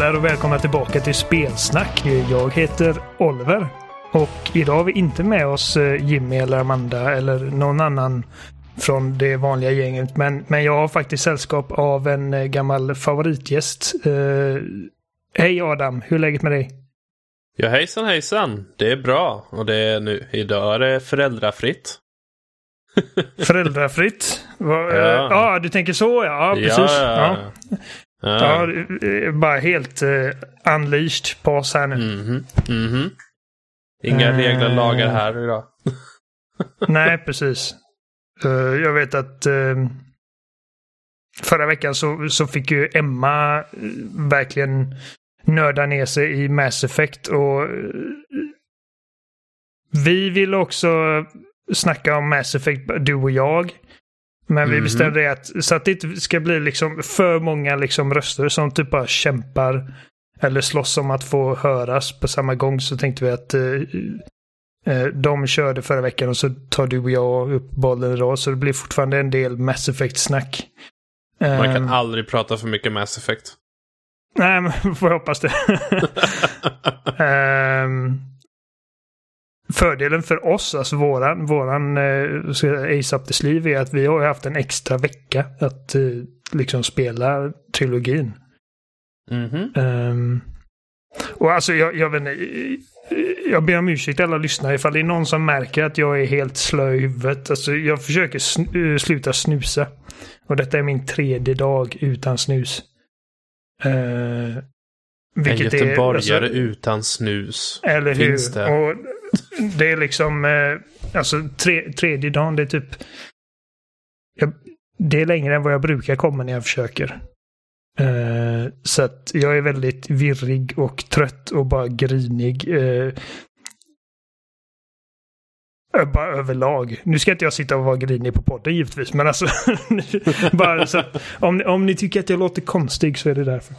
Alla och välkomna tillbaka till Spelsnack. Jag heter Oliver. Och idag har vi inte med oss eh, Jimmy eller Amanda eller någon annan från det vanliga gänget. Men, men jag har faktiskt sällskap av en eh, gammal favoritgäst. Uh, hej Adam, hur är läget med dig? Ja hejsan hejsan, det är bra och det är nu, idag är det föräldrafritt. föräldrafritt? Va, ja. ja, du tänker så ja, ja precis. Ja, ja. Ja, bara helt uh, unleashed på oss här nu. Mm -hmm. Mm -hmm. Inga uh, regler lagar här idag. nej, precis. Uh, jag vet att uh, förra veckan så, så fick ju Emma verkligen nörda ner sig i Mass Effect och vi vill också snacka om Mass Effect, du och jag. Men vi mhm. bestämde mm. att så att det inte ska bli liksom för många liksom röster som typ bara kämpar eller slåss om att få höras på samma gång så tänkte vi att eh, eh de körde förra veckan och så tar du och jag upp bollen idag så det blir fortfarande en del Mass Effect-snack. Man kan um, aldrig prata för mycket Mass Effect. Nej, men får jag hoppas det. um, fördelen för oss, alltså våran, våran eh, Ace Up the Sleeve är att vi har haft en extra vecka att eh, liksom spela trilogin. Mm -hmm. um, och alltså jag, jag vet inte, jag ber om ursäkt alla lyssnare ifall det är någon som märker att jag är helt slö i huvudet. Alltså jag försöker sn sluta snusa. Och detta är min tredje dag utan snus. Uh, vilket en göteborgare är, alltså, utan snus. Eller hur? Finns det? Och det är liksom, eh, alltså tre, tredje dagen, det är typ... Jag, det är längre än vad jag brukar komma när jag försöker. Eh, så att jag är väldigt virrig och trött och bara grinig. Eh, bara överlag. Nu ska inte jag sitta och vara grinig på podden givetvis, men alltså... bara så, om, om ni tycker att jag låter konstig så är det därför.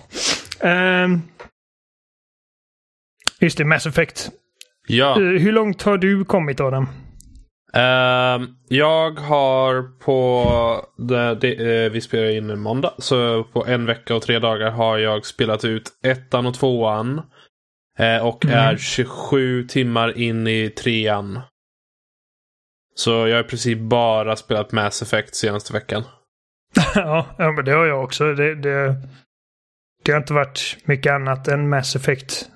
Uh, just det, Mass Effect. Ja. Eh, hur långt har du kommit Adam? Uh, jag har på, det, det, uh, vi spelar in en måndag, så på en vecka och tre dagar har jag spelat ut ettan och tvåan. Uh, och mm. är 27 timmar in i trean. Så jag har i princip bara spelat Mass Effect senaste veckan. ja, ja, men det har jag också. Det, det, det har inte varit mycket annat än Mass Effect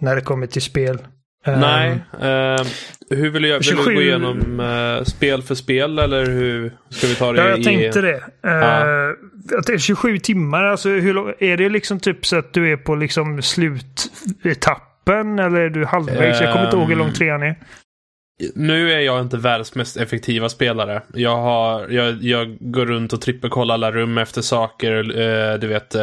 när det kommer till spel. Nej. Uh, hur vill, jag, 27... vill du gå igenom uh, spel för spel eller hur ska vi ta det? Ja, jag i... tänkte det. Uh, är 27 timmar, alltså hur, är det liksom typ så att du är på liksom slutetappen eller är du halvvägs? jag kommer inte ihåg hur lång trean är. Nu är jag inte världens mest effektiva spelare. Jag, har, jag, jag går runt och trippelkollar alla rum efter saker. du vet,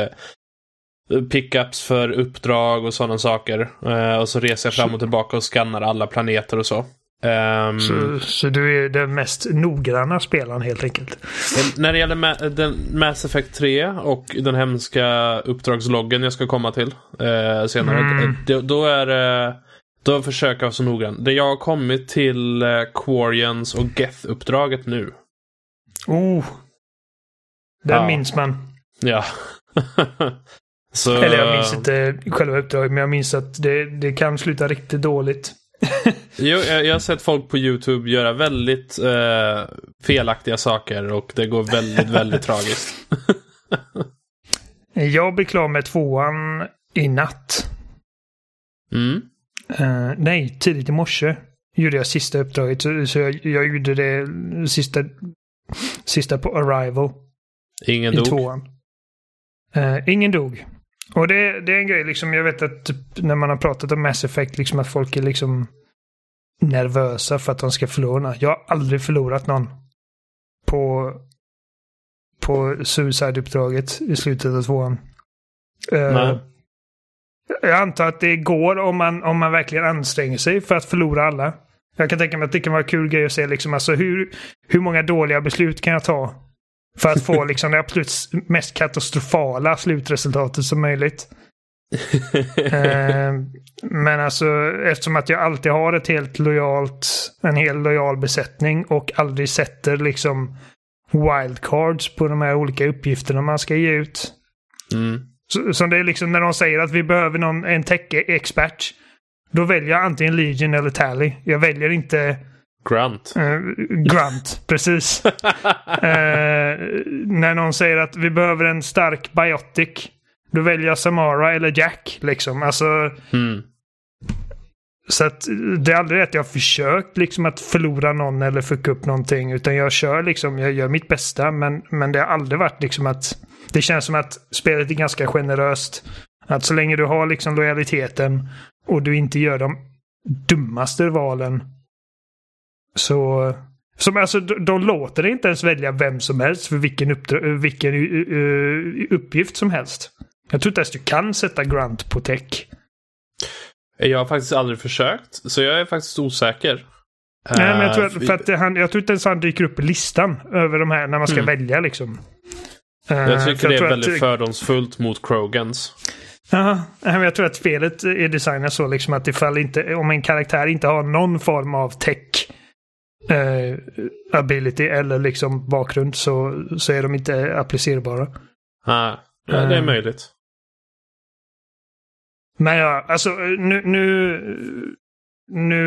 pickups för uppdrag och sådana saker. Uh, och så reser jag fram och tillbaka och skannar alla planeter och så. Um, så, så, du är den mest noggranna spelaren helt enkelt? När det gäller Ma den Mass Effect 3 och den hemska uppdragsloggen jag ska komma till uh, senare. Mm. Då, då, är. Då försöker jag vara så noggrann. Det jag har kommit till uh, Quarians och Geth-uppdraget nu. Oh! Den ja. minns man. Ja. Så... Eller jag minns inte själva uppdraget, men jag minns att det, det kan sluta riktigt dåligt. jo, jag, jag, har sett folk på YouTube göra väldigt eh, felaktiga saker och det går väldigt, väldigt tragiskt. jag blev klar med tvåan i natt. Mm. Uh, nej, tidigt i morse gjorde jag sista uppdraget. Så, så jag, jag, gjorde det sista, sista på Arrival. Ingen i dog? Tvåan. Uh, ingen dog. Och det, det är en grej, liksom, jag vet att typ, när man har pratat om Mass Effect, liksom att folk är liksom nervösa för att de ska förlora. Jag har aldrig förlorat någon på, på Suicide-uppdraget i slutet av tvåan. Uh, jag antar att det går om man, om man verkligen anstränger sig för att förlora alla. Jag kan tänka mig att det kan vara kul grej att se liksom, alltså hur, hur många dåliga beslut kan jag ta för att få liksom det absolut mest katastrofala slutresultatet som möjligt. eh, men alltså eftersom att jag alltid har ett helt lojalt, en helt lojal besättning och aldrig sätter liksom wildcards på de här olika uppgifterna man ska ge ut. Mm. Så, som det är liksom när de säger att vi behöver någon, en tech-expert. Då väljer jag antingen Legion eller Tally. Jag väljer inte Grunt. Uh, grunt, precis. uh, när någon säger att vi behöver en stark biotic. Då väljer jag Samara eller Jack. Liksom. Alltså, mm. Så att det är aldrig att jag har försökt liksom att förlora någon eller fucka upp någonting. Utan jag kör liksom, jag gör mitt bästa. Men, men det har aldrig varit liksom att... Det känns som att spelet är ganska generöst. Att så länge du har liksom lojaliteten och du inte gör de dummaste valen så... Som, alltså, de, de låter dig inte ens välja vem som helst för vilken, vilken uh, uppgift som helst. Jag tror inte ens du kan sätta Grunt på tech. Jag har faktiskt aldrig försökt, så jag är faktiskt osäker. Nej, men jag tror, att, för att han, jag tror inte ens han dyker upp i listan över de här när man ska mm. välja liksom. Jag tycker jag det är väldigt att, fördomsfullt mot Krogans. Ja, jag tror att spelet är designat så liksom att ifall inte, om en karaktär inte har någon form av tech eh, ability eller liksom bakgrund så, så är de inte applicerbara. Ah, ja, det är uh, möjligt. Men ja, alltså nu, nu, nu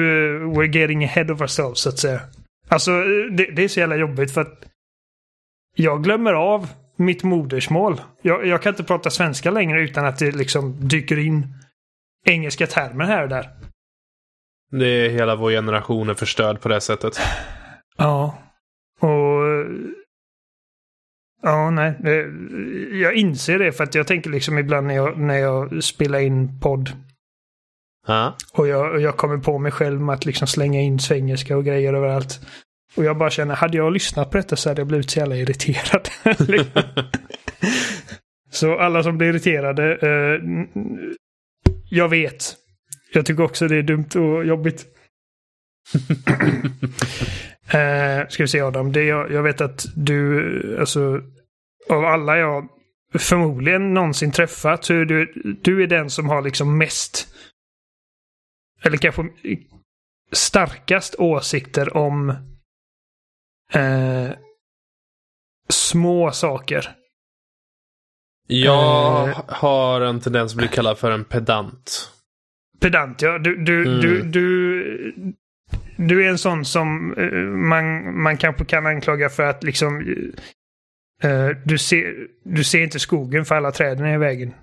we're getting ahead of ourselves så att säga. Alltså det, det är så jävla jobbigt för att jag glömmer av mitt modersmål. Jag, jag, kan inte prata svenska längre utan att det liksom dyker in engelska termer här och där. Det är hela vår generation är förstörd på det sättet. Ja. Och... Ja, nej. Jag inser det för att jag tänker liksom ibland när jag, när jag spelar in podd. Ja. Och jag, jag kommer på mig själv med att liksom slänga in svengelska och grejer överallt. Och jag bara känner, hade jag lyssnat på detta så hade jag blivit så jävla irriterad. så alla som blir irriterade, eh, jag vet. Jag tycker också det är dumt och jobbigt. eh, ska vi se Adam, det jag, jag vet att du, alltså av alla jag förmodligen någonsin träffat så är du, du är den som har liksom mest eller kanske starkast åsikter om eh, små saker. Jag eh, har en tendens att bli kallad för en pedant. Pedant, ja. Du, du, mm. du, du, du är en sån som eh, man, man kanske kan anklaga för att liksom... Uh, du, ser, du ser inte skogen för alla träden är i vägen.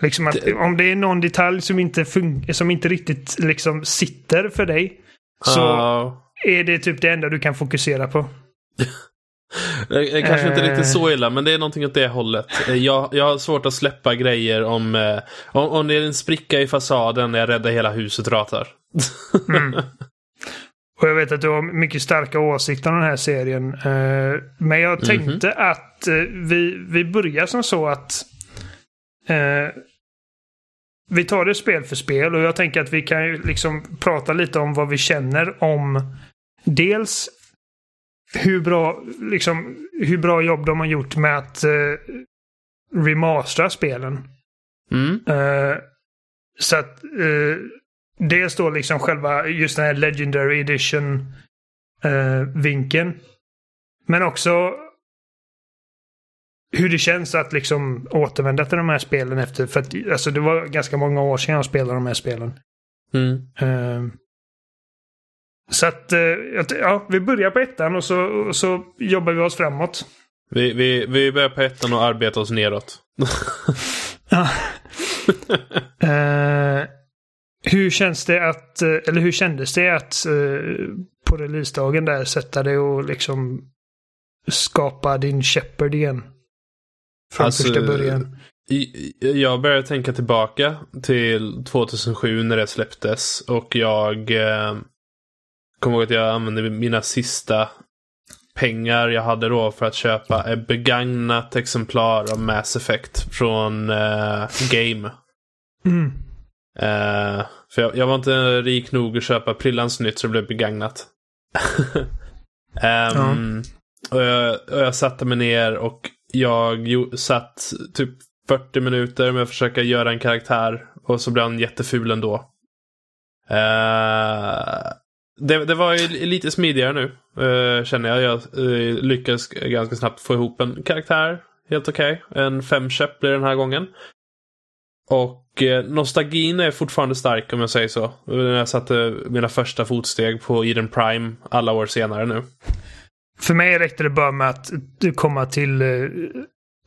Liksom att, det... Om det är någon detalj som inte, som inte riktigt liksom sitter för dig. Så uh. är det typ det enda du kan fokusera på. Det är kanske inte riktigt så illa, men det är någonting åt det hållet. Jag, jag har svårt att släppa grejer om, eh, om, om det är en spricka i fasaden när jag räddar hela huset ratar. Mm. Och jag vet att du har mycket starka åsikter om den här serien. Eh, men jag mhm. tänkte mm -hmm. att eh, vi, vi börjar som så att vi tar det spel för spel och jag tänker att vi kan liksom prata lite om vad vi känner om dels hur bra, liksom, hur bra jobb de har gjort med att uh, remastera spelen. Mm. Uh, så att uh, dels då liksom själva just den här Legendary Edition uh, vinkeln. Men också hur det känns att liksom återvända till de här spelen efter. För att alltså, det var ganska många år sedan jag spelade de här spelen. Mm. Uh, så att, uh, ja, vi börjar på ettan och så, och så jobbar vi oss framåt. Vi, vi, vi börjar på ettan och arbetar oss neråt. uh, hur känns det att, eller hur kändes det att på releasedagen där sätta dig och liksom skapa din Shepard igen? Från alltså, första början. Jag började tänka tillbaka till 2007 när det släpptes. Och jag eh, kommer ihåg att jag använde mina sista pengar jag hade då för att köpa ett begagnat exemplar av Mass Effect från eh, Game. Mm. Eh, för jag, jag, var inte rik nog att köpa prillans nytt så det blev begagnat. um, ja. och, jag, och jag satte mig ner och jag satt typ 40 minuter med att försöka göra en karaktär och så blev han jätteful ändå. Uh, det, det, var ju lite smidigare nu, uh, känner jag. Jag uh, lyckades ganska snabbt få ihop en karaktär. helt okej. Okay. En femkäpp blir den här gången. Och eh, nostalgin är fortfarande stark om jag säger så. När jag satte mina första fotsteg på Eden Prime alla år senare nu. För mig räckte det bara med att komma till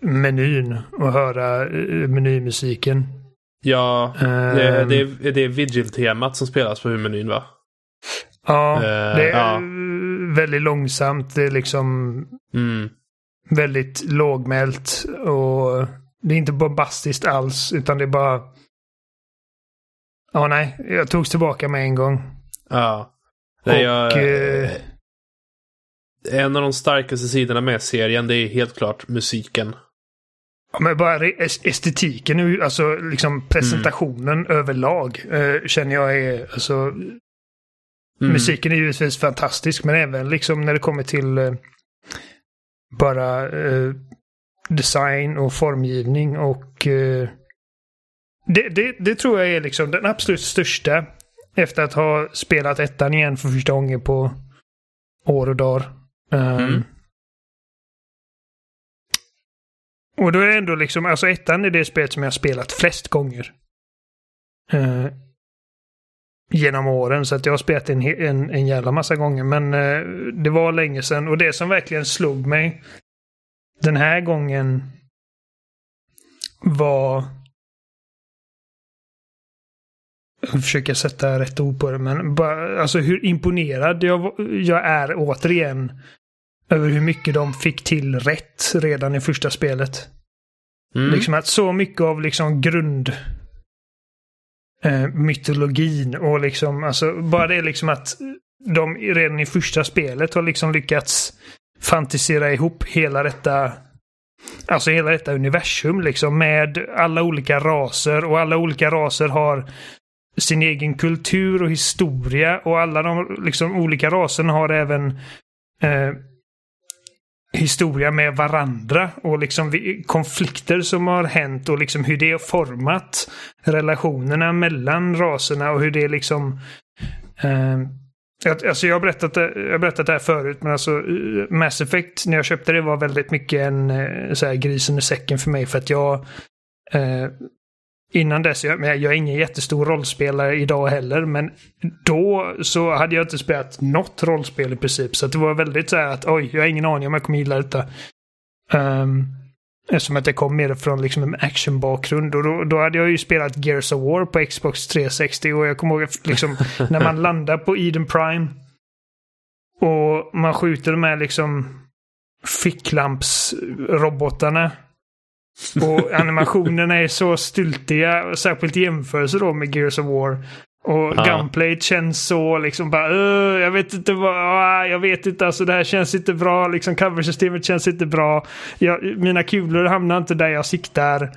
menyn och höra menymusiken. Ja, det, uh, det, är, det är Vigil-temat som spelas på huvudmenyn va? Ja, uh, det är ja. väldigt långsamt. Det är liksom mm. väldigt lågmält och det är inte bombastiskt alls utan det är bara... Ja, nej. Jag togs tillbaka med en gång. Ja. Och, jag, eh, en av de starkaste sidorna med serien det är helt klart musiken. Ja, men bara estetiken, alltså liksom presentationen mm. överlag eh, känner jag är, alltså. Mm. Musiken är givetvis fantastisk, men även liksom när det kommer till eh, bara eh, design och formgivning och eh, det, det, det, tror jag är liksom den absolut största efter att ha spelat ettan igen för första gången på år och dagar. Um, mm. Och då är det ändå liksom, alltså ettan är det spel som jag har spelat flest gånger. Uh, genom åren, så att jag har spelat en, en, en jävla massa gånger. Men uh, det var länge sedan och det som verkligen slog mig den här gången var... Jag försöker sätta rätt ord på det, men bara, alltså hur imponerad jag, jag är återigen över hur mycket de fick till rätt redan i första spelet. Mm. Liksom att så mycket av liksom grund eh, mytologin och liksom alltså bara det liksom att de redan i första spelet har liksom lyckats fantisera ihop hela detta Alltså hela detta universum liksom med alla olika raser och alla olika raser har sin egen kultur och historia och alla de liksom, olika raserna har även eh, historia med varandra och liksom konflikter som har hänt och liksom hur det har format relationerna mellan raserna och hur det liksom eh, Alltså jag har, berättat, jag har berättat det här förut, men alltså eh, Mass Effect, när jag köpte det var väldigt mycket en eh, så här, grisen i säcken för mig. För att jag... Eh, innan dess, jag, jag är ingen jättestor rollspelare idag heller, men då så hade jag inte spelat något rollspel i princip. Så det var väldigt så här att oj, jag har ingen aning om jag kommer gilla detta. Um, Eftersom att det kom mer från liksom en actionbakgrund. Och då, då hade jag ju spelat Gears of War på Xbox 360 och jag kommer ihåg liksom när man landar på Eden Prime. Och man skjuter de här liksom ficklampsrobotarna. Och animationerna är så styltiga, särskilt i jämförelse då med Gears of War. Och ja. gunplayt känns så liksom bara, uh, jag vet inte vad, uh, jag vet inte, alltså det här känns inte bra, liksom coversystemet känns inte bra. Jag, mina kulor hamnar inte där jag siktar.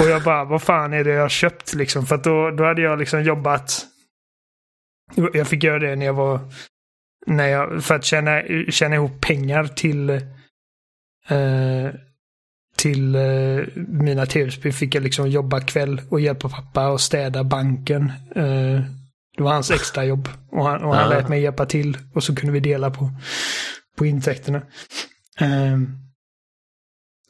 Och jag bara, vad fan är det jag har köpt liksom? För att då, då hade jag liksom jobbat. Jag fick göra det när jag var, när jag, för att tjäna, tjäna ihop pengar till uh, till eh, mina tv-spel fick jag liksom jobba kväll och hjälpa pappa och städa banken. Eh, det var hans extra jobb och han, och han lät mig hjälpa till och så kunde vi dela på, på intäkterna. Eh,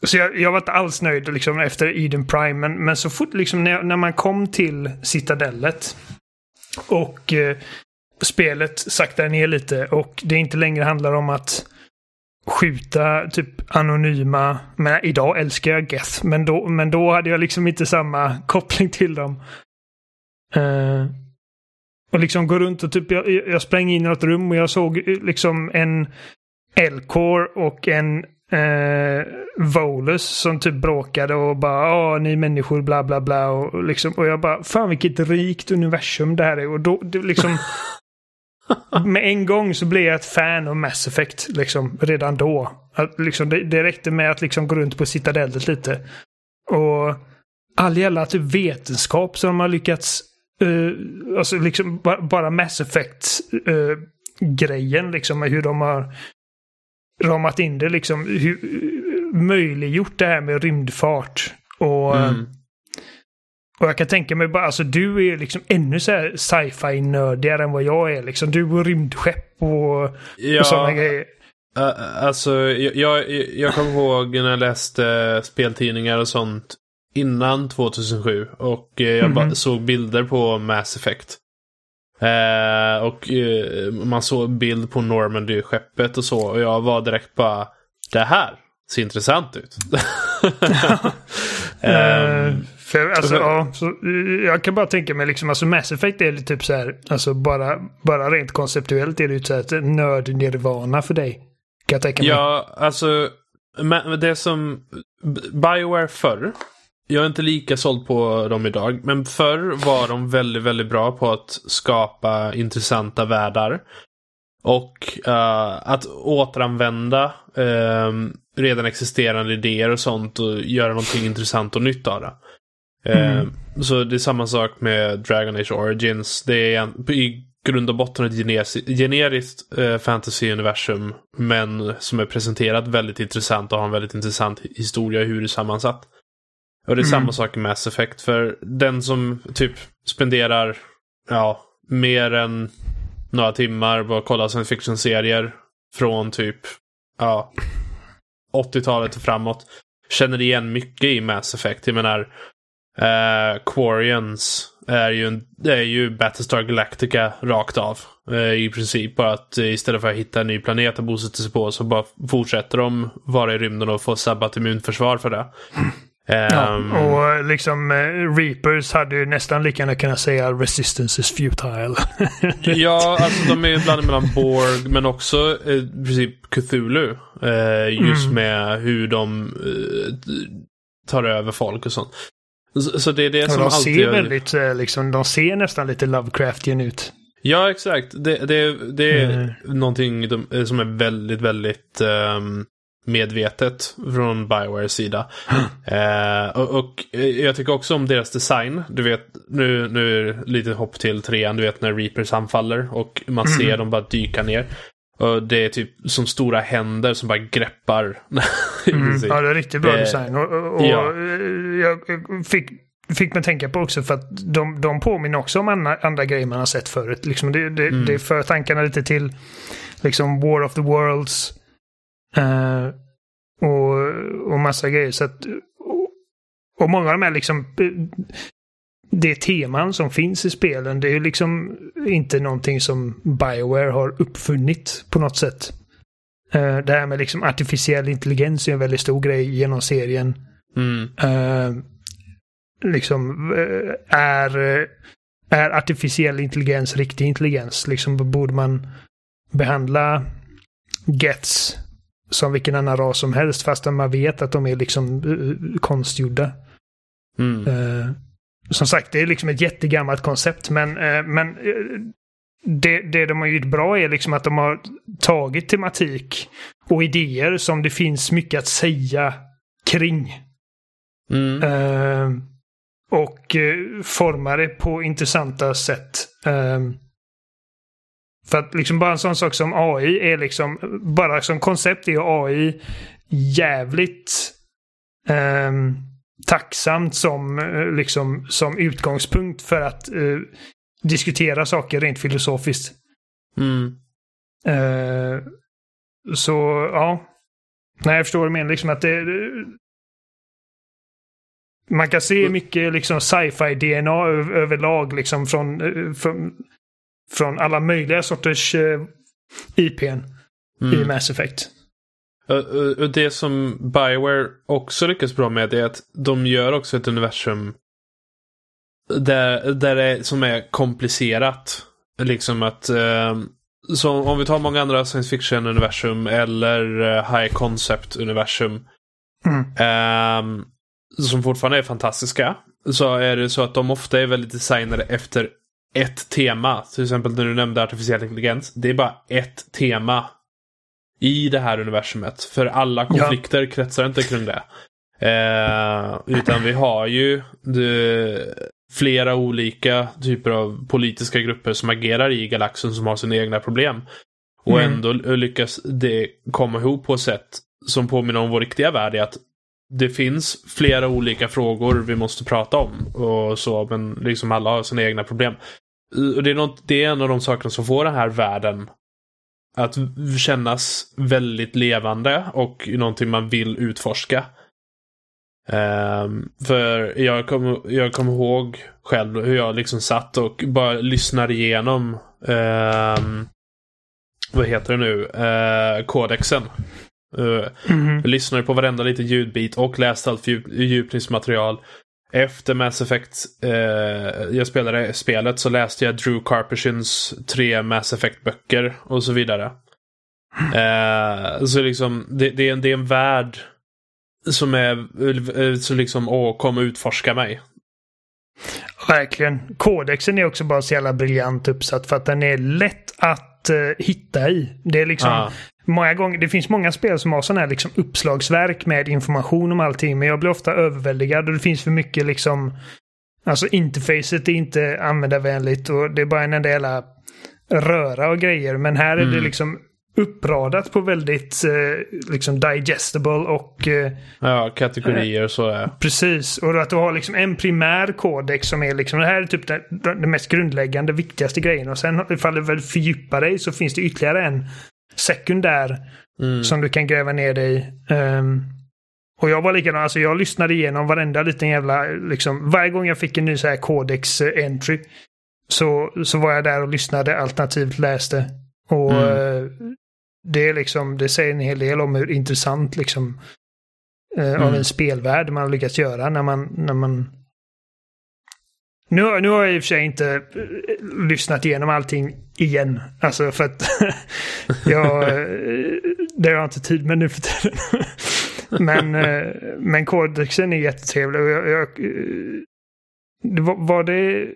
så jag, jag var inte alls nöjd liksom efter Eden Prime, men, men så fort liksom när, när man kom till Citadellet och eh, spelet saktar ner lite och det inte längre handlar om att skjuta typ anonyma. Men idag älskar jag Geth, men då, men då hade jag liksom inte samma koppling till dem. Uh, och liksom gå runt och typ, jag, jag sprang in i något rum och jag såg eh, liksom en Elcor och en eh, Volus som typ bråkade och bara ja ni människor bla bla bla och liksom och jag bara fan vilket rikt universum det här är och då det liksom med en gång så blev jag ett fan av Mass Effect. Liksom, redan då. Att, liksom, det, det räckte med att liksom, gå runt på Citadellet lite. Och all jävla typ vetenskap som de har lyckats... Uh, alltså liksom bara Mass Effect-grejen. Eh, uh, liksom, hur de har ramat in det. Liksom, hur, eh, möjliggjort det här med rymdfart. Och... Mm och jag kan tänka mig bara, alltså du är liksom ännu så här sci-fi nördigare än vad jag är liksom. Du och rymdskepp och, ja. och sådana grejer. Uh, alltså, jag, jag, jag kommer ihåg när jag läste speltidningar och sånt innan 2007 och uh, jag mm -hmm. såg bilder på Mass Effect. Uh, och man såg bild på Normandy-skeppet och så och jag var direkt bara Det här ser intressant ut. um, För, alltså, ja, så, jag kan bara tänka mig liksom, alltså Mass Effect är typ så här, alltså bara, bara rent konceptuellt är det ju så här ett nörd-nirvana för dig. Kan jag tänka mig. Ja, alltså det som Bioware förr, jag är inte lika såld på dem idag, men förr var de väldigt, väldigt bra på att skapa intressanta världar. Och uh, att återanvända uh, redan existerande idéer och sånt och göra någonting intressant och nytt av det. Mm. Eh, så det är samma sak med Dragon Age Origins. Det är i grund och botten ett generiskt eh, fantasy-universum. Men som är presenterat väldigt intressant och har en väldigt intressant historia hur det är sammansatt. Och det är mm. samma sak med Mass Effect. För den som typ spenderar ja, mer än några timmar på att kolla science fiction-serier från typ ja, 80-talet och framåt känner igen mycket i Mass Effect. Jag menar, Uh, Quarians är ju, en, är ju Battlestar Galactica rakt av. Uh, I princip bara att uh, istället för att hitta en ny planet att bosätta sig på så bara fortsätter de vara i rymden och få sabbat immunförsvar för det. Ja, um, och liksom Reapers hade ju nästan lika gärna kunnat säga Resistance is futile. ja, alltså de är ibland mellan Borg men också i princip Cthulhu. just mm. med hur de tar över folk och sånt. Så det är det som de alltid... Ser väldigt, eh, liksom, de ser nästan lite Lovecraftian ut. Ja, exakt. Det, det, det är mm. någonting de, som är väldigt, väldigt um, medvetet från Biowares sida. uh, och, och, jag tycker också om deras design. Du vet, nu, nu är det lite hopp till trean. Du vet när Reapers anfaller och man ser mm. dem bara dyka ner. Och det är typ som stora händer som bara greppar. mm, ja, det är riktigt bra design. Och, och ja. jag fick, fick mig tänka på också för att de, de påminner också om andra, andra grejer man har sett förut. Liksom det, det, mm. det för tankarna lite till liksom War of the Worlds. Uh, och, och massa grejer. Så att, och, och många av de här liksom det teman som finns i spelen, det är liksom inte någonting som Bioware har uppfunnit på något sätt. Uh, det här med liksom artificiell intelligens är en väldigt stor grej genom serien. Mm. Uh, liksom uh, är, är artificiell intelligens riktig intelligens? Liksom borde man behandla Gets som vilken annan ras som helst fastän man vet att de är liksom konstgjorda. Mm som sagt, det är liksom ett jättegammalt koncept, men, eh, men eh, det, det de har gjort bra är liksom att de har tagit tematik och idéer som det finns mycket att säga kring. Mm. Uh, och uh, formar det på intressanta sätt. Uh, för att liksom bara en sån sak som AI är liksom, bara som koncept är AI jävligt um, tacksamt som, eh, liksom, som utgångspunkt för att uh, diskutera saker rent filosofiskt. Mm. Uh, så ja. Nej, jag förstår vad du menar. Liksom att det, man kan se mycket liksom sci-fi DNA överlag liksom från, från, från alla möjliga sorters IPn mm. i Mass Effect. Det som Bioware också lyckas bra med är att de gör också ett universum där, där det som är komplicerat. Liksom att eh, så om vi tar många andra science fiction-universum eller eh, high concept-universum. Mm. Eh, som fortfarande är fantastiska. Så är det så att de ofta är väldigt designade efter ett tema. Till exempel när du nämnde artificiell intelligens. Det är bara ett tema i det här universumet. För alla konflikter ja. kretsar inte kring det. Eh, utan vi har ju det, flera olika typer av politiska grupper som agerar i galaxen som har sina egna problem. Och mm. ändå lyckas det komma ihop på ett sätt som påminner om vår riktiga värld. att det finns flera olika frågor vi måste prata om. och så, Men liksom alla har sina egna problem. Och det är, något, det är en av de sakerna som får den här världen att kännas väldigt levande och någonting man vill utforska. Um, för jag kommer jag kom ihåg själv hur jag liksom satt och bara lyssnade igenom um, vad heter det nu? Uh, kodexen. Uh, mm. Jag lyssnade på varenda liten ljudbit och läste allt djupningsmaterial. Efter Mass Effect, uh, jag spelade spelet, så läste jag Drew Carpishins tre Mass Effect-böcker och så vidare. Uh, så liksom, det, det, är en, det är en värld som är, så liksom, åh, kom och utforska mig. Verkligen. Kodexen är också bara så jävla briljant uppsatt för att den är lätt att uh, hitta i. Det är liksom ah. många gånger, det finns många spel som har sådana här liksom uppslagsverk med information om allting men jag blir ofta överväldigad och det finns för mycket liksom Alltså interfacet är inte användarvänligt och det är bara en enda jävla röra och grejer men här är mm. det liksom uppradat på väldigt eh, liksom digestible och... Eh, ja, kategorier och så. Ja. Precis. Och att du har liksom en primär kodex som är liksom det här är typ det mest grundläggande, viktigaste grejen. Och sen ifall du väl fördjupar dig så finns det ytterligare en sekundär mm. som du kan gräva ner dig i. Um, och jag var likadan, alltså jag lyssnade igenom varenda liten jävla, liksom varje gång jag fick en ny så här codex eh, entry så, så var jag där och lyssnade alternativt läste. Och mm. Eh, det, är liksom, det säger en hel del om hur intressant liksom, eh, mm. av en spelvärld man har lyckats göra när man, när man nu, nu har jag i och för sig inte uh, lyssnat igenom allting igen. Alltså för att jag, uh, det har jag inte tid med nu för tiden. men, uh, men kodexen är jättetrevlig. Och jag, jag, var, var det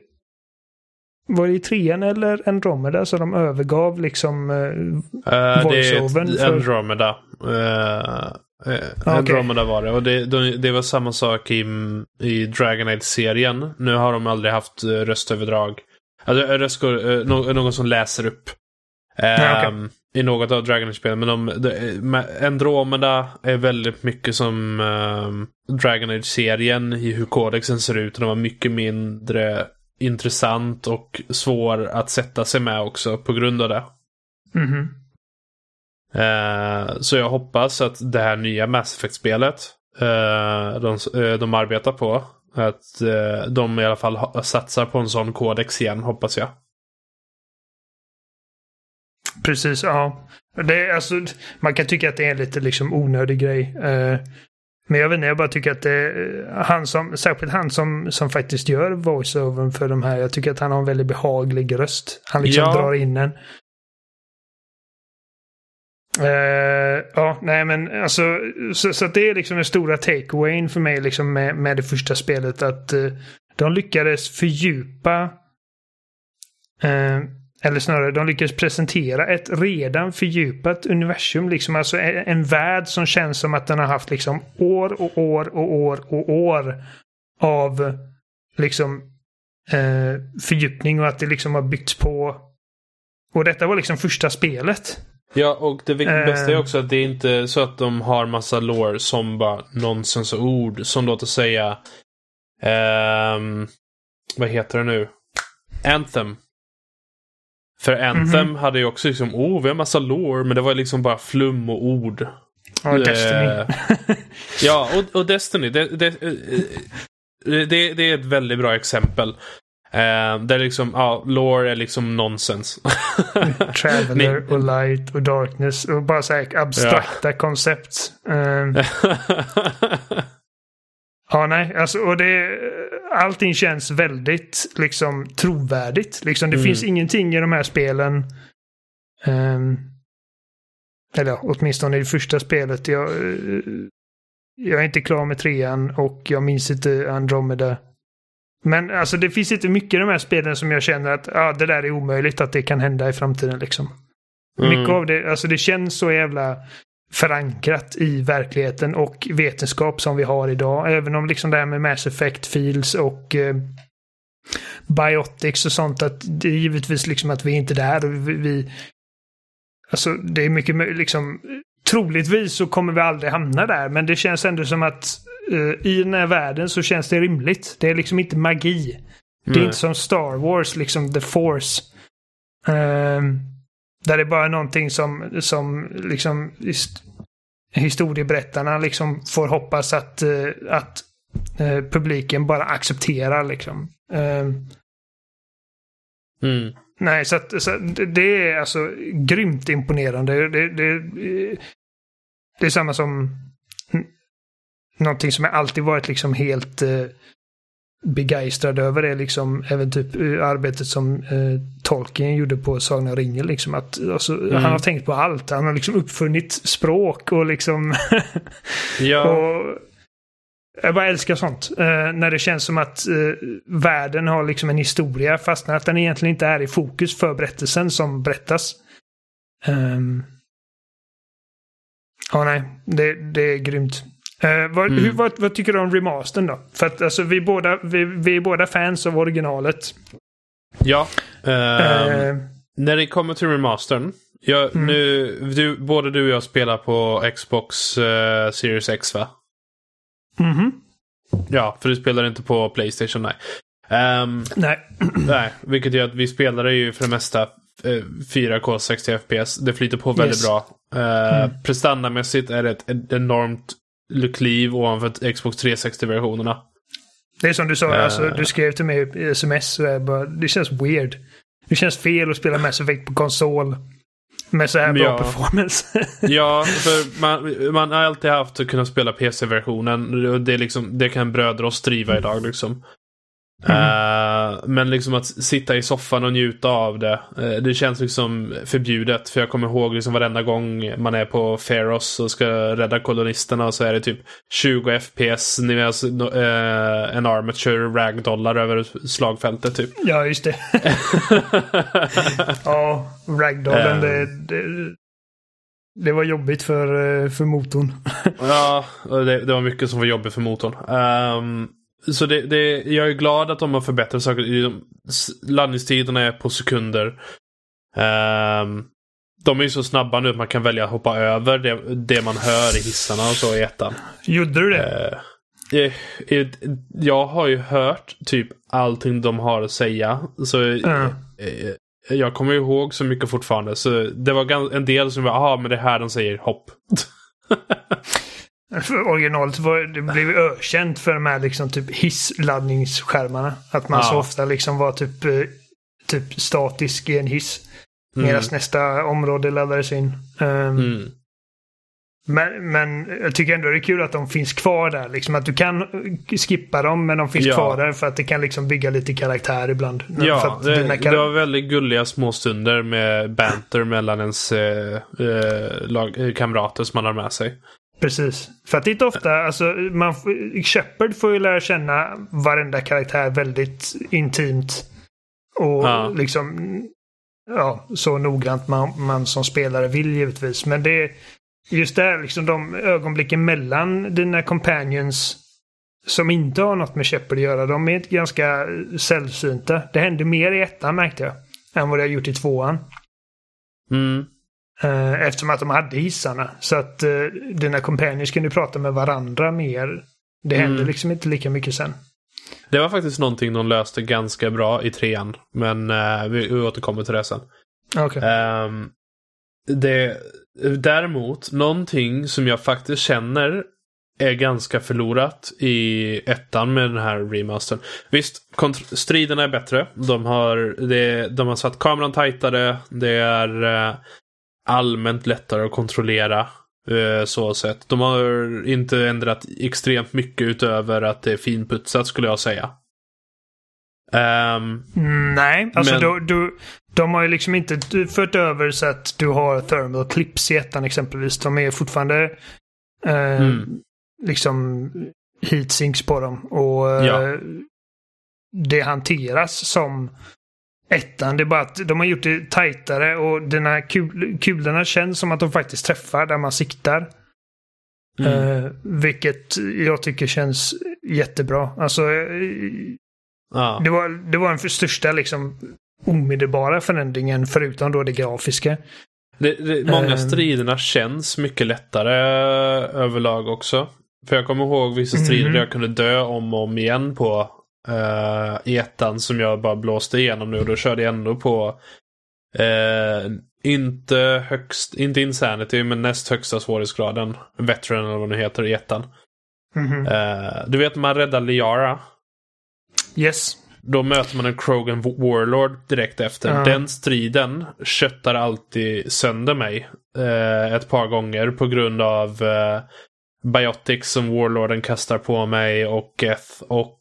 var det i trean eller Andromeda så de övergav liksom uh, uh, voiceovern? Det är Andromeda. Uh, Andromeda var det. Och det, det, var samma sak i, i Dragon Age-serien. Nu har de aldrig haft röstöverdrag. Alltså röst, någon som läser upp. Okay. um, I något av Dragon Age-spelen. Men de, de, Andromeda är väldigt mycket som um, Dragon Age-serien i hur kodexen ser ut. Och de var mycket mindre intressant och svår att sätta sig med också på grund av det. Mm -hmm. eh, så jag hoppas att det här nya Mass Effect-spelet eh, de, eh, de arbetar på, att eh, de i alla fall satsar på en sån kodex igen, hoppas jag. Precis, ja. Det, alltså, man kan tycka att det är en lite liksom onödig grej. Uh, men jag vet inte, jag bara tycker att det, han som, särskilt han som, som faktiskt gör voiceovern för de här, jag tycker att han har en väldigt behaglig röst. Han liksom ja. drar in en. Uh, ja, nej men alltså, så, så det är liksom den stora takeawayen för mig liksom med, med det första spelet att uh, de lyckades fördjupa uh, eller snarare, de lyckades presentera ett redan fördjupat universum. Liksom alltså en, värld som känns som att den har haft liksom år och år och år och år av liksom eh, fördjupning och att det liksom har byggts på. Och detta var liksom första spelet. Ja, och det bästa är eh. också att det är inte så att de har massa lore som bara nonsensord. Som låt oss säga... Um, vad heter det nu? Anthem för Anthem mm -hmm. hade ju också liksom, oh vi har massa lore, men det var liksom bara flum och ord. Ja, uh, Destiny. ja, och, och Destiny. Det, det, eh, det, det, är ett väldigt bra exempel. Uh, där liksom, ja, lore är liksom nonsens. Traveler och light och darkness och bara så här abstrakta ja. koncept. Uh, Ja, nej, alltså, och det, allting känns väldigt liksom trovärdigt. Liksom, det mm. finns ingenting i de här spelen. Um, eller åtminstone i det första spelet. Jag, jag är inte klar med trean och jag minns inte Andromeda. Men alltså det finns inte mycket i de här spelen som jag känner att ja, det där är omöjligt att det kan hända i framtiden. Liksom. Mm. Mycket av det, alltså det känns så jävla förankrat i verkligheten och vetenskap som vi har idag. Även om liksom det här med Mass Effect Fields och eh, Biotics och sånt att det är givetvis liksom att vi inte är där. Och vi, vi, alltså det är mycket liksom troligtvis så kommer vi aldrig hamna där men det känns ändå som att uh, i den här världen så känns det rimligt. Det är liksom inte magi. Det är inte som Star Wars, liksom the force. Uh, Där det bara är någonting som, som liksom hist historieberättarna liksom får hoppas att, uh, att uh, publiken bara accepterar liksom. Uh, Mm. Nej, så, att, så att det är alltså grymt imponerande. Det, det, det är samma som någonting som jag alltid varit liksom helt eh, begeistrad över är liksom även typ eh, arbetet som eh, Tolkien gjorde på Sagan om ringen. Liksom att, alltså, Mm. Han har tänkt på allt. Han har liksom uppfunnit språk och liksom... Ja. och, jag bara älskar sånt. Eh, när det känns som att eh, världen har liksom en historia fast att den egentligen inte är i fokus för berättelsen som berättas. Um, ja, nej. Det, det är grymt. Eh, vad, Mm. hur, vad, vad tycker du om remastern då? För att alltså, vi, båda, vi, vi är båda fans av originalet. ja. Ehm, Eh, När det kommer till remastern. Jag, Mm. nu, du, både du och jag spelar på Xbox eh, Series X va? mhm. Ja, för du spelar inte på Playstation, nej. Ehm, Nej. nej, vilket gör att vi spelar ju för det mesta eh, 4K 60 FPS. Det flyter på väldigt Yes. bra. Uh, Mm. Prestandamässigt är det ett enormt kliv ovanför Xbox 360-versionerna. Det är som du sa, Eh. alltså, du skrev till mig i sms. Bara, det känns weird. Det känns fel att spela Mass Effect på konsol. Med så här bra Ja. performance. Ja, för man, man har alltid haft att kunna spela PC-versionen. Och Det, är liksom, det kan bröder oss driva idag liksom. Eh, men liksom att sitta i soffan och njuta av det. eh, det känns liksom förbjudet. För jag kommer ihåg liksom varenda gång man är på Feros och ska rädda kolonisterna så är det typ 20 FPS medan uh, en armature ragdollar över slagfältet typ. ja, just det. ja, Ragdollen, det, det, det var jobbigt för, för motorn. Ja, och det, det var mycket som var jobbigt för motorn. Ehm, så det, det, jag är glad att de har förbättrat saker. Landningstiderna är på sekunder. Ehm, de är ju så snabba nu att man kan välja att hoppa över det, det man hör i hissarna och så i ettan. Gjorde du det? Eh, jag har ju hört typ allting de har att säga. Så Ja. eh, jag kommer ihåg så mycket fortfarande. Så det var en del som var, aha men det är här de säger hopp. För originalet var, det blev ökänt för de här liksom typ hissladdningsskärmarna. Att man Ja. så ofta liksom var typ, eh, typ statisk i en hiss. Medan Mm. nästa område laddades in. Um, Mm. men, men jag tycker ändå det är kul att de finns kvar där. Liksom att du kan skippa dem men de finns Ja. kvar där för att det kan liksom bygga lite karaktär ibland. Ja, det, dina det kar- var väldigt gulliga små stunder med banter mellan ens eh, eh, lag, eh, kamrater som man har med sig. Precis. För att det är inte ofta, alltså man, Shepard får ju lära känna varenda karaktär väldigt intimt. Och Ja. liksom, ja, så noggrant man, man som spelare vill givetvis. Men det är just där, liksom de ögonblicken mellan dina companions som inte har något med Shepard att göra, de är ganska sällsynta. Det hände mer i ettan märkte jag, än vad det har gjort i tvåan. Mm. Eh, Eftersom att de hade hissarna. Så att uh, dina companions kunde prata med varandra mer. Det hände Mm. liksom inte lika mycket sen. Det var faktiskt någonting de löste ganska bra i trean. Men eh, vi, vi återkommer till det sen. Okej. Ehm, det, däremot, någonting som jag faktiskt känner är ganska förlorat i ettan med den här remastern. Visst, striderna är bättre. De har, det, de har satt kameran tajtare. Det är eh, allmänt lättare att kontrollera. eh, så sett. De har inte ändrat extremt mycket utöver att det är finputsat skulle jag säga. Mm, nej, alltså Men- du, du, de har ju liksom inte fört över så att du har thermal clips i ettan exempelvis. De är fortfarande eh, Mm. liksom heatsinks på dem. Och eh, Ja. det hanteras som ettan. Det är bara att de har gjort det tajtare och dina kul, kulorna känns som att de faktiskt träffar där man siktar. mm. Eh, vilket jag tycker känns jättebra. Alltså, eh, ja. det var, det var den för största liksom omedelbara förändringen förutom då det grafiska. Det, det, många Ehm. striderna känns mycket lättare överlag också. För jag kommer ihåg vissa strider Mhm. där jag kunde dö om och om igen på uh, i ettan som jag bara blåste igenom nu. Och då körde jag ändå på uh, inte högst, inte Insanity, men näst högsta svårighetsgraden. Veteran eller vad det heter i ettan. Mhm. Eh, du vet man räddar Liara. Yes. Då möter man en Krogan Warlord direkt efter. Ja. Den striden köttar alltid sönder mig ett par gånger på grund av Biotics som Warlorden kastar på mig och Geth och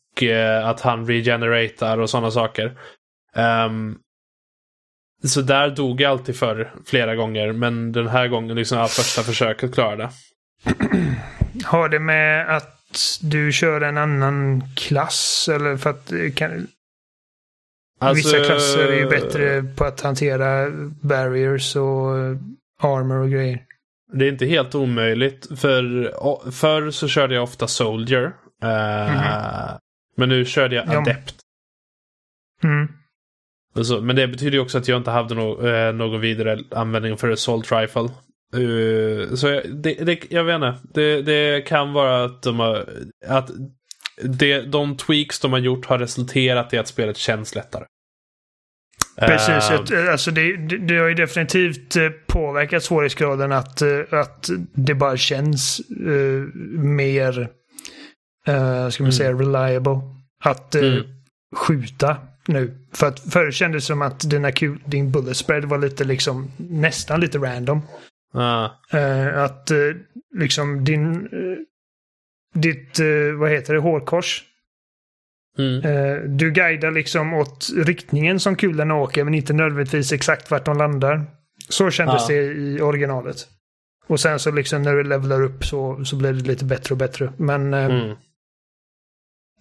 att han regeneratar och sådana saker. Ehm, så där dog jag alltid för flera gånger men den här gången liksom ja, första försöket klarade jag. Har det med att du kör en annan klass? Eller för att det kan, Alltså, vissa klasser är ju bättre på att hantera barriers och eh, armor och grejer. Det är inte helt omöjligt. För förr så körde jag ofta Soldier. Eh, Men nu körde jag Ja. Adept. Mm. Alltså, men det betyder ju också att jag inte hade no eh, någon vidare användning för Assault Rifle. Eh, så jag, det, det, jag vet inte. Det, det kan vara att de har... Att det, de tweaks de har gjort har resulterat i att spelet känns lättare. Precis, jag- alltså det, det, har ju definitivt påverkat svårighetsgraden att, att det bara känns eh, mer, uh, ska man Mm. säga, reliable. Att eh, Mm. skjuta nu. För att förr kändes det som att dina din bullet spread var lite liksom nästan lite random. ah, Eh, att eh, liksom din, eh, ditt, eh, vad heter det, hårkors. mm, Eh, du guidar liksom åt riktningen som kulorna åker men inte nödvändigtvis exakt vart de landar. Så kändes Ja. det i originalet. Och sen så liksom när du levlar upp så, så blir det lite bättre och bättre. Men eh, mm.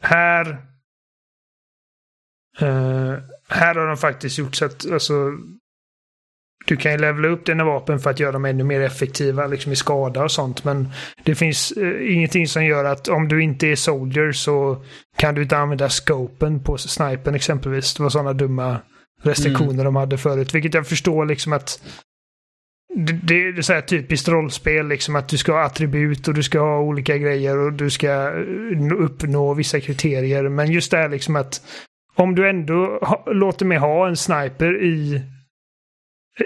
Här... eh, här har de faktiskt gjort så att alltså, du kan ju levla upp dina vapen för att göra dem ännu mer effektiva liksom i skada och sånt. Men det finns eh, ingenting som gör att om du inte är soldier så kan du inte använda scopen på snipen exempelvis. Det var sådana dumma restriktioner de hade förut. Vilket jag förstår liksom att det, är så här typiskt rollspel, liksom att du ska ha attribut och du ska ha olika grejer och du ska eh, uppnå vissa kriterier. Men just det här liksom att om du ändå låter mig ha en sniper i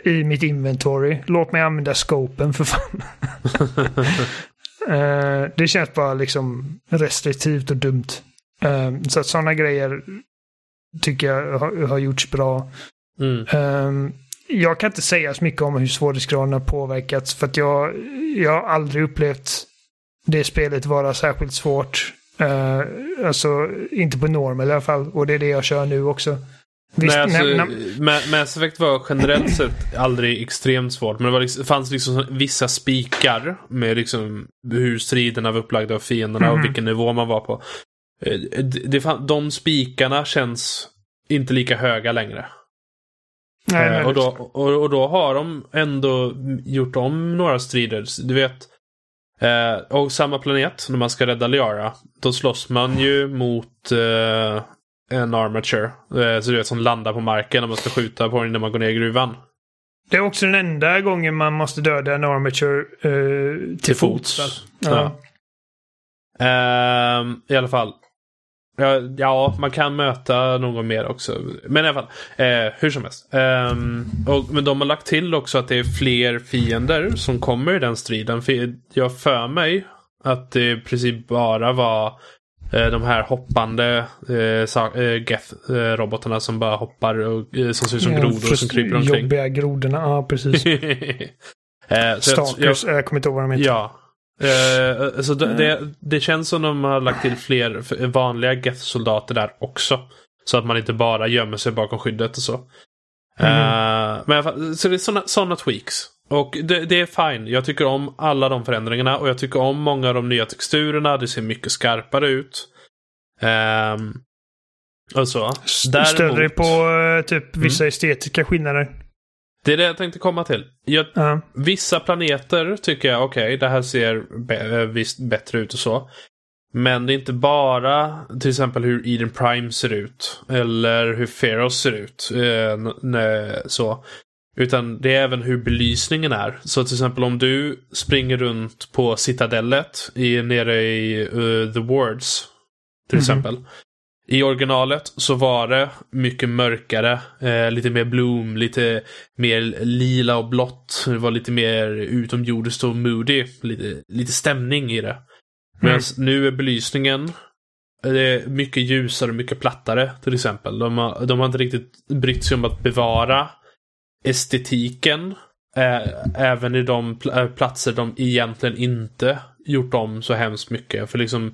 i mitt inventory. Låt mig använda scopen för fan. Eh, det känns bara liksom restriktivt och dumt. Eh, så att sådana grejer tycker jag har, har gjorts bra. Mm. Ehm, jag kan inte säga så mycket om hur svårighetsgraden har påverkats för att jag, jag har aldrig upplevt det spelet vara särskilt svårt. Uh, alltså inte på normal i alla fall och det är det jag kör nu också. Visst, Nej, alltså, Ma- Mass Effect var generellt sett aldrig extremt svårt. Men det var liksom, fanns liksom vissa spikar med liksom hur striderna var upplagda av fienderna Mhm. och vilken nivå man var på. Eh, Det, det, de spikarna känns inte lika höga längre. Nej, Eh, nej, och, då, och, och då har de ändå gjort om några strider. Du vet. Eh, och samma planet, när man ska rädda Liara. Då slåss man ju mot eh, en armature. Eh, så du vet som landar på marken när man ska skjuta på den när man går ner i gruvan. Det är också den enda gången man måste döda en armature eh, till, fots. va? Ja. Ehm, I alla fall. Ja, ja, man kan möta någon mer också. Men i alla fall. Eh, hur som helst. Ehm, och, men de har lagt till också att det är fler fiender som kommer i den striden. För jag för mig att det i princip bara var eh, de här hoppande eh, eh, Geth-robotarna som bara hoppar och eh, som ser ut som Ja, grodor som kryper omkring. Jobbiga grodorna, ja precis. eh, så jag- Stalkers, jag kommer inte ihåg vad de heter. Ja. Eh, så det, det, det känns som de har lagt till fler vanliga Geth-soldater där också. Så att man inte bara gömmer sig bakom skyddet och så. Eh, men i alla fall, så det är såna, såna tweaks. Och det, det är fine. Jag tycker om alla de förändringarna och jag tycker om många av de nya texturerna. Det ser mycket skarpare ut. Ehm, och så. Däremot- på eh, typ vissa estetiska skillnader. Det är det jag tänkte komma till. Jag, Ja. Vissa planeter tycker jag, okej, det här ser be- eh, visst bättre ut och så. Men det är inte bara till exempel hur Eden Prime ser ut. Eller hur Feros ser ut. Eh, så. Utan det är även hur belysningen är. Så till exempel om du springer runt på Citadellet i, nere i eh, The Wards. Till Mhm. exempel. I originalet så var det mycket mörkare, eh, lite mer bloom, lite mer lila och blått. Det var lite mer utomjordiskt och moody, lite, lite stämning i det. Medan mm. nu är belysningen det är mycket ljusare och mycket plattare till exempel. De har, de har inte riktigt brytt sig om att bevara estetiken. Äh, även i de pl eh, platser de egentligen inte gjort om så hemskt mycket. För liksom eh,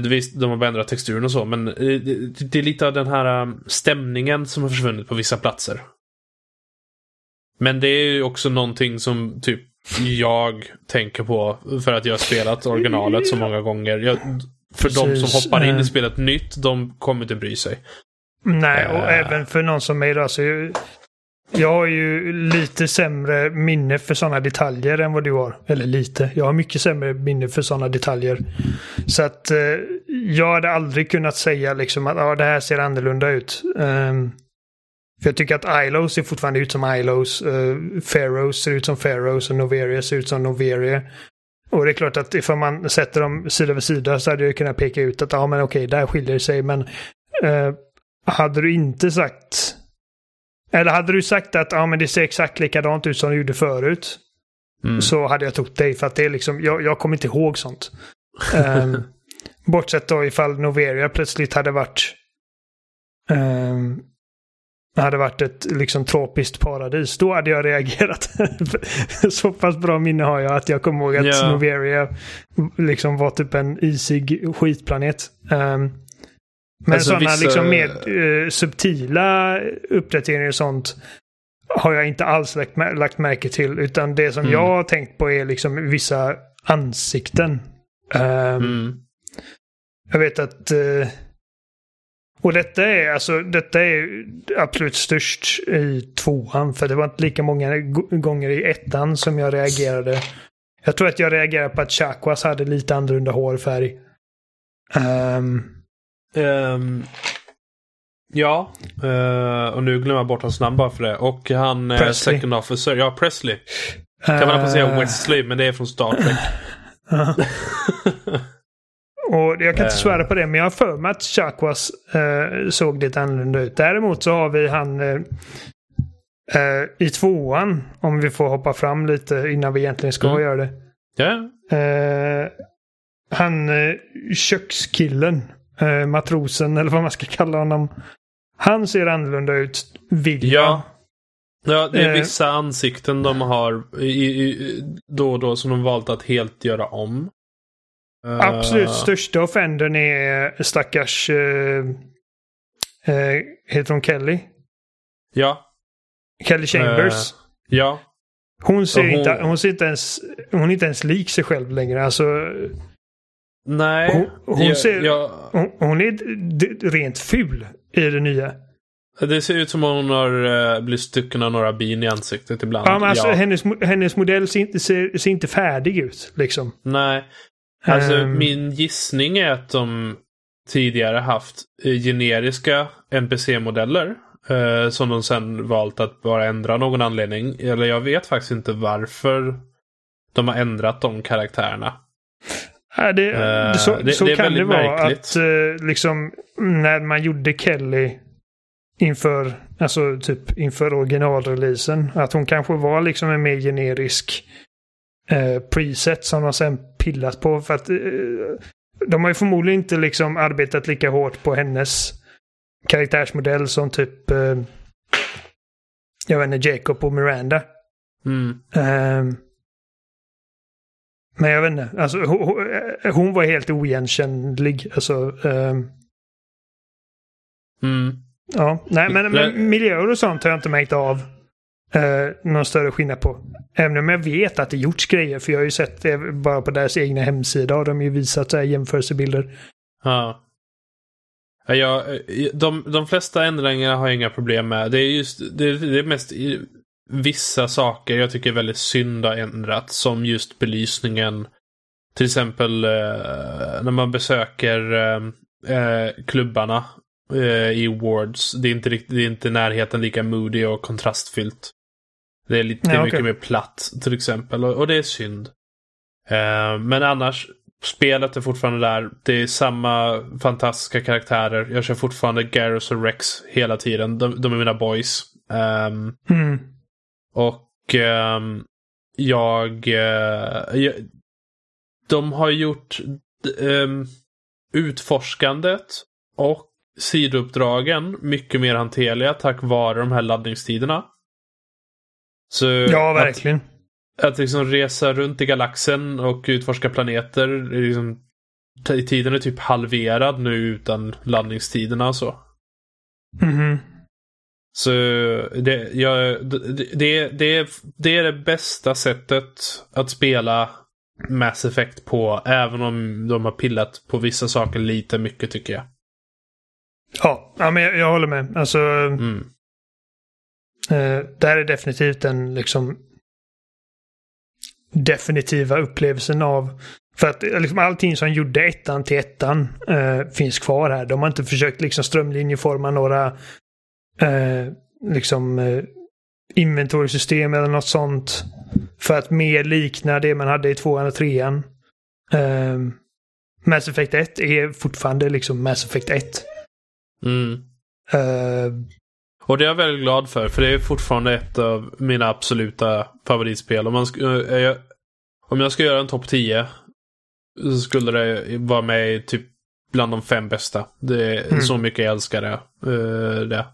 Visst, de har bara ändrat texturen och så, men det, det är lite av den här stämningen som har försvunnit på vissa platser. Men det är ju också någonting som typ jag tänker på för att jag har spelat originalet så många gånger. Jag, för Precis. de som hoppar in i spelet nytt, de kommer inte bry sig. Nej, och uh. även för någon som mig då. Så jag har ju lite sämre minne för sådana detaljer än vad du har. Eller lite. Jag har mycket sämre minne för sådana detaljer. Så att eh, jag hade aldrig kunnat säga liksom att ah, det här ser annorlunda ut. Um, för jag tycker att Ilos ser fortfarande ut som Ilos. Eh, uh, Pharaohs ser ut som Pharaohs och Noveria ser ut som Noveria. Och det är klart att ifall man sätter dem sida vid sida så hade jag kunnat peka ut att ja men okej, där skiljer det sig. Men uh, hade du inte sagt eller hade du sagt att ja, men det ser exakt likadant ut som det gjorde förut. Mm. Så hade jag trott dig för att det är liksom, jag, jag kommer inte ihåg sånt. um, bortsett då ifall Noveria plötsligt hade varit um, hade varit ett liksom tropiskt paradis. Då hade jag reagerat. så pass bra minne har jag att jag kommer ihåg att yeah. Noveria liksom var typ en isig skitplanet. Um, men alltså, sådana vissa... liksom mer uh, subtila uppdateringar och sånt har jag inte alls lagt, lagt märke till. Utan det som mm. jag har tänkt på är liksom vissa ansikten. Um, mm. Jag vet att... Uh, och detta är alltså detta är absolut störst i tvåan. För det var inte lika många gånger i ettan som jag reagerade. Jag tror att jag reagerade på att Chakwas hade lite annorlunda hårfärg. Um, Um, ja, uh, och nu glömmer jag bort hans namn bara för det. Och han uh, second officer, ja Presley. Kan man nästan säga Wesley, men det är från Star Trek. och jag kan inte svära på det, men jag har för mig att Chakwas uh, såg lite annorlunda ut. Däremot så har vi han uh, i tvåan, om vi får hoppa fram lite innan vi egentligen ska mm. göra det. Ja. Yeah. han kökskillen eh, matrosen eller vad man ska kalla honom. Han ser annorlunda ut, vill Ja. Ja, det är eh, vissa ansikten de har i, i, då och då som de valt att helt göra om. Absolut uh, största offendern är stackars... Uh, uh, heter hon Kelly? Ja. Kelly Chambers. ja. Hon ser, hon... Inte, hon ser inte ens... Hon är inte ens lik sig själv längre. Alltså, Nej. Hon, hon ser, jag... hon, hon, är rent ful i det nya. Det ser ut som hon har uh, blivit stucken av några bin i ansiktet ibland. Ja, men alltså, ja. Hennes, hennes modell ser inte, ser, ser inte färdig ut. Liksom. Nej. Alltså um... min gissning är att de tidigare haft eh, generiska NPC-modeller. Uh, som de sen valt att bara ändra av någon anledning. Eller jag vet faktiskt inte varför de har ändrat de karaktärerna. Ja, det, uh, så, det, så det kan det vara märkligt. att uh, liksom när man gjorde Kelly inför, alltså typ inför originalreleasen. Att hon kanske var liksom en mer generisk uh, preset som de sen pillat på. För att de har ju förmodligen inte liksom arbetat lika hårt på hennes karaktärsmodell som typ jag vet inte, Jacob och Miranda. Mm. Um, men jag vet inte. Alltså, hon, hon var helt oigenkännlig. Alltså, um... mm. Ja, nej men, men miljöer och sånt har jag inte märkt av uh, någon större skillnad på. Även om jag vet att det gjorts grejer. För jag har ju sett det bara på deras egna hemsida. Har de ju visat så här jämförelsebilder. Ja. Ja, de, de flesta ändringarna har jag inga problem med. Det är just det, det är mest vissa saker jag tycker är väldigt synd har ändrats. Som just belysningen. Till exempel eh, när man besöker eh, eh klubbarna eh, i Wards. Det är inte, det är inte närheten lika moody och kontrastfyllt. Det är, lite, det är mycket mer platt till exempel och, och det är synd. Eh, men annars, spelet är fortfarande där. Det är samma fantastiska karaktärer. Jag kör fortfarande Garrus och Rex hela tiden. De, de är mina boys. Um, Mm. Och ehm, jag, eh, jag... De har gjort um, utforskandet och sidouppdragen mycket mer hanterliga tack vare de här laddningstiderna. Så Ja, att- verkligen. att liksom resa runt i galaxen och utforska planeter. Liksom, tiden är typ halverad nu utan laddningstiderna och så. Mhm. Så det, jag, det, det, det, är, det är det bästa sättet att spela Mass Effect på. Även om de har pillat på vissa saker lite mycket tycker jag. Ja, ja men jag, jag håller med. Alltså, Mm. eh, det här är definitivt den liksom definitiva upplevelsen av för att eh, liksom allting som gjorde ettan till ettan eh, finns kvar här. De har inte försökt liksom strömlinjeforma några eh, liksom eh, inventory-system eller något sånt. För att mer likna det man hade i tvåan och trean. Eh, Mass Effect 1 är fortfarande liksom Mass Effect 1. Mm. Eh, Och det är jag väldigt glad för, för det är fortfarande ett av mina absoluta favoritspel. Om, man eh, jag, om jag ska göra en topp 10 så skulle det vara med i typ bland de fem bästa. Det är Mm. så mycket jag älskar det. eh, det.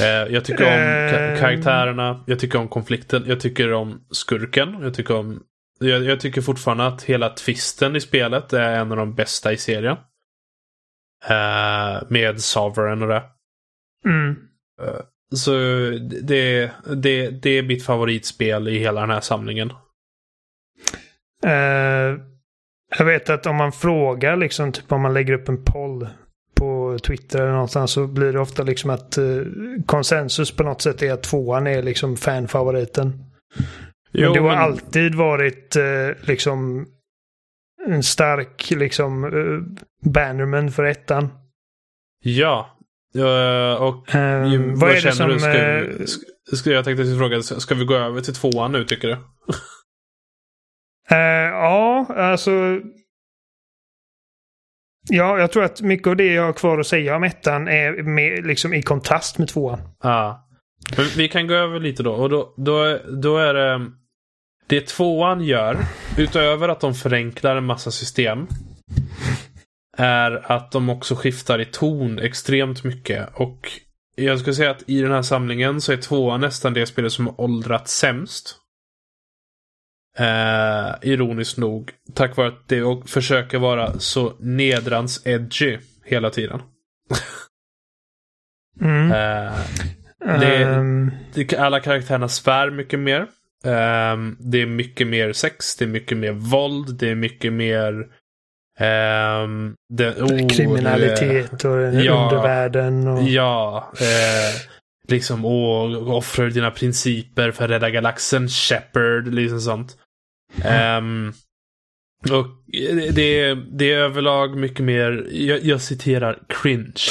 Eh, jag tycker om ka- Eh. karaktärerna, jag tycker om konflikten, jag tycker om skurken, jag tycker om... Jag, jag tycker fortfarande att hela twisten i spelet är en av de bästa i serien. Eh, med Sovereign och det. mm. Så det, det, det är mitt favoritspel i hela den här samlingen. Eh, jag vet att om man frågar, liksom, typ om man lägger upp en poll på Twitter eller någonstans så blir det ofta liksom att eh, konsensus på något sätt är att tvåan är liksom fanfavoriten. Men Jo, det har men- alltid varit eh, liksom en stark liksom eh, bannerman för ettan. Ja. Och Eh, ju- vad är det känner som... du? Ska, ska, ska jag tänkte fråga, ska vi gå över till tvåan nu tycker du? Eh, ja, alltså. Ja, jag tror att mycket av det jag har kvar att säga om ettan är med, liksom i kontrast med tvåan. Ja. Men vi kan gå över lite då. Och då, då, då är det... Det tvåan gör, utöver att de förenklar en massa system, är att de också skiftar i ton extremt mycket. Och jag skulle säga att i den här samlingen så är tvåan nästan det spelet som har åldrats sämst. Eh, ironiskt nog. Tack vare att det och försöker vara så nedrans edgy hela tiden. Mm. Eh, det- Ehm, det- alla karaktärerna svär mycket mer. Ehm, det är mycket mer sex, det är mycket mer våld, det är mycket mer... ehm, det, oh, kriminalitet och ja. undervärlden. Och, Ja. Eh, liksom, åh, offrar dina principer för att rädda galaxen, Shepard, liksom sånt. Ehm, och det, är- det är överlag mycket mer, jag, jag citerar, cringe.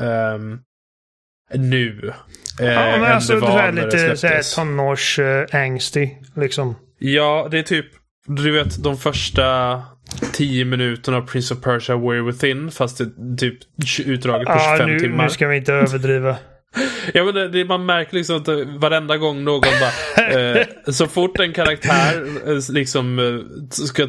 Ehm, nu. eh, ja, men alltså det var lite så här släpptes. tonårs-angsty. liksom. Ja, det är typ, du vet de första tio minuterna av Prince of Persia Warrior Within, fast det är typ utdraget på Ja, 25 nu, timmar. nu ska vi inte överdriva. Ja, men det, det, man märker liksom att varenda gång någon bara... eh, så fort en karaktär eh, liksom eh, ska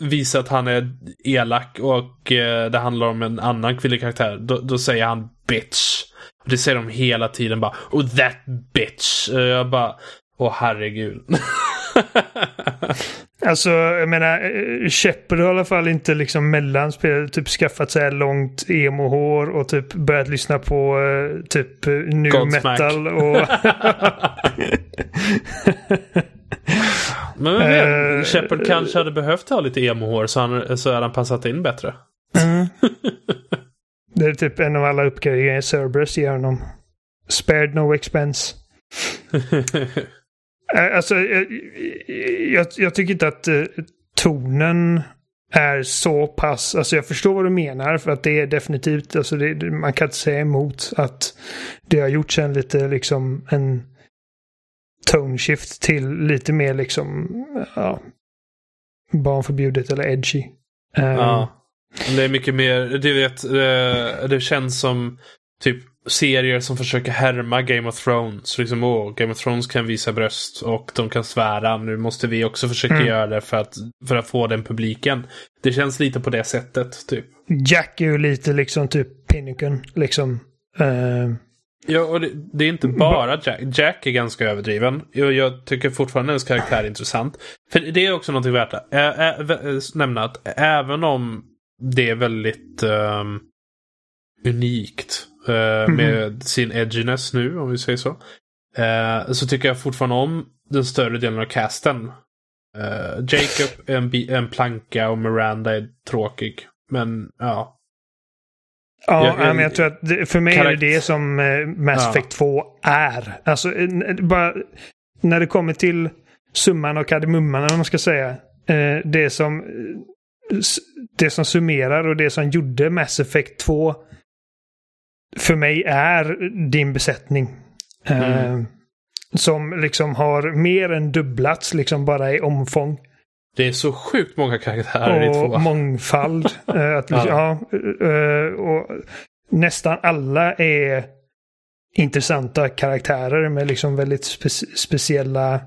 visa att han är elak och eh, det handlar om en annan kvinnlig karaktär, då, då säger han bitch. Det säger de hela tiden bara. Oh that bitch. Jag bara... Åh herregud. Alltså, jag menar, eh, Shepard har i alla fall inte liksom mellan spel typ skaffat sig långt emo-hår och typ börjat lyssna på eh, typ eh, Godsmack. metal och... Men vem vet, Shepard kanske hade behövt ha lite emo-hår så, han, så hade han passat in bättre. Mm. Det är typ en av alla uppgraderingar Cerberus ger honom. Spared no expense. Eh, alltså, jag, jag, jag tycker inte att tonen är så pass... Alltså jag förstår vad du menar för att det är definitivt, alltså det, man kan inte säga emot att det har gjorts en lite liksom en tone shift till lite mer liksom, ja, barnförbjudet eller edgy. Ja. Det är mycket mer, du vet, det, det känns som typ serier som försöker härma Game of Thrones. Liksom, åh, Game of Thrones kan visa bröst och de kan svära. Nu måste vi också försöka mm. göra det för att, för att få den publiken. Det känns lite på det sättet, typ. Jack är ju lite liksom typ Pinnacle, liksom. Uh... Ja, och det, det, är inte bara Jack. Jack är ganska överdriven. Jag, jag tycker fortfarande hennes karaktär är intressant. För det är också något värt att ä, ä, nämna att även om det är väldigt um, unikt. Med sin edginess nu, om vi säger så. Uh, så tycker jag fortfarande om den större delen av casten. Uh, Jacob är en, en planka och Miranda är tråkig. Men ja, Ja, jag, men jag tror att det, för mig är det det som Mass ja. Effect 2 är. Alltså, bara när det kommer till summan och kardemumman, om man ska säga. Det som det som summerar och det som gjorde Mass Effect 2 för mig är din besättning. Mm. Eh, som liksom har mer än dubblats liksom bara i omfång. Det är så sjukt många karaktärer och i två. mångfald. eh, att, ja. eh, och nästan alla är intressanta karaktärer med liksom väldigt spe speciella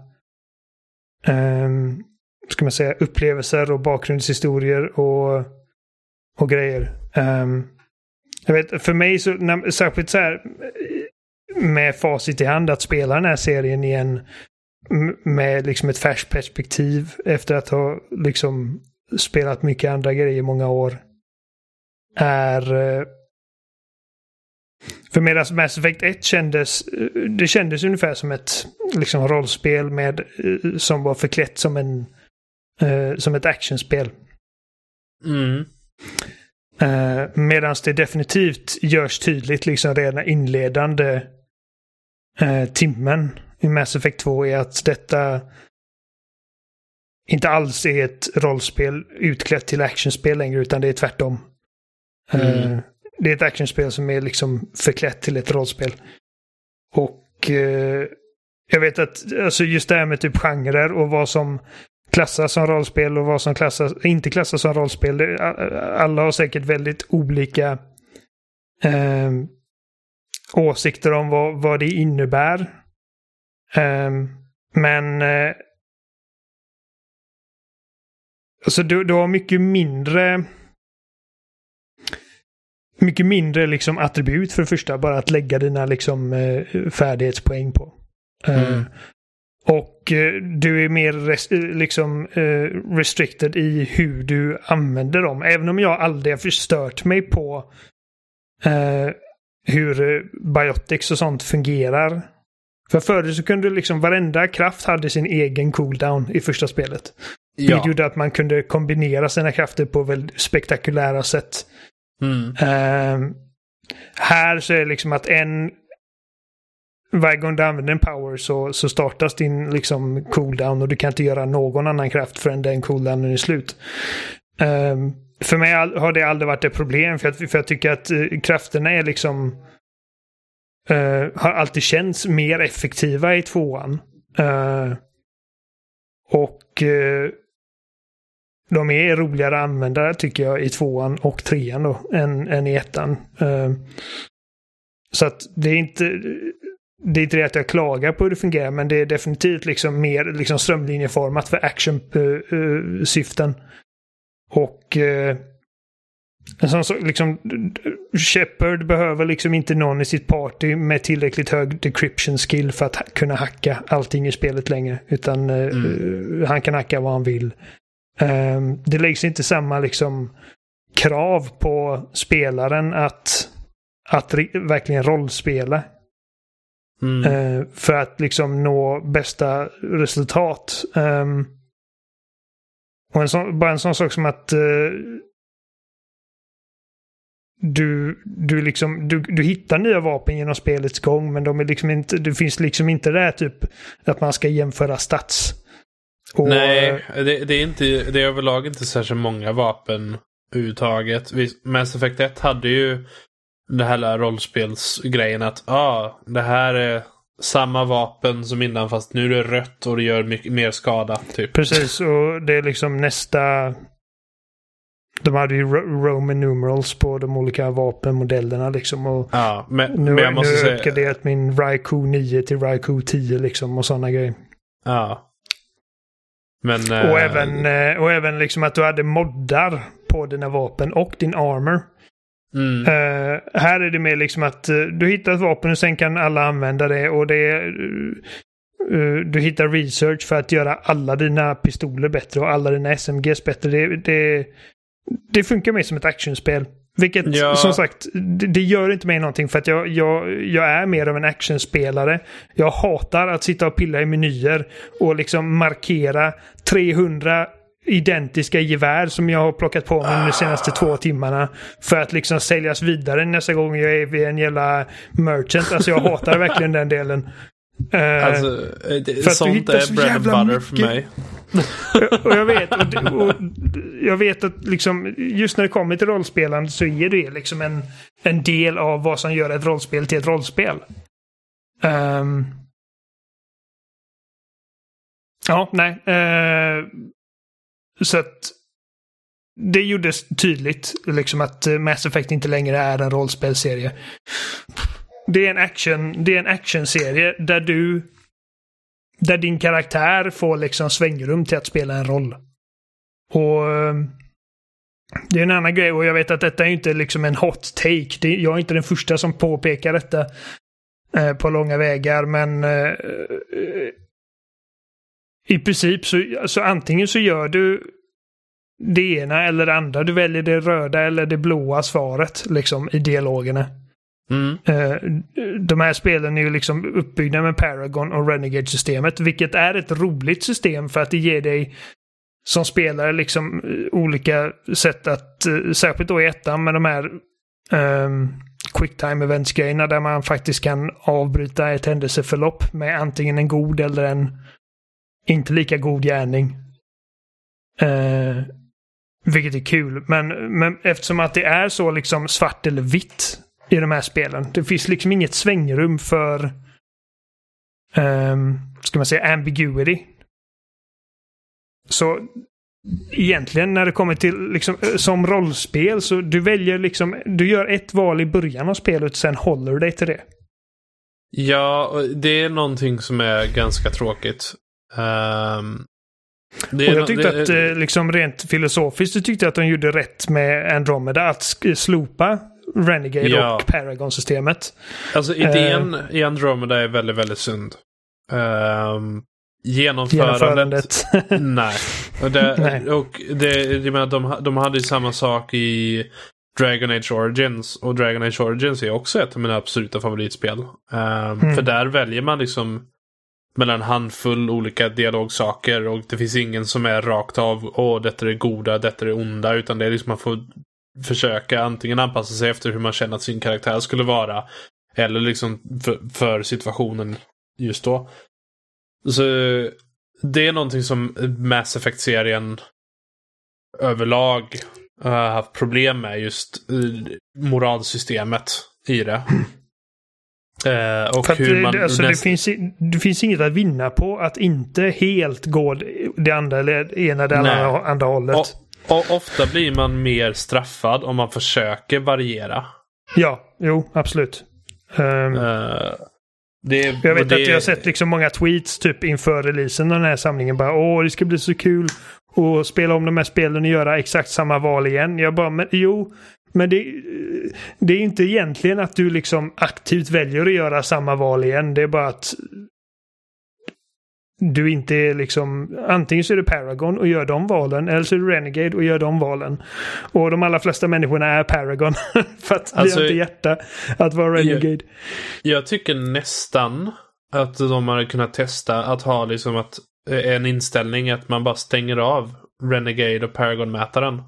um, ska man säga, upplevelser och bakgrundshistorier och, och grejer. Um, jag vet, för mig så, när, särskilt så här med facit i hand att spela den här serien igen med liksom ett färskt perspektiv efter att ha liksom spelat mycket andra grejer i många år. Är... Eh, för medan alltså Mass Effect 1 kändes, eh, det kändes ungefär som ett liksom rollspel med, eh, som var förklätt som en som ett actionspel. Mm. Eh, Medan det definitivt görs tydligt liksom redan inledande eh, timmen i Mass Effect 2 är att detta inte alls är ett rollspel utklätt till actionspel längre utan det är tvärtom. Eh, mm. det är ett actionspel som är liksom förklätt till ett rollspel. Och eh, jag vet att alltså just det här med typ genrer och vad som klassas som rollspel och vad som klassas, inte klassas som rollspel. Det, alla har säkert väldigt olika eh, åsikter om vad, vad det innebär. Eh, men eh, alltså du, du har mycket mindre mycket mindre liksom attribut för det första. Bara att lägga dina liksom eh, färdighetspoäng på. Eh, mm. Och eh, du är mer res liksom eh, restricted i hur du använder dem. Även om jag aldrig har förstört mig på eh, hur biotics och sånt fungerar. För förut så kunde liksom varenda kraft hade sin egen cooldown i första spelet. Ja. Det gjorde att man kunde kombinera sina krafter på väldigt spektakulära sätt. Mm. Här så är det liksom att en varje gång du använder en power så, så startas din liksom cooldown och du kan inte göra någon annan kraft förrän den cooldownen är slut. Um, för mig har det aldrig varit ett problem för, jag, för jag tycker att uh, krafterna är liksom uh, har alltid känts mer effektiva i tvåan. Uh, och eh, de är roligare att använda tycker jag i tvåan och trean då än, än i ettan. Ehm, så att det är inte det är inte det att jag klagar på hur det fungerar, men det är definitivt liksom mer liksom strömlinjeformat för action-syften. Och uh, så, liksom, Shepard behöver liksom inte någon i sitt party med tillräckligt hög decryption skill för att kunna hacka allting i spelet längre. Utan uh, mm. han kan hacka vad han vill. Um, det läggs inte samma liksom krav på spelaren att, att verkligen rollspela Mm. Eh, för att liksom nå bästa resultat. Um, och en sån, bara en sån sak som att uh, du, du, liksom, du, du hittar nya vapen genom spelets gång men de är liksom inte, det finns liksom inte det typ att man ska jämföra stats. Och, Nej, det, det, är inte, det är överlag inte särskilt många vapen överhuvudtaget. Mass Effect 1 hade ju det här rollspelsgrejen att ah, det här är samma vapen som innan fast nu är det rött och det gör mycket mer skada. Typ. Precis, och det är liksom nästa... de hade ju ro- Roman numerals på de olika vapenmodellerna liksom. Och Ja, men, nu men jag måste nu har jag säga... uppgraderat min Raikou 9 till Raikou 10 liksom och sådana grejer. Ja. Men... Och eh, även, eh, och även liksom att du hade moddar på dina vapen och din armor. Mm, Eh, här är det mer liksom att eh, du hittar ett vapen och sen kan alla använda det och det är... eh, du hittar research för att göra alla dina pistoler bättre och alla dina SMGs bättre. Det, det, det funkar mer som ett actionspel. Vilket Ja. som sagt, det, det gör inte mig någonting för att jag, jag, jag är mer av en actionspelare. Jag hatar att sitta och pilla i menyer och liksom markera 300 identiska gevär som jag har plockat på mig de senaste två timmarna. För att liksom säljas vidare nästa gång jag är vid en jävla merchant. Alltså jag hatar verkligen den delen. Eh, Alltså, eh, det, för sånt är så bread and butter för mycket- mig. och jag vet, och, och jag vet att liksom, just när det kommer till rollspelande så är det liksom en, en del av vad som gör ett rollspel till ett rollspel. Ehm. ja, nej. eh, så att det gjordes tydligt liksom att eh, Mass Effect inte längre är en rollspelserie. Det är en action, det är en actionserie där du där din karaktär får liksom svängrum till att spela en roll. Och eh, det är en annan grej och jag vet att detta är inte liksom en hot take. Det, jag är inte den första som påpekar detta eh, på långa vägar men eh, eh i princip så, så antingen så gör du det ena eller det andra. Du väljer det röda eller det blåa svaret liksom i dialogerna. Mm. Eh, de här spelen är ju liksom uppbyggda med Paragon och Renegade-systemet, vilket är ett roligt system för att det ger dig som spelare liksom eh, olika sätt att, eh, särskilt då i ettan med de här um, quicktime events-grejerna där man faktiskt kan avbryta ett händelseförlopp med antingen en god eller en inte lika god gärning. Eh, vilket är kul, men, men eftersom att det är så liksom svart eller vitt i de här spelen. Det finns liksom inget svängrum för eh, ska man säga ambiguity. Så egentligen när det kommer till liksom eh, som rollspel så du väljer liksom du gör ett val i början av spelet sen håller du dig till det. Ja, det är någonting som är ganska tråkigt. Ehm, det Och jag tyckte det- att eh, liksom rent filosofiskt så tyckte jag att de gjorde rätt med Andromeda att slopa Renegade Ja. och Paragon-systemet. Alltså idén i Andromeda är väldigt, väldigt sund. Um, genomförandet... Genomförandet. Nej. Och, det, Nej. och det, jag menar, de, de hade ju samma sak i Dragon Age Origins. Och Dragon Age Origins är också ett av mina absoluta favoritspel. Ehm, Mm. För där väljer man liksom mellan en handfull olika dialogsaker och det finns ingen som är rakt av åh, detta är det goda, detta är det onda. Utan det är liksom man får försöka antingen anpassa sig efter hur man känner att sin karaktär skulle vara. Eller liksom för, för situationen just då. Så det är någonting som Mass Effect-serien överlag har haft problem med just eh, moralsystemet i det. Eh, och hur det, man... det, alltså, det, näst- finns, i- det finns inget att vinna på att inte helt gå det andra eller ena eller Nej. andra, andra hållet. och, och ofta blir man mer straffad om man försöker variera. Ja, jo, absolut. Ehm, Eh, det, jag vet det, att jag har sett liksom många tweets typ inför releasen av den här samlingen. Bara åh, det ska bli så kul att spela om de här spelen och göra exakt samma val igen. Jag bara, men jo, men det, det är inte egentligen att du liksom aktivt väljer att göra samma val igen. Det är bara att du inte är liksom, antingen så är du Paragon och gör de valen, eller så är du Renegade och gör de valen. Och de allra flesta människorna är Paragon. för att Alltså, det har inte hjärta att vara Renegade. Jag tycker nästan att de hade kunnat testa att ha liksom att, eh, en inställning att man bara stänger av Renegade och Paragon-mätaren.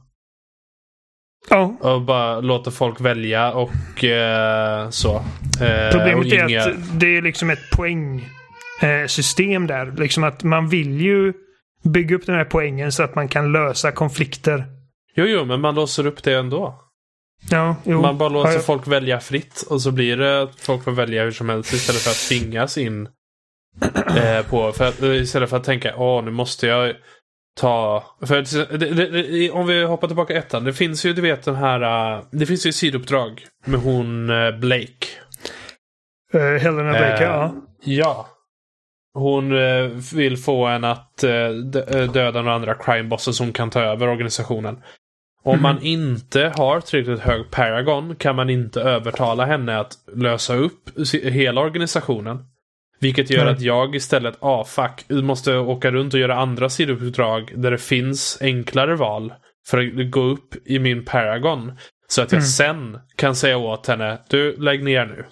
Ja, Och bara låter folk välja och eh, så. Eh, Problemet och är inga- att det är liksom ett poängsystem där. Liksom att man vill ju bygga upp den här poängen så att man kan lösa konflikter. Jo, jo, men man låser upp det ändå. Ja, jo. Man bara låter Ja, ja. folk välja fritt och så blir det att folk får välja hur som helst istället för att tvingas in eh, på. För att, istället för att tänka åh nu måste jag ta... För det, det, om vi hoppar tillbaka ettan. Det finns ju, du vet den här... Uh, det finns ju sidouppdrag med hon uh, Blake. Uh, Helena Blake, ja. Ja. Hon vill få en att döda några andra crime bosses som kan ta över organisationen. Om mm. man inte har tillräckligt hög Paragon kan man inte övertala henne att lösa upp hela organisationen. Vilket gör mm. att jag istället, ah fuck, måste åka runt och göra andra sidouppdrag där det finns enklare val. För att gå upp i min Paragon. Så att jag mm. sen kan säga åt henne, du lägg ner nu.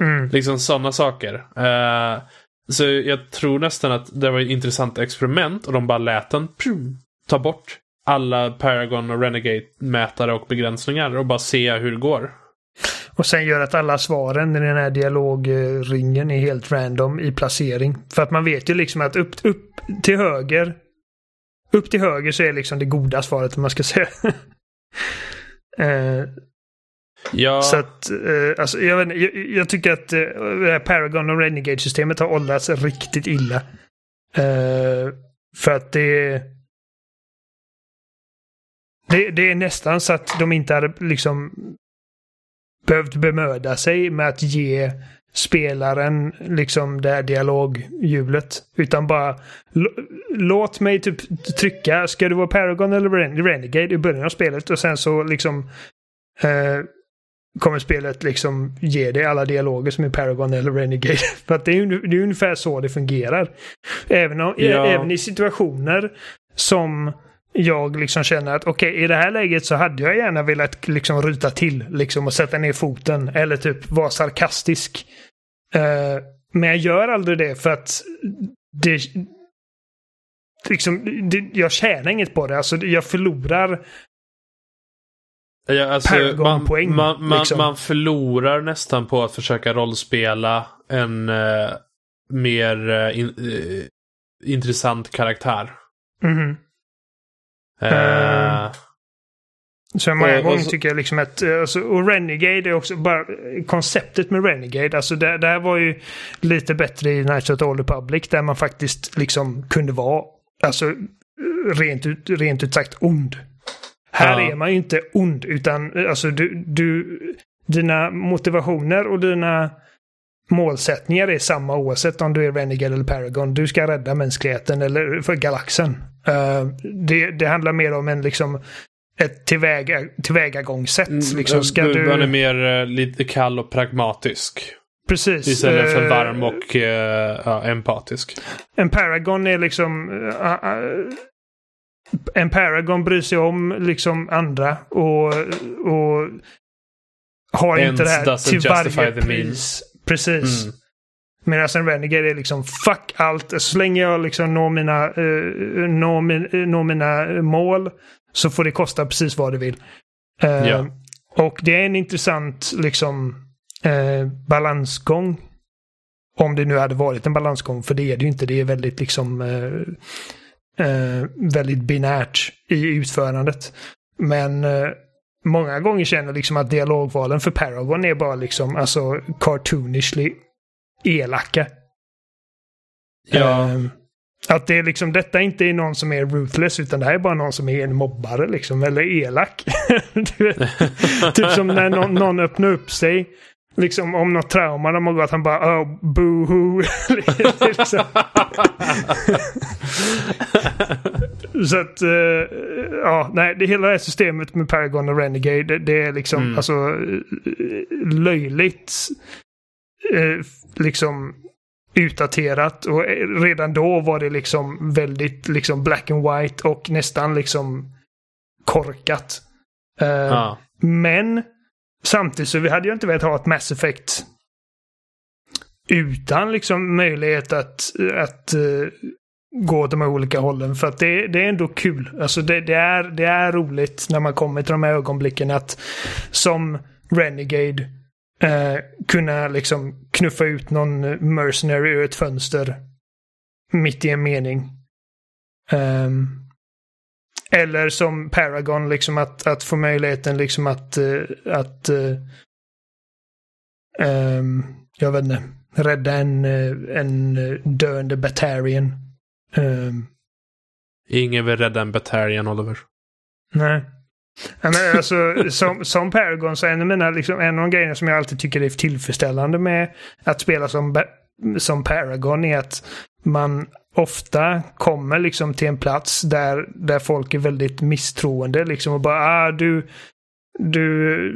mm. Liksom sådana saker. Uh, så jag tror nästan att det var ett intressant experiment och de bara lät den ta bort alla Paragon och Renegade-mätare och begränsningar och bara se hur det går. Och sen gör att alla svaren i den här dialogringen är helt random i placering. För att man vet ju liksom att upp, upp till höger upp till höger så är liksom det goda svaret om man ska säga. uh, ja. Så att, uh, alltså, jag, vet, jag, jag tycker att uh, Paragon och Renegade-systemet har åldrats riktigt illa. Uh, för att det det, det är nästan så att de inte hade liksom behövt bemöda sig med att ge spelaren liksom det här dialoghjulet. Utan bara låt mig typ trycka, ska du vara Paragon eller Renegade i början av spelet och sen så liksom eh, kommer spelet liksom ge dig alla dialoger som är Paragon eller Renegade. För att det är, det är ungefär så det fungerar. Även, om, ja. även i situationer som jag liksom känner att okej, okay, i det här läget så hade jag gärna velat liksom ruta till liksom och sätta ner foten eller typ vara sarkastisk. Uh, men jag gör aldrig det för att det... Liksom, det, jag tjänar inget på det. Alltså, jag förlorar Ja, alltså, man, poäng, man, man, liksom. man, förlorar nästan på att försöka rollspela en uh, mer uh, in, uh, intressant karaktär. Mm. Uh, så många och, gånger så, tycker jag liksom att, eh, alltså, och Renegade är också bara konceptet med Renegade, alltså det, det här var ju lite bättre i Knights of the Old Republic där man faktiskt liksom kunde vara, alltså rent ut, rent ut sagt ond. Här ja. är man ju inte ond utan alltså du, du, dina motivationer och dina målsättningar är samma oavsett om du är Renegade eller Paragon. Du ska rädda mänskligheten eller för galaxen. Uh, det, det, handlar mer om en liksom ett tillväga, tillvägagångssätt. Mm, liksom, ska du, Man är mer uh, lite kall och pragmatisk. Precis. Istället för varm och ja, empatisk. En Paragon är liksom... en Paragon bryr sig om liksom andra och, och har Ends inte det här till varje pris. Precis. Mm. Medan en Renegade är liksom fuck allt. Så länge jag liksom når mina, uh, når, min, uh, når mina mål så får det kosta precis vad det vill. Uh, ja. Och det är en intressant liksom uh, balansgång. Om det nu hade varit en balansgång, för det är det ju inte. Det är väldigt liksom väldigt binärt i utförandet. Men många gånger känner liksom att dialogvalen för Paragon är bara liksom alltså cartoonishly elaka. Ja. Um, att det är liksom, detta inte är någon som är ruthless utan det här är bara någon som är en mobbare liksom, eller elak. typ som när någon, någon öppnar upp sig liksom om något trauma de har gått, han bara oh, boohoo. liksom. Så att, uh, ja, nej, det hela det här systemet med Paragon och Renegade, det, det är liksom mm. alltså löjligt. Uh, liksom utdaterat och redan då var det liksom väldigt liksom black and white och nästan liksom korkat. Uh, ah. Men samtidigt så hade jag inte velat ha ett Mass Effect utan liksom möjlighet att, att uh, gå åt de här olika hållen. För att det, det är ändå kul. Alltså det, det, är, det är roligt när man kommer till de här ögonblicken att som Renegade uh, kunna liksom knuffa ut någon mercenary ur ett fönster mitt i en mening. Um, eller som Paragon, liksom att, att få möjligheten liksom att, uh, att um, jag vet inte, rädda en, uh, en döende Batarian. Um, Ingen vill rädda en Batarian, Oliver. Nej. men alltså, som, som Paragon så är en av, mina, liksom, en av de grejerna som jag alltid tycker är tillfredsställande med att spela som, som Paragon är att man ofta kommer liksom till en plats där, där folk är väldigt misstroende liksom och bara ah, du, du,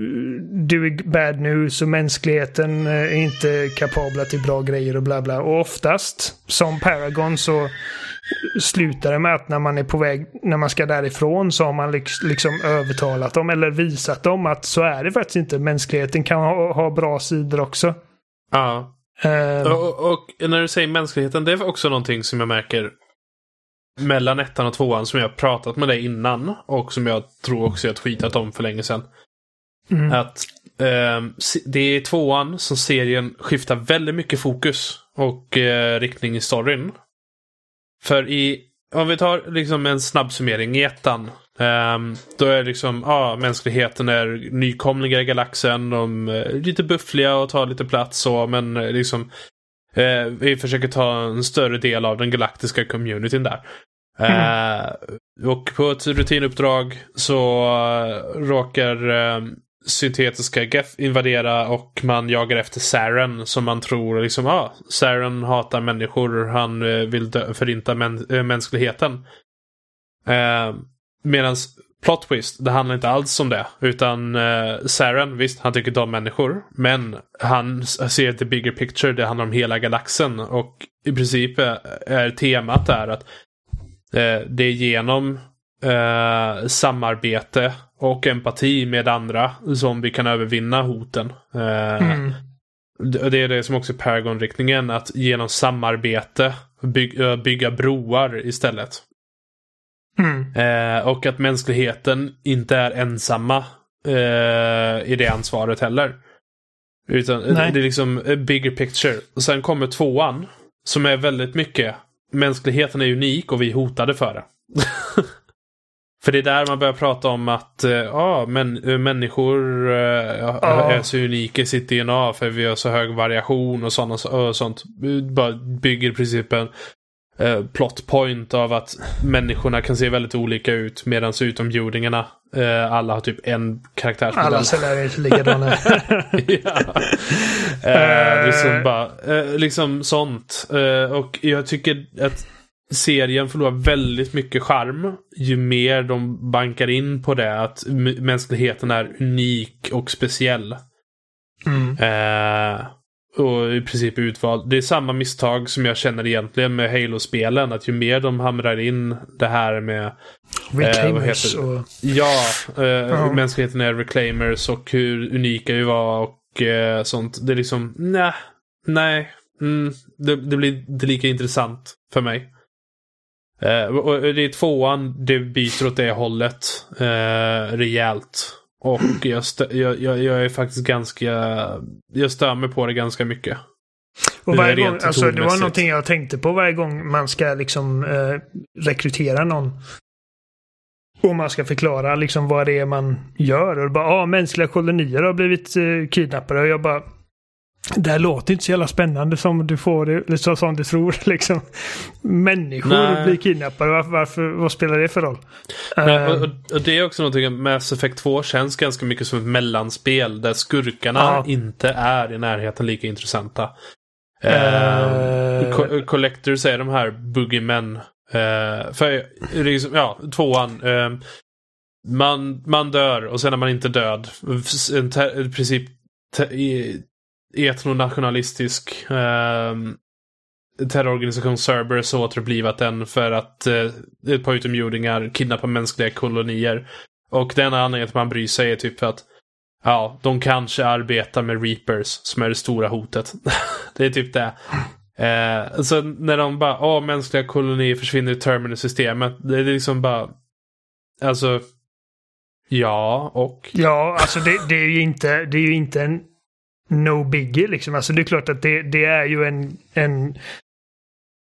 du är bad news och mänskligheten eh, är inte kapabla till bra grejer och bla bla. Och oftast, som Paragon, så slutar det med att när man är på väg, när man ska därifrån så har man liksom övertalat dem eller visat dem att så är det faktiskt inte. Mänskligheten kan ha, ha bra sidor också. Ja. Uh, och, och, när du säger mänskligheten, det är också någonting som jag märker mellan ettan och tvåan som jag pratat med dig innan och som jag tror också jag tweetat om för länge sedan. Mm. Att eh, det är tvåan som serien skiftar väldigt mycket fokus och eh, riktning i storyn. För i, om vi tar liksom en snabb summering i ettan. Um, då är liksom, ja, ah, mänskligheten är nykomlingar i galaxen. De är lite buffliga och tar lite plats så, men eh, liksom Eh, vi försöker ta en större del av den galaktiska communityn där. Mm. Eh, och på ett rutinuppdrag så uh, råkar uh, syntetiska Geth invadera och man jagar efter Saren som man tror liksom, ah, Saren hatar människor, han uh, vill dö, förinta mä mänskligheten. Ehm, Medan plot twist, det handlar inte alls om det. Utan uh, Saren, visst, han tycker om människor. Men han ser the bigger picture, det handlar om hela galaxen. Och i princip är temat där att Eh, det är genom eh, samarbete och empati med andra som vi kan övervinna hoten. Eh, mm. Det är det som också är Paragon-riktningen, att genom samarbete by eh, bygga broar istället. Mm. Eh, och att mänskligheten inte är ensamma eh, i det ansvaret heller. Utan Nej. det är liksom a bigger picture. Och sen kommer tvåan, som är väldigt mycket mänskligheten är unik och vi är hotade för det. för det är där man börjar prata om att eh, ja, men, eh, människor uh, oh. är så unika i sitt DNA för vi har så hög variation och, såna, och sånt. Bara bygger principen uh, plot point av att människorna kan se väldigt olika ut medan utomjordingarna uh, alla har typ en karaktärsmodell. Alla celler är likadana. ja. Uh, liksom, bara, uh, liksom sånt. Uh, och jag tycker att serien förlorar väldigt mycket charm ju mer de bankar in på det att mänskligheten är unik och speciell. Mm. Och i princip utvald. Det är samma misstag som jag känner egentligen med Halo-spelen. Att ju mer de hamrar in det här med... Reclaimers och... Ja, uh, mänskligheten är reclaimers och hur unika vi var och eh, sånt. Det är liksom, nej, nej. Mm, det, det, blir inte lika intressant för mig. Eh, och det är tvåan, det byter åt det hållet eh, rejält. Och jag, jag, jag, jag, är faktiskt ganska... Jag stör mig på det ganska mycket. Och varje gång, alltså, det var någonting jag tänkte på varje gång man ska liksom eh, rekrytera någon. Och man ska förklara liksom vad det är man gör. Och bara, ah, mänskliga kolonier har blivit eh, kidnappade. Och jag bara, det här låter inte så jävla spännande som du får det, så som du tror. Liksom. Människor Nej. blir kidnappade. Varför, varför, vad spelar det för roll? Nej, och, och, det är också någonting, Mass Effect 2 känns ganska mycket som ett mellanspel där skurkarna ja. inte är i närheten lika intressanta. Uh, uh, Collectors är de här boogeymen Uh, för liksom, ja, tvåan. Uh, man, man dör och sen är man inte död. En i princip etnonationalistisk eh, terrororganisation Cerberus har återupplivat den för att eh, ett par utomjordingar kidnappar mänskliga kolonier. Och den anledningen att man bryr sig är typ för att ja, de kanske arbetar med Reapers som är det stora hotet. det är typ det. Eh, så när de bara, åh, mänskliga kolonier försvinner i terminus-systemet. Det är liksom bara, alltså, ja och? Ja, alltså det, det, är ju inte, det är ju inte en no biggie liksom. Alltså det är klart att det, det är ju en, en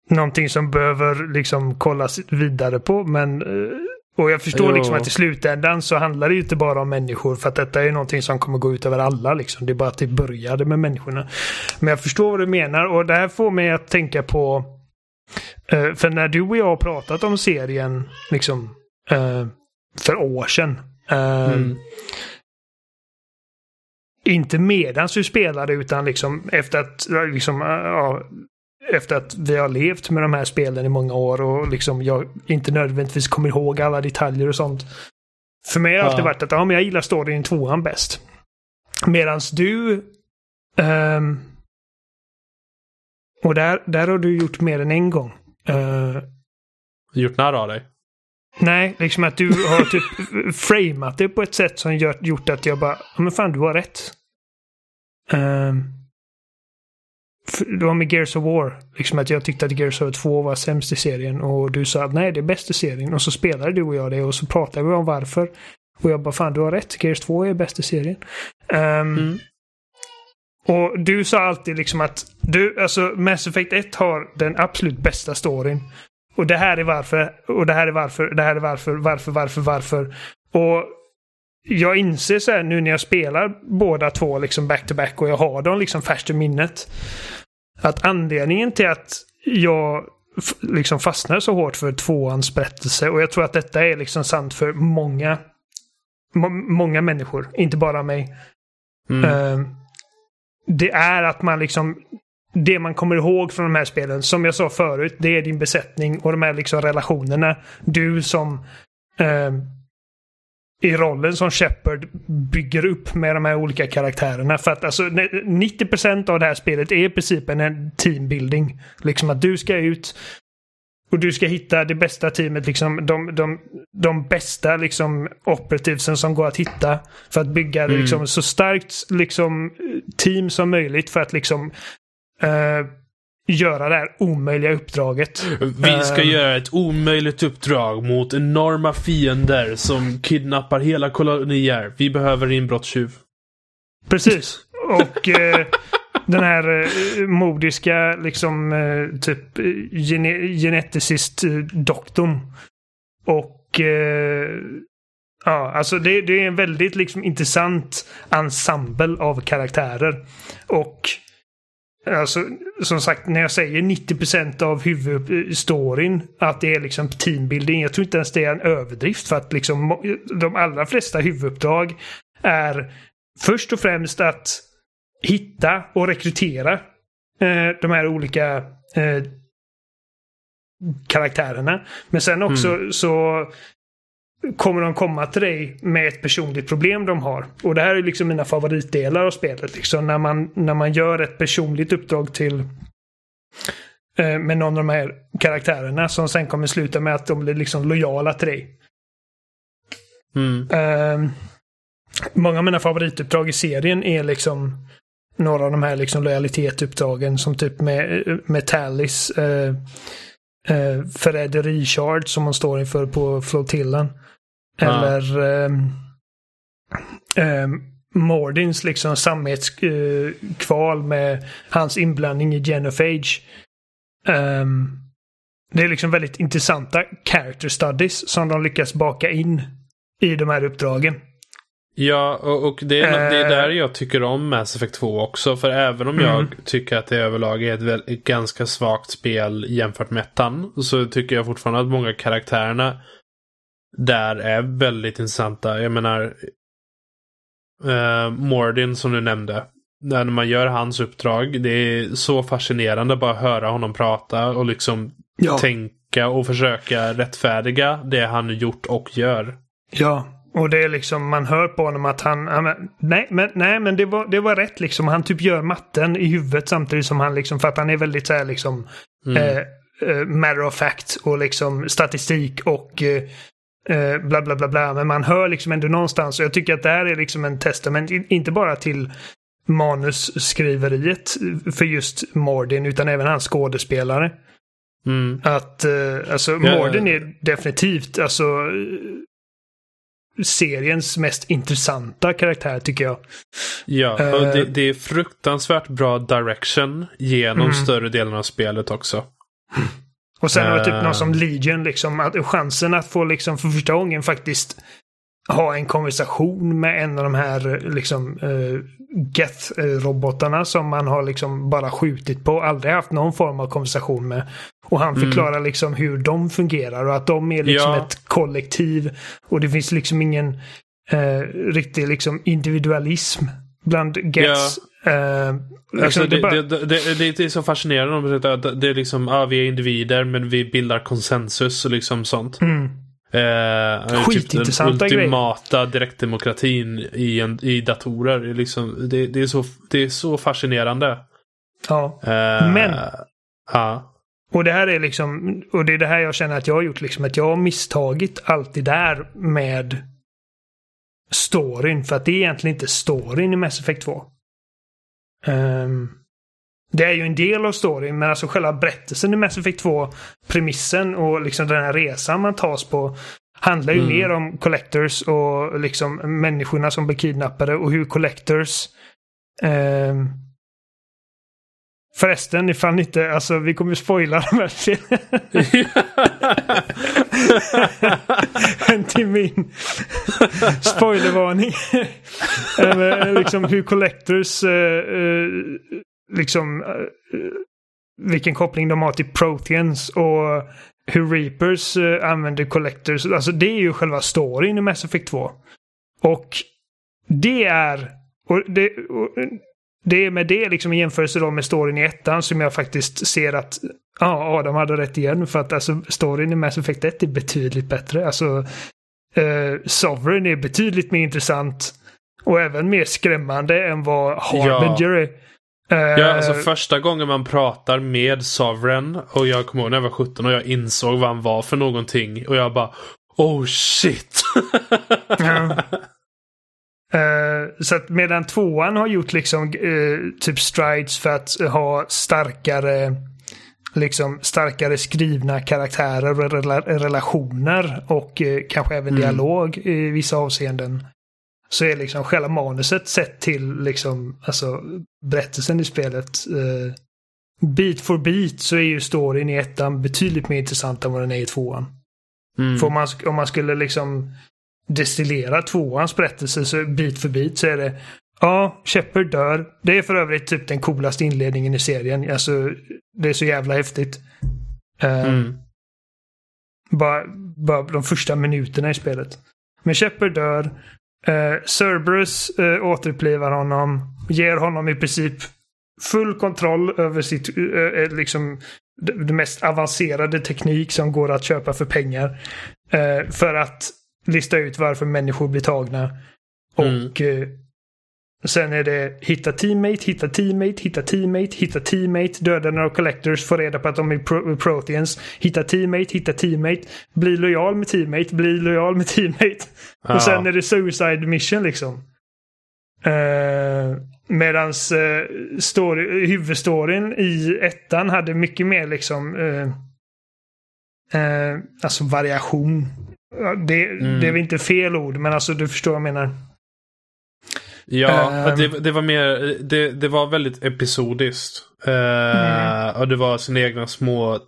någonting som behöver liksom kollas vidare på, men eh, och jag förstår jo. liksom att i slutändan så handlar det ju inte bara om människor för att detta är ju någonting som kommer gå ut över alla liksom. Det är bara att det började med människorna. Men jag förstår vad du menar och det här får mig att tänka på Uh, för när du och jag har pratat om serien liksom uh, för år sedan. Mm. Inte medans du spelade utan liksom efter att, liksom, ja, efter att vi har levt med de här spelen i många år och liksom jag inte nödvändigtvis kommer ihåg alla detaljer och sånt. För mig har det alltid varit att ja, men jag gillar storyn i tvåan bäst. Medans du... Um, och där, där har du gjort mer än en gång. Uh, gjort narr av dig? Nej, liksom att du har typ framat det på ett sätt som gör, gjort att jag bara, men fan du har rätt. Um, det var med Gears of War. Liksom att jag tyckte att Gears of War 2 var sämst i serien och du sa att nej, det är bäst i serien. Och så spelade du och jag det och så pratade vi om varför. Och jag bara, fan du har rätt. Gears 2 är bäst i serien. Um, mm. Och du sa alltid liksom att du, alltså Mass Effect 1 har den absolut bästa storyn. Och det här är varför, och det här är varför, det här är varför, varför, varför, varför. Och jag inser så här nu när jag spelar båda två liksom back to back och jag har dem liksom färskt i minnet. Att anledningen till att jag liksom fastnar så hårt för tvåans berättelse och jag tror att detta är liksom sant för många många människor, inte bara mig. Mm. Uh, det är att man liksom det man kommer ihåg från de här spelen, som jag sa förut, det är din besättning och de här liksom relationerna. Du som uh, i rollen som Shepard bygger upp med de här olika karaktärerna. För att alltså 90% av det här spelet är i princip en teambuilding. Liksom att du ska ut och du ska hitta det bästa teamet, liksom de, de, de bästa liksom operativsen som går att hitta. För att bygga mm. liksom, så starkt liksom, team som möjligt för att liksom uh, göra det här omöjliga uppdraget. Vi ska uh, göra ett omöjligt uppdrag mot enorma fiender som kidnappar hela kolonier. Vi behöver inbrottstjuv. Precis. Och uh, den här uh, modiska liksom uh, typ gene geneticist-doktorn. Och Ja, alltså det, det, är en väldigt liksom intressant ensemble av karaktärer. Och Alltså, som sagt, när jag säger 90% av huvudstoryn, att det är liksom teambuilding. Jag tror inte ens det är en överdrift för att liksom de allra flesta huvuduppdrag är först och främst att hitta och rekrytera eh, de här olika eh, karaktärerna. Men sen också mm. så kommer de komma till dig med ett personligt problem de har. Och det här är liksom mina favoritdelar av spelet. Liksom när, man, när man gör ett personligt uppdrag till eh, med någon av de här karaktärerna som sen kommer sluta med att de blir liksom lojala till dig. Mm. Eh, många av mina favorituppdrag i serien är liksom några av de här liksom lojalitetsuppdragen som typ med, med Tallis. Eh, eh, Fred Richard som hon står inför på flotillen. Eller um, Mordins liksom sammetskval med hans inblandning i Genophage. Um, det är liksom väldigt intressanta character studies som de lyckas baka in i de här uppdragen. Ja, och, och det, är, det är där eh. jag tycker om Mass Effect 2 också. För även om mm. jag tycker att det överlag är ett, väl, ett ganska svagt spel jämfört med ettan. Så tycker jag fortfarande att många karaktärerna där är väldigt intressanta. Jag menar uh, Mordin som du nämnde. När man gör hans uppdrag. Det är så fascinerande bara höra honom prata och liksom ja. tänka och försöka rättfärdiga det han gjort och gör. Ja, och det är liksom man hör på honom att han, han nej men, nej, men det, var, det var rätt liksom. Han typ gör matten i huvudet samtidigt som han liksom, för att han är väldigt så här liksom mm. eh, eh, matter of fact och liksom statistik och eh, eh, bla bla bla bla. Men man hör liksom ändå någonstans. Och jag tycker att det här är liksom en testament, inte bara till manusskriveriet för just Mordin utan även hans skådespelare. Mm. Att eh, alltså Mordin är definitivt alltså seriens mest intressanta karaktär tycker jag. Ja, och det, det är fruktansvärt bra direction genom mm. större delen av spelet också. Och sen har uh, typ någon som Legion, liksom, att chansen att få liksom för första gången faktiskt ha en konversation med en av de här liksom uh, Geth-robotarna som man har liksom bara skjutit på. Aldrig haft någon form av konversation med. Och han Mm. förklarar liksom hur de fungerar och att de är liksom Ja. ett kollektiv. Och det finns liksom ingen uh, riktig liksom individualism bland Geths. Uh, liksom, Alltså, det, det det, det, är så fascinerande om det, att det är liksom, ja, vi är individer men vi bildar konsensus och liksom sånt. Mm. Eh, Skitintressanta typ den ultimata direktdemokratin i, en, i datorer. Liksom, det, är så, det är så fascinerande. Ja. Eh, Men- Ja. Och det här är liksom, och det är det här jag känner att jag har gjort liksom, att jag har misstagit allt det där med storyn. För att det är egentligen inte storyn i Mass Effect 2. Ehm, det är ju en del av storyn, men alltså själva berättelsen i Mass Effect 2, premissen och liksom den här resan man tas på, handlar ju Mm. mer om collectors och liksom människorna som blir kidnappade och hur collectors ehm, Förresten, ifall ni inte, alltså vi kommer spoila de här En timme in. Spoilervarning. Eller liksom hur Collectors, eh, eh, liksom eh, vilken koppling de har till Proteans och hur Reapers eh, använder Collectors. Alltså det är ju själva storyn i Mass Effect 2. Och det är, och det, och det är med det liksom i jämförelse då med storyn i ettan som jag faktiskt ser att ja, Adam hade rätt igen. För att alltså storyn i Mass Effect 1 är betydligt bättre. Alltså eh, Sovereign är betydligt mer intressant och även mer skrämmande än vad Harbinger är. Eh, Ja, alltså första gången man pratar med Sovereign och jag kommer ihåg när jag var 17 och jag insåg vad han var för någonting och jag bara Oh shit! Ja. Eh, så att medan tvåan har gjort liksom eh, typ strides för att ha starkare liksom starkare skrivna karaktärer och rela relationer och eh, kanske även Mm. dialog i vissa avseenden. Så är liksom själva manuset sett till liksom alltså berättelsen i spelet eh, bit for bit så är ju storyn i ettan betydligt mer intressant än vad den är i tvåan. Mm. För om man, om man skulle liksom destillera tvåans berättelse så bit för bit så är det Ja, Shepard dör. Det är för övrigt typ den coolaste inledningen i serien. Alltså, det är så jävla häftigt. Eh, Mm. bara, bara de första minuterna i spelet. Men Shepard dör. Uh, Cerberus uh, återupplivar honom. Ger honom i princip full kontroll över sitt, uh, liksom, det, mest avancerade teknik som går att köpa för pengar. För att lista ut varför människor blir tagna. Mm. Och eh, sen är det hitta teammate, hitta teammate, hitta teammate, hitta teammate, döda några collectors, få reda på att de är pro proteans, hitta teammate, hitta teammate, bli lojal med teammate, bli lojal med teammate. Ja. Och sen är det suicide mission liksom. Uh, medans uh, story, huvudstoryn i ettan hade mycket mer liksom uh, uh, alltså variation. Det, Mm. det är väl inte fel ord, men alltså du förstår vad jag menar. Ja, Ehm. det, det var mer, det, det var väldigt episodiskt. Mm. Och det var sina egna små, eh,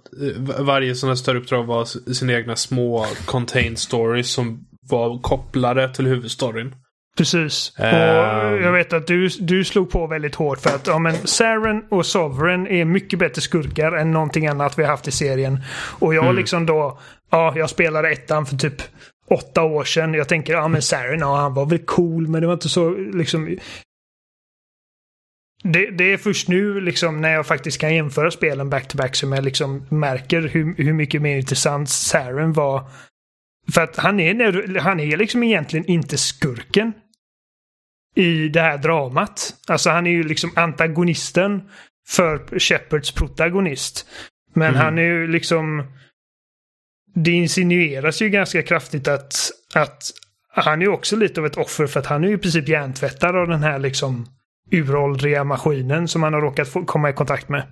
varje sån här större uppdrag var sina egna små contained stories som var kopplade till huvudstoryn. Precis. Ehm. Och jag vet att du, du slog på väldigt hårt för att ja, men Saren och Sovereign är mycket bättre skurkar än någonting annat vi har haft i serien. Och jag Mm. liksom då, ja, jag spelade ettan för typ åtta år sedan. Jag tänker, ja men Saren, ja han var väl cool, men det var inte så liksom... Det, det är först nu liksom när jag faktiskt kan jämföra spelen back-to-back som jag liksom märker hur, hur mycket mer intressant Saren var. För att han är, han är liksom egentligen inte skurken i det här dramat. Alltså han är ju liksom antagonisten för Shepards protagonist. Men Mm. han är ju liksom... Det insinueras ju ganska kraftigt att, att han är också lite av ett offer för att han är ju i princip hjärntvättad av den här liksom uråldriga maskinen som han har råkat få komma i kontakt med.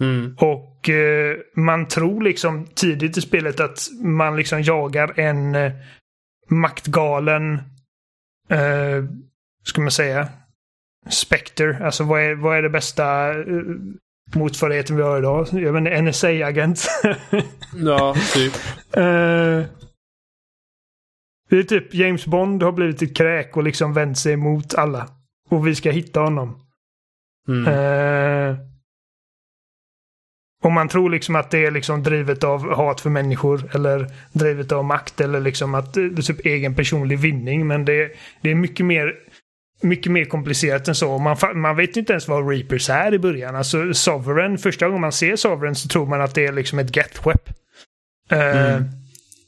Mm. Och eh, man tror liksom tidigt i spelet att man liksom jagar en eh, maktgalen, eh, ska man säga, Spectre. Alltså vad är, vad är det bästa eh, motsvarigheten vi har idag? Jag vet inte, NSA-agent. Ja, typ. eh, Det är typ James Bond har blivit ett kräk och liksom vänt sig mot alla. Och vi ska hitta honom. Mm. Eh, och man tror liksom att det är liksom drivet av hat för människor eller drivet av makt eller liksom att det är typ egen personlig vinning. Men det, det är mycket mer mycket mer komplicerat än så. Man, man vet inte ens vad Reapers är i början. Alltså Sovereign, första gången man ser Sovereign så tror man att det är liksom ett Geth-skepp. Eh, Mm.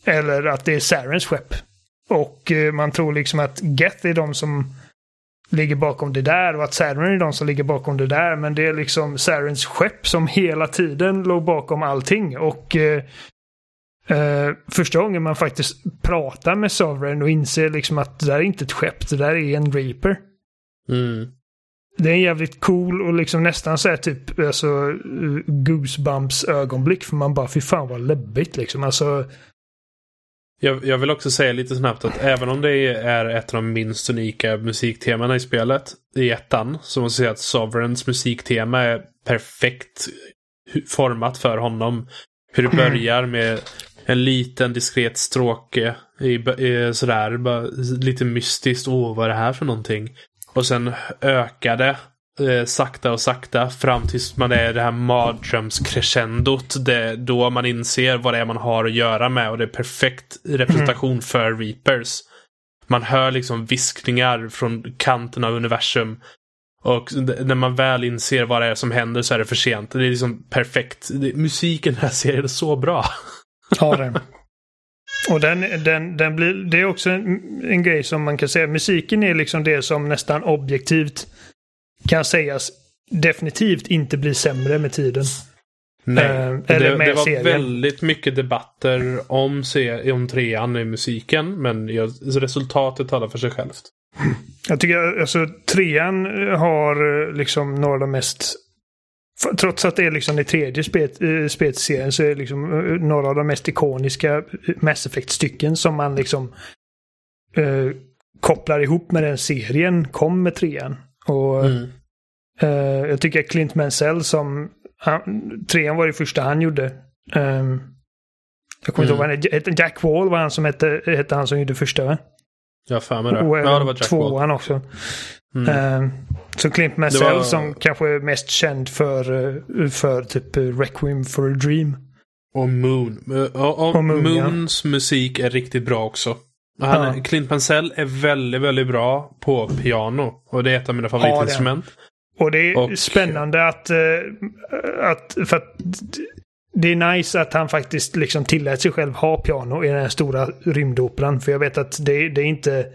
Eller att det är Sarens skepp. Och eh, man tror liksom att Geth är de som ligger bakom det där och att Saren är de som ligger bakom det där. Men det är liksom Sarens skepp som hela tiden låg bakom allting. Och eh, eh, första gången man faktiskt pratar med Sovereign och inser liksom att det där är inte ett skepp, det där är en Reaper. Mm. Det är en jävligt cool och liksom nästan så här typ alltså, uh, goosebumps ögonblick. För man bara, fy fan vad läbbigt liksom. Alltså, Jag, jag vill också säga lite snabbt att även om det är ett av de minst unika musiktemana i spelet i ettan så måste jag säga att Sovereigns musiktema är perfekt format för honom. Hur det Mm. börjar med en liten diskret stråke i, i, sådär, bara lite mystiskt. Åh, vad är det här för någonting? Och sen ökar det eh, sakta och sakta fram tills man är det här mardrömscrescendot. Det, då man inser vad det är man har att göra med och det är perfekt representation för Reapers. Man hör liksom viskningar från kanten av universum. Och när man väl inser vad det är som händer så är det för sent. Det är liksom perfekt. Musiken i den här serien är så bra. Ja, den. Och den, den, den blir, det är också en, en grej som man kan säga. Musiken är liksom det som nästan objektivt kan sägas definitivt inte blir sämre med tiden. Nej. Eh, det, det var serien. väldigt mycket debatter om, se, om trean i musiken. Men jag, resultatet talar för sig självt. Jag tycker alltså trean har eh, liksom några av de mest Trots att det är liksom det tredje spelet, eh, spelet i serien så är det liksom eh, några av de mest ikoniska eh, Mass Effect-stycken som man liksom eh, kopplar ihop med den serien kom med trean. Och Mm. eh, jag tycker att Clint Mansell som han, trean var det första han gjorde. Ehm, jag kommer inte ihåg vad han hette. Jack Wall var han som hette, hette han som gjorde första va? Har för mig det. Och Ja, det var Jack Wall. tvåan också. Mm. Ehm, så Clint Mansell var- som kanske är mest känd för, eh, för typ eh, Requiem for a Dream. Och Moon. Eh, Och, och Moon, ja. Moons musik är riktigt bra också. Han, Ja. Clint Mansell är väldigt, väldigt bra på piano. Och det är ett av mina favoritinstrument. Och det är Och- spännande att, att, för att det är nice att han faktiskt liksom tillät sig själv ha piano i den här stora rymdoperan. För jag vet att det, det är inte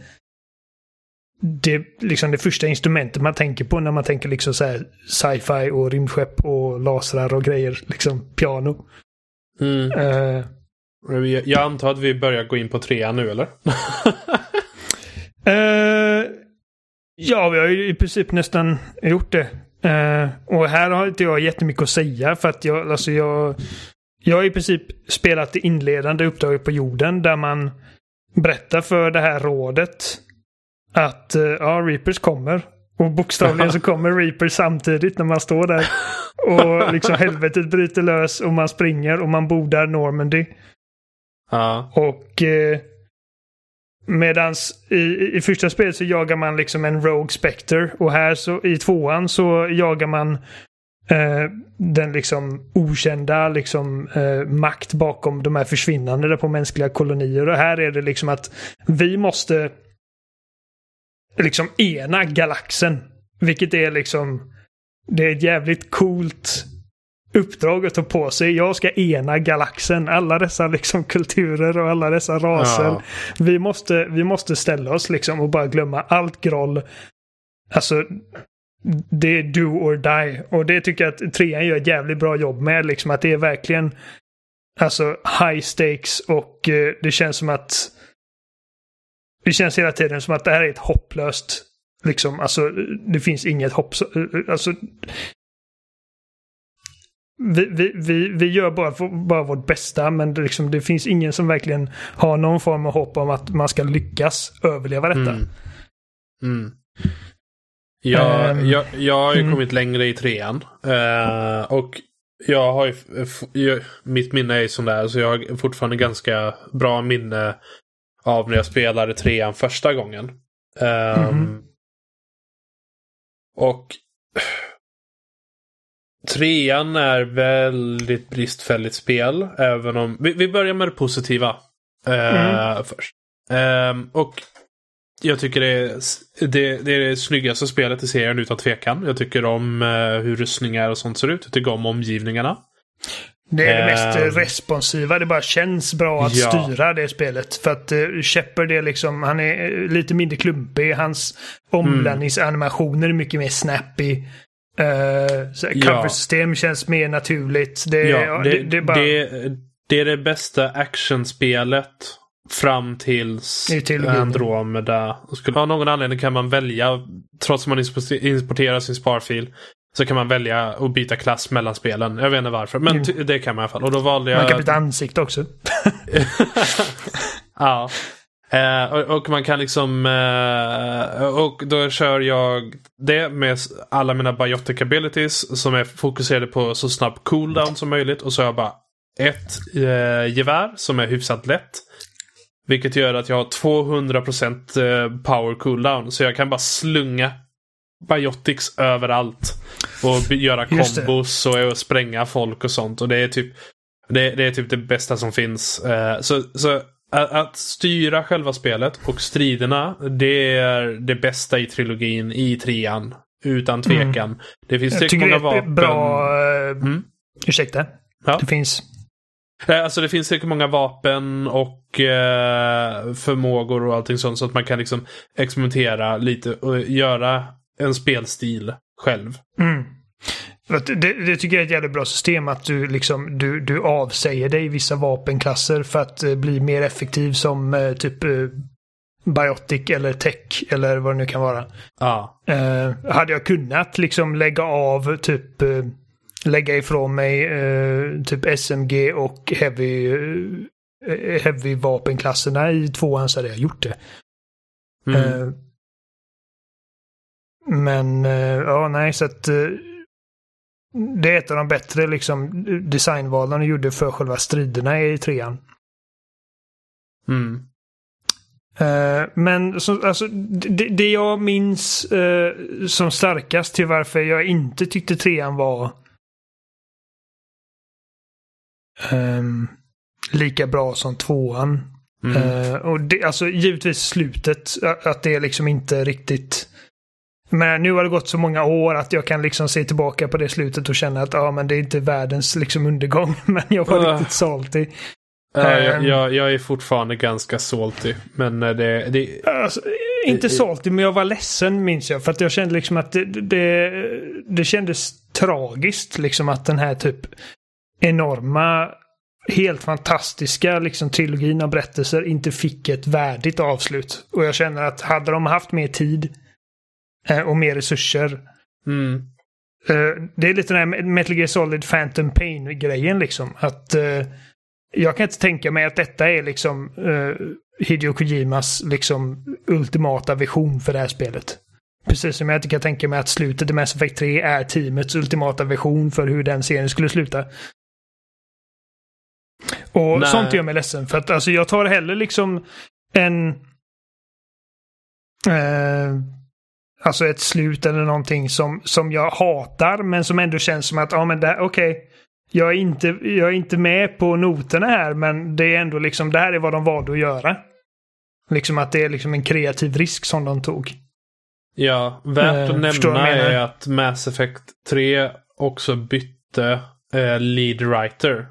det, liksom det första instrumentet man tänker på när man tänker liksom så här sci-fi och rymdskepp och lasrar och grejer. Liksom piano. Mm. Eh, Jag, antar att vi börjar gå in på trean nu, eller? Eh, ja, vi har ju i princip nästan gjort det. Eh, och här har inte jag jättemycket att säga för att jag, alltså jag, jag har i princip spelat det inledande uppdraget på jorden där man berättar för det här rådet att eh, ja, Reapers kommer. Och bokstavligen så kommer Reapers samtidigt när man står där. Och liksom helvetet bryter lös och man springer och man bordar Normandy. Ja. Och eh, medans i, i första spelet så jagar man liksom en Rogue Spectre och här så i tvåan så jagar man eh, den liksom okända liksom eh, makt bakom de här försvinnande där på mänskliga kolonier. Och här är det liksom att vi måste liksom ena galaxen. Vilket är liksom det är ett jävligt coolt uppdrag att ta på sig. Jag ska ena galaxen. Alla dessa liksom kulturer och alla dessa raser. Ja. Vi, måste, vi måste ställa oss liksom och bara glömma allt groll. Alltså, det är do or die. Och det tycker jag att trean gör ett jävligt bra jobb med. Liksom att det är verkligen alltså high stakes och eh, det känns som att det känns hela tiden som att det här är ett hopplöst Liksom, alltså det finns inget hopp. Så, Alltså, vi, vi, vi, vi gör bara, bara vårt bästa men det, liksom, det finns ingen som verkligen har någon form av hopp om att man ska lyckas överleva detta. Mm. Mm. Jag, Ehm, jag, jag har ju mm. kommit längre i trean. Eh, och jag har ju, jag, mitt minne är ju sån där så jag har fortfarande ganska bra minne av när jag spelade trean första gången. Um, Mhm. Och trean är väldigt bristfälligt spel. Även om... Vi, vi börjar med det positiva eh, först. Ehm, och jag tycker det är, det, det är det snyggaste spelet i serien utan tvekan. Jag tycker om eh, hur rustningar och sånt ser ut. Jag tycker om omgivningarna. Det är det mest Ehm. responsiva. Det bara känns bra att Ja. styra det spelet. För att uh, Shepard är liksom, han är eh, lite mindre klumpig. Hans omladdningsanimationer är mycket mer snappy. Uh, så Ja. Cover-system känns mer naturligt. Det, Ja, det, det, det är bara... det, är det bästa actionspelet fram tills. Andromeda. Skulle, av någon anledning kan man välja, trots att man importerar sin sparfil, så kan man välja att byta klass mellan spelen. Jag vet inte varför, men Mm. det kan man i alla fall. Och då valde jag... Man kan byta ansikte också. ja. Eh, och, och man kan liksom... Eh, och då kör jag det med alla mina biotic abilities som är fokuserade på så snabb cooldown som möjligt. Och så har jag bara ett eh, gevär som är hyfsat lätt. Vilket gör att jag har 200% eh, power cooldown. Så jag kan bara slunga biotics överallt. Och göra kombos och, och spränga folk och sånt. Och det är typ det, det är typ det bästa som finns. Eh, så, så att, att styra själva spelet och striderna, det är det bästa i trilogin i trean. Utan tvekan. Det finns Jag tycker det är vapen. bra... Uh, Mm. Ursäkta. Ja. Det finns... Eh, Alltså det finns säkert många vapen och eh, förmågor och allting sånt så att man kan liksom experimentera lite och göra en spelstil själv. Mm. Det, det tycker jag är ett jävligt bra system att du liksom du, du avsäger dig vissa vapenklasser för att eh, bli mer effektiv som eh, typ eh, Biotic eller Tech eller vad det nu kan vara. Ja. Eh, hade jag kunnat liksom lägga av typ eh, lägga ifrån mig typ SMG och Heavy Heavy vapenklasserna i tvåan så hade jag gjort det. Mm. Men eh, ja, nej, så att eh, det är ett av de bättre liksom, designvalen de gjorde för själva striderna i trean. Mm. Eh, men så, alltså, det, det jag minns som starkast till varför jag inte tyckte trean var ehm, lika bra som tvåan. Mm. Eh, och det, alltså givetvis slutet, a- att det liksom inte riktigt... Men nu har det gått så många år att jag kan liksom se tillbaka på det slutet och känna att ja, men det är inte världens liksom undergång. Men jag var Uh. riktigt salty. Ja, jag, ehm. jag, jag är fortfarande ganska salty. Men eh, det, det, Alltså, inte salty, men jag var ledsen minns jag. För att jag kände liksom att det, det, det kändes tragiskt liksom att den här typ enorma, helt fantastiska liksom trilogin av berättelser inte fick ett värdigt avslut. Och jag känner att hade de haft mer tid eh, och mer resurser. mm. Eh, det är lite den här Metal Gear Solid Phantom Pain-grejen liksom. Att eh, jag kan inte tänka mig att detta är liksom eh, Hideo Kojimas liksom ultimata vision för det här spelet. Precis som jag inte kan tänka mig att slutet i Mass Effect 3 är teamets ultimata vision för hur den serien skulle sluta. Och Nej. sånt gör mig ledsen. För att alltså, jag tar hellre liksom en... Eh, alltså ett slut eller någonting som, som jag hatar men som ändå känns som att, ja men det här, okej. jag, är inte, jag är inte med på noterna här men det är ändå liksom, det här är vad de valde att göra. Liksom att det är liksom en kreativ risk som de tog. Ja, värt Eh, att vad nämna jag är att Mass Effect 3 också bytte eh, lead writer.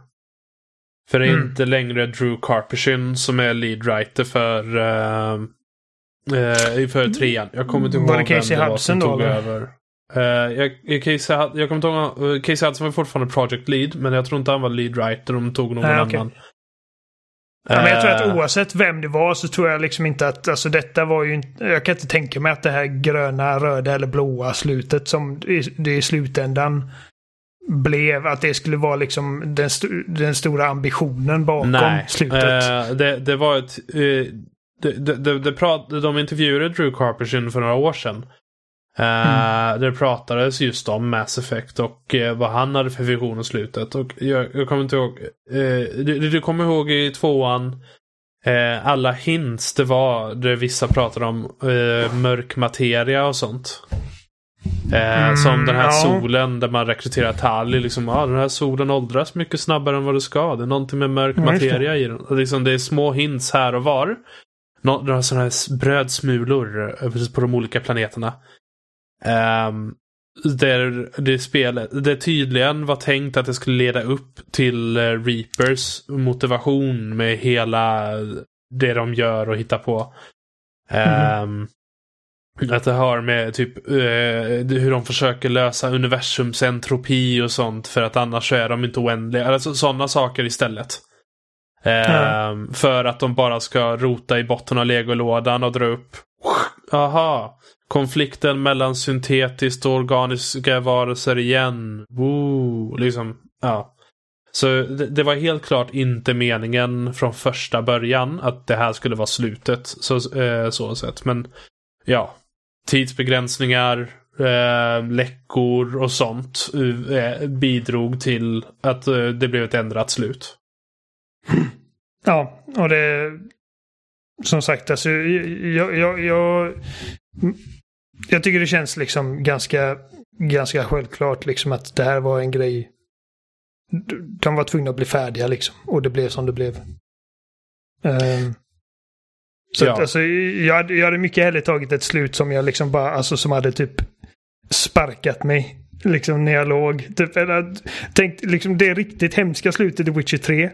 För det är Mm. inte längre Drew Carpushin som är lead writer för, eh, eh, för trean. Jag kommer inte ihåg Var det vem Casey det var Hudson som då, tog eller? över. Eh, jag, jag, Casey, jag kommer inte ihåg, eh, Casey Hudson var fortfarande project lead, men jag tror inte han var lead writer. De tog någon Nej, okej. annan. Ja, men jag tror att Eh, oavsett vem det var så tror jag liksom inte att, alltså detta var ju inte, jag kan inte tänka mig att det här gröna, röda eller blåa slutet som det i slutändan blev, att det skulle vara liksom den, st den stora ambitionen bakom Nej, slutet. eh, det, det var ett... eh, det, det, det prat, de intervjuade Drew Carpushin för några år sedan. Uh, Det pratades just om Mass Effect och eh, vad han hade för vision i slutet. Och jag, jag kommer inte ihåg. eh, du, du kommer ihåg i tvåan Eh, alla hints det var det vissa pratade om eh, mörk materia och sånt. Eh, mm, som den här ja. solen där man rekryterar Tali. Liksom, ah, den här solen åldras mycket snabbare än vad det ska. Det är någonting med mörk mm, materia i den. Och liksom, det är små hints här och var. Några sådana här brödsmulor eh, på de olika planeterna. Um, där det spelet, det tydligen var tänkt att det skulle leda upp till eh, Reapers motivation med hela eh, det de gör och hittar på. Mm. Um, att det har med typ uh, hur de försöker lösa universums entropi och sånt för att annars är de inte oändliga. Alltså sådana saker istället. Mm. För att de bara ska rota i botten av legolådan och dra upp. Aha. Konflikten mellan syntetiskt och organiska varelser igen. Woo. Liksom, ja. Så det, det, var helt klart inte meningen från första början att det här skulle vara slutet. Så, eh, så sett. Men ja, tidsbegränsningar, eh, läckor och sånt eh, bidrog till att eh, det blev ett ändrat slut. Ja, och det... Som sagt, alltså jag, jag, jag, jag tycker det känns liksom ganska, ganska självklart liksom att det här var en grej. De var tvungna att bli färdiga liksom. Och det blev som det blev. Um, så ja. att, alltså, jag, hade, jag hade mycket hellre tagit ett slut som jag liksom bara, alltså som hade typ sparkat mig. Liksom när jag låg. Typ, eller, tänk, liksom det riktigt hemska slutet i Witcher 3.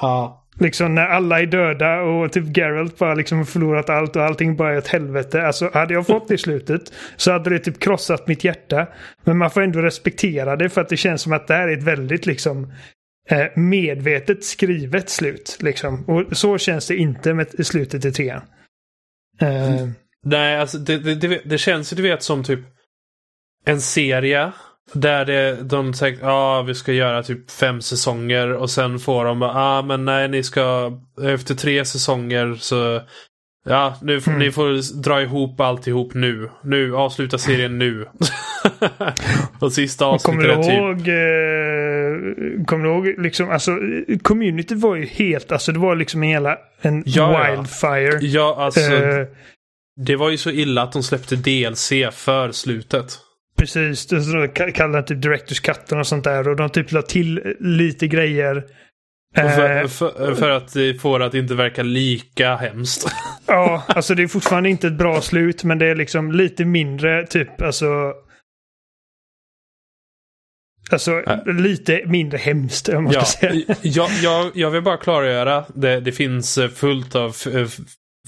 Ja. Liksom när alla är döda och typ Geralt bara liksom förlorat allt och allting bara är ett helvete. Alltså hade jag fått det i slutet så hade det typ krossat mitt hjärta. Men man får ändå respektera det för att det känns som att det här är ett väldigt liksom eh, medvetet skrivet slut. Liksom. Och så känns det inte med slutet i trean. Uh... Nej, alltså det, det, det, det känns ju du vet som typ en serie där det, de säger ja ah, vi ska göra typ fem säsonger och sen får de ah men nej ni ska efter tre säsonger så Ja, nu, mm. ni får dra ihop alltihop nu. Nu, avsluta serien nu. och sista avsnittet är typ... Ihåg, eh, kommer du ihåg, liksom, alltså community var ju helt, alltså det var liksom en hela, en ja, wildfire. Ja, alltså. Eh, det var ju så illa att de släppte DLC för slutet. Precis, de kallade det typ Directors Cut och sånt där. Och de typ la till lite grejer. För, eh, för, för, att få det att inte verka lika hemskt. ja, alltså det är fortfarande inte ett bra slut men det är liksom lite mindre typ alltså. Alltså äh. lite mindre hemskt om man ja, ska säga. Jag, jag, jag vill bara klargöra. Det, det finns fullt av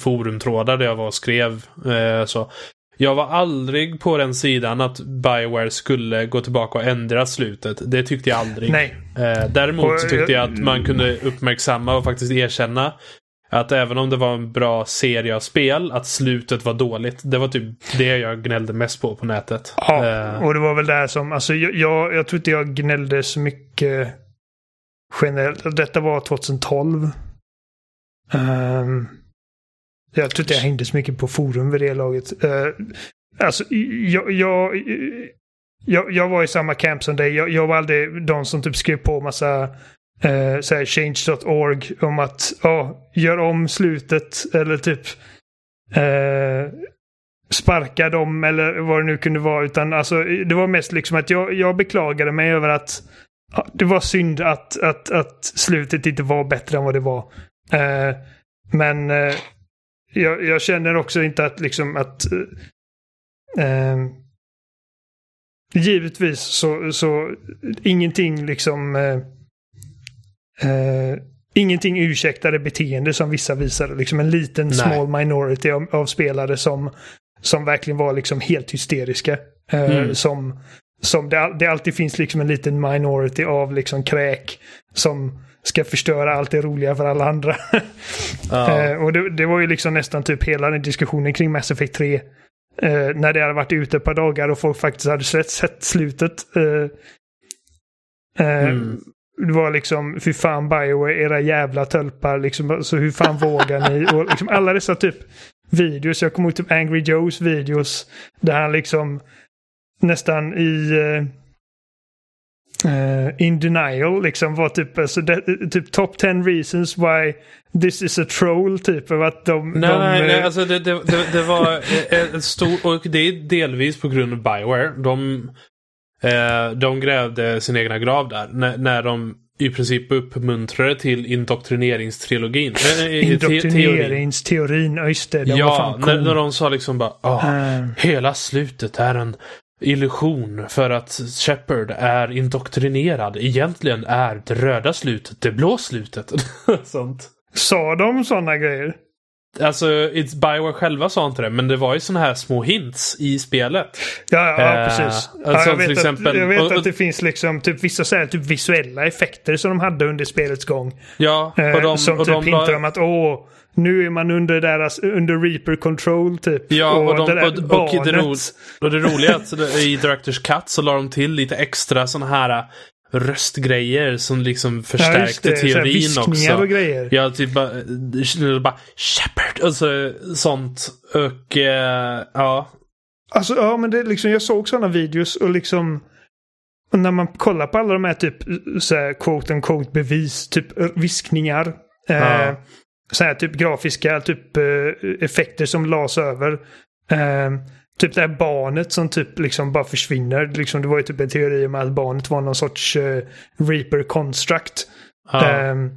forumtrådar där jag var och skrev. Eh, så. Jag var aldrig på den sidan att Bioware skulle gå tillbaka och ändra slutet. Det tyckte jag aldrig. Nej. Eh, däremot så tyckte jag att man kunde uppmärksamma och faktiskt erkänna att även om det var en bra serie av spel, att slutet var dåligt. Det var typ det jag gnällde mest på på nätet. Ja, eh. och det var väl det som, alltså jag, jag, jag tror inte jag gnällde så mycket generellt. Detta var 2012. Um, ehm, jag tror inte jag hängde så mycket på forum vid det laget. Uh, alltså, jag, jag, jag, jag, var i samma camp som dig. Jag, jag var aldrig de som typ skrev på massa eh, uh, change.org om att oh, gör om slutet eller typ uh, sparka dem eller vad det nu kunde vara. Utan alltså, det var mest liksom att jag, jag beklagade mig över att ja, det var synd att, att, att slutet inte var bättre än vad det var. Uh, men jag, jag, känner också inte att liksom att eh, givetvis så, så ingenting liksom eh, eh, ingenting ursäktade beteende som vissa visade. Liksom en liten Nej. small minority av, av, spelare som, som verkligen var liksom helt hysteriska. Eh, mm. Som, som det, det alltid finns liksom en liten minority av liksom kräk som ska förstöra allt det roliga för alla andra. Eh, och det, det, var ju liksom nästan typ hela den diskussionen kring Mass Effect 3. Eh, när det hade varit ute ett par dagar och folk faktiskt hade sett, sett slutet. Eh, mm. Det var liksom, fy fan Bioware, era jävla tölpar. Liksom, så hur fan vågar ni? Och liksom alla dessa typ videos. Jag kommer ihåg typ Angry Joes videos. Där han liksom nästan i... Uh, in denial liksom var typ, alltså, det, typ top 10 reasons why this is a troll typ. Av att de, Nej, de, nej, nej, eh, alltså det, det, det, var en stor, och det är delvis på grund av Bioware. De, eh, de grävde sin egna grav där. När, när de i princip uppmuntrade till indoktrineringstrilogin. Teorin. Indoktrineringsteorin, ja just det. Ja, när, när de sa liksom bara ah, Eh, Hela slutet är en illusion för att Shepard är indoktrinerad. Egentligen är det röda slutet det blå slutet. Sånt. sa de sådana grejer? Alltså, it's Bioware själva sa inte det, men det var ju såna här små hints i spelet. Ja, ja Eh, precis. Ja, alltså jag vet, exempel- att, jag vet och- och- att det finns liksom typ vissa så här, typ visuella effekter som de hade under spelets gång. Ja, Eh, och de, som och typ de hintar om att åh, nu är man under deras, under Reaper control typ. Ja, och, de, det och, och, det, ro, och det roliga är att i Directors Cut så la de till lite extra såna här äh, röstgrejer som liksom förstärkte ja, så teorin viskningar också. och grejer. Ja, typ bara, eh, bara Shepard, alltså sånt. Och eh, ja. Alltså ja, men det liksom, jag såg sådana videos och liksom och när man kollar på alla de här typ så här, quote and quote bevis, typ eh, viskningar. Eh, Ja. Så här typ grafiska typ eh, effekter som las över. Eh, typ det här barnet som typ liksom bara försvinner. Liksom, det var ju typ en teori om att barnet var någon sorts eh, Reaper construct. ja. Ehm,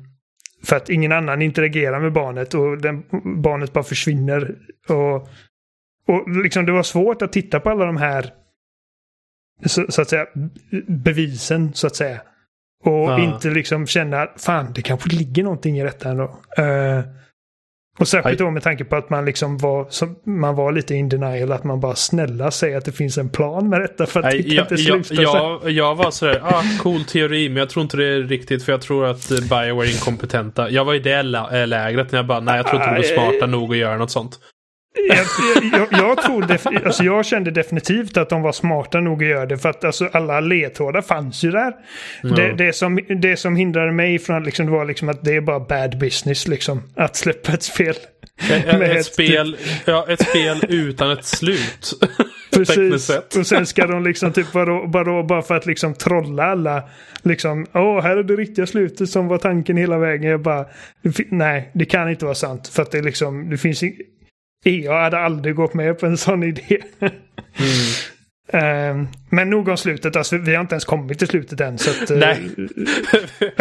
för att ingen annan interagerar med barnet och den, barnet bara försvinner. Och, och liksom det var svårt att titta på alla de här så, så att säga bevisen så att säga. Och Ja. inte liksom känna fan det kanske ligger någonting i detta ändå. Uh, och särskilt då med tanke på att man liksom var, som, man var lite in denial, att man bara snälla säger att det finns en plan med detta för att det Nej, kan jag, inte sluta så jag, jag var sådär, ah, cool teori, men jag tror inte det är riktigt för jag tror att eh, Bioware är inkompetenta. Jag var i det lä- äh, lägret när jag bara, nej jag tror inte de är smarta nog att göra något sånt. Jag, jag, jag, tror alltså jag kände definitivt att de var smarta nog att göra det. För att alltså alla ledtrådar fanns ju där. Det, Ja. det, som, det som hindrade mig från att liksom, det var liksom att det är bara bad business liksom. Att släppa ett spel. Ett, ett, spel, ja, ett spel utan ett slut. Precis. Och sen ska de liksom typ bara, bara, bara för att liksom trolla alla. Liksom, åh här är det riktiga slutet som var tanken hela vägen. Jag bara, det nej det kan inte vara sant. För att det liksom, det finns jag hade aldrig gått med på en sån idé. Ehm, men nog om slutet. Alltså, vi har inte ens kommit till slutet än. Så att, eh, Nej. vi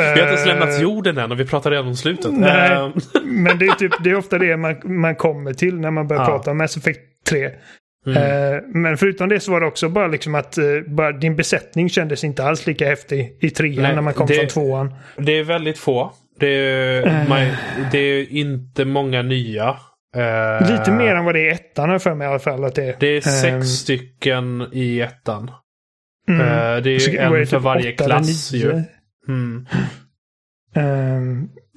har inte ens Eh, lämnat jorden än och vi pratar redan om slutet. Nej. Eh, Men det är, typ, det är ofta det man, man kommer till när man börjar Ja. prata om Mass Effect 3. mm. Eh, men förutom det så var det också bara liksom att eh, bara din besättning kändes inte alls lika häftig i trean Nej, när man kom det- från tvåan. Det är väldigt få. Det är, Eh. man, det är inte många nya. Eh, Lite mer än vad det är i ettan har för mig i alla fall. Att det, är. Det är sex Ehm, stycken i ettan. mm. Eh, det är ju var det en för typ varje klass ju. Mm.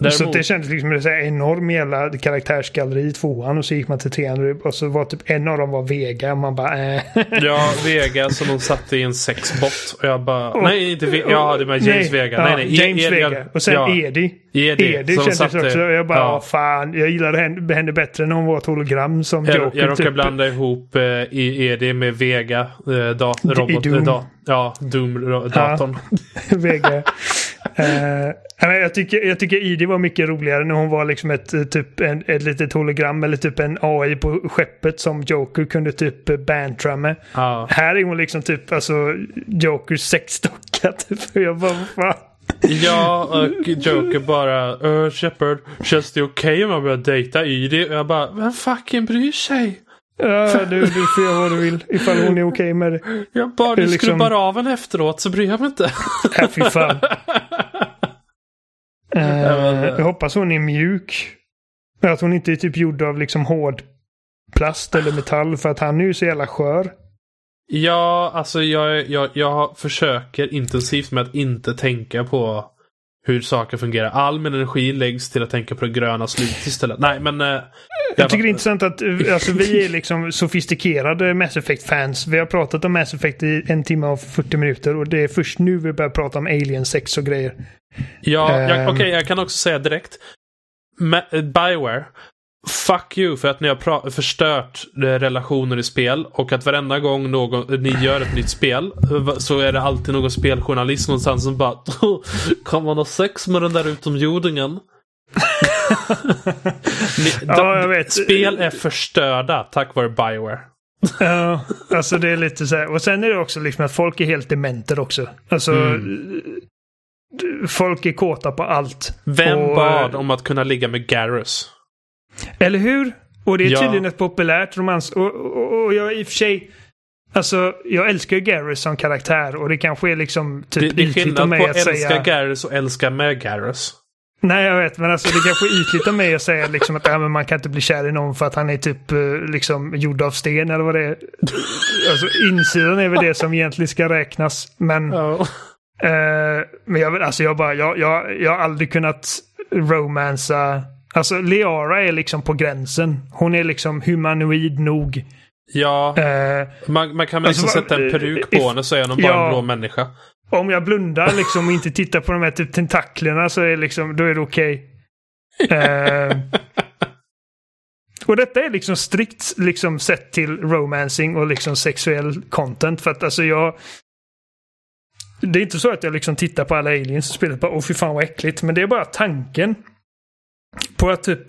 Ehm, så Däremot- det kändes liksom som en enorm jävla karaktärsgalleri i tvåan och så gick man till trean och så var typ en av dem var Vega och man bara äh. Ja, Vega som de satte i en sexbot. Och jag bara... Och- nej, inte Vega. Ja, det var James nej, Vega. ja, nej, nej. E- James E- Vega. Och sen ja, Edi. Edi. Edi som kändes satte- också. Jag bara, ja. ja. fan. Jag gillade henne, henne bättre när hon var ett hologram som Jag, Joker. jag råkar typ. blanda ihop eh, i Edi med Vega. Eh, dat, I robot, Doom. eh, da, ja, Doom-datorn. Vega. Eh, men jag, tycker, jag tycker Idi var mycket roligare när hon var liksom ett, typ en, ett litet hologram eller typ en AI på skeppet som Joker kunde typ bantra med. Ja. Här är hon liksom typ alltså Jokers sexdocka. Typ. Jag bara, fan. Ja, och Joker bara uh, Shepard, känns det okej okay om jag börjar dejta? Och jag bara, vem fucking bryr sig? Ja, du, du får göra vad du vill ifall hon är okej med det. Jag bara, du liksom- skrubbar av henne efteråt så bryr jag mig inte. Äh, fy fan. Eh, jag hoppas hon är mjuk. Att hon inte är typ gjord av liksom hård plast eller metall för att han är ju så jävla skör. Ja, alltså jag, jag, jag försöker intensivt med att inte tänka på hur saker fungerar. All min energi läggs till att tänka på det gröna slutet istället. Nej, men... eh, Jag tycker det är intressant att eh, alltså, vi är liksom sofistikerade Mass Effect-fans. Vi har pratat om Mass Effect i en timme och 40 minuter och det är först nu vi börjar prata om Alien 6 och grejer. Ja, jag, Ehm. okej, jag kan också säga direkt. Eh, Bioware Fuck you för att ni har förstört eh, relationer i spel och att varenda gång någon, ni gör ett nytt spel så är det alltid någon speljournalist någonstans som bara Kan man ha sex med den där utomjordingen? ni, ja, vet. Spel är förstörda tack vare Bioware. Ja, alltså det är lite så här. Och sen är det också liksom att folk är helt dementer också. Alltså, mm. Folk är kåta på allt. Vem och, bad om att kunna ligga med Garrus? Eller hur? Och det är tydligen ja. ett populärt romans. Och, och, och jag i och för sig... Alltså, jag älskar ju Garrus som karaktär och det kanske är liksom typ Det, det är skillnad på att älska säga... Garrus och älska med Garrus. Nej, jag vet, men alltså det kanske är ytligt av mig att säga liksom att äh, men man kan inte bli kär i någon för att han är typ eh, liksom gjord av sten eller vad det är. Alltså insidan är väl det som egentligen ska räknas. Men, oh. Eh, men jag, alltså jag, bara, jag, jag, jag har aldrig kunnat romansa Alltså Leara är liksom på gränsen. Hon är liksom humanoid nog. Ja, uh, man, man, kan liksom alltså, sätta en peruk på henne så är hon bara ja, en blå människa. Om jag blundar liksom och inte tittar på de här typ tentaklerna så är, liksom, då är det okej. Okay. Uh, eh, och detta är liksom strikt liksom sett till romancing och liksom sexuell content. För att alltså jag... Det är inte så att jag liksom tittar på alla aliens och spelar på åh fy fan vad äckligt. Men det är bara tanken på att typ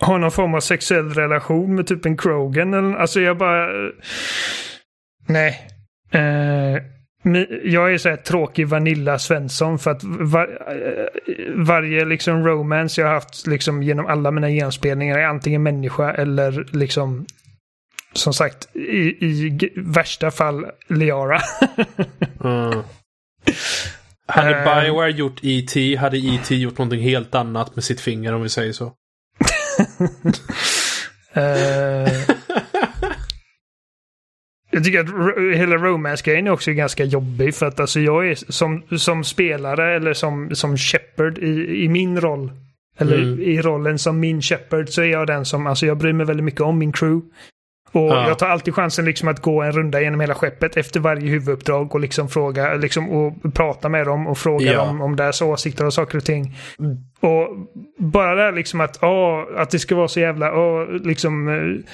ha någon form av sexuell relation med typ en Krogan. Eller, alltså jag bara... Nej. Uh, jag är så här tråkig Vanilla Svensson för att var, eh, varje liksom romance jag har haft liksom genom alla mina genomspelningar är antingen människa eller liksom som sagt i, i värsta fall Liara. mm. Hade uh, Bioware gjort E.T. hade E.T. gjort någonting helt annat med sitt finger om vi säger så. uh, jag tycker att hela romance-grejen är också ganska jobbig för att alltså jag är som, som spelare eller som, som Shepard i, i min roll. Eller mm. i rollen som min Shepard så är jag den som, alltså jag bryr mig väldigt mycket om min crew. Och ja. jag tar alltid chansen liksom att gå en runda genom hela skeppet efter varje huvuduppdrag och liksom fråga liksom, och prata med dem och fråga ja. dem om deras åsikter och saker och ting. Mm. Och bara det liksom att, åh, att det ska vara så jävla, åh, liksom eh,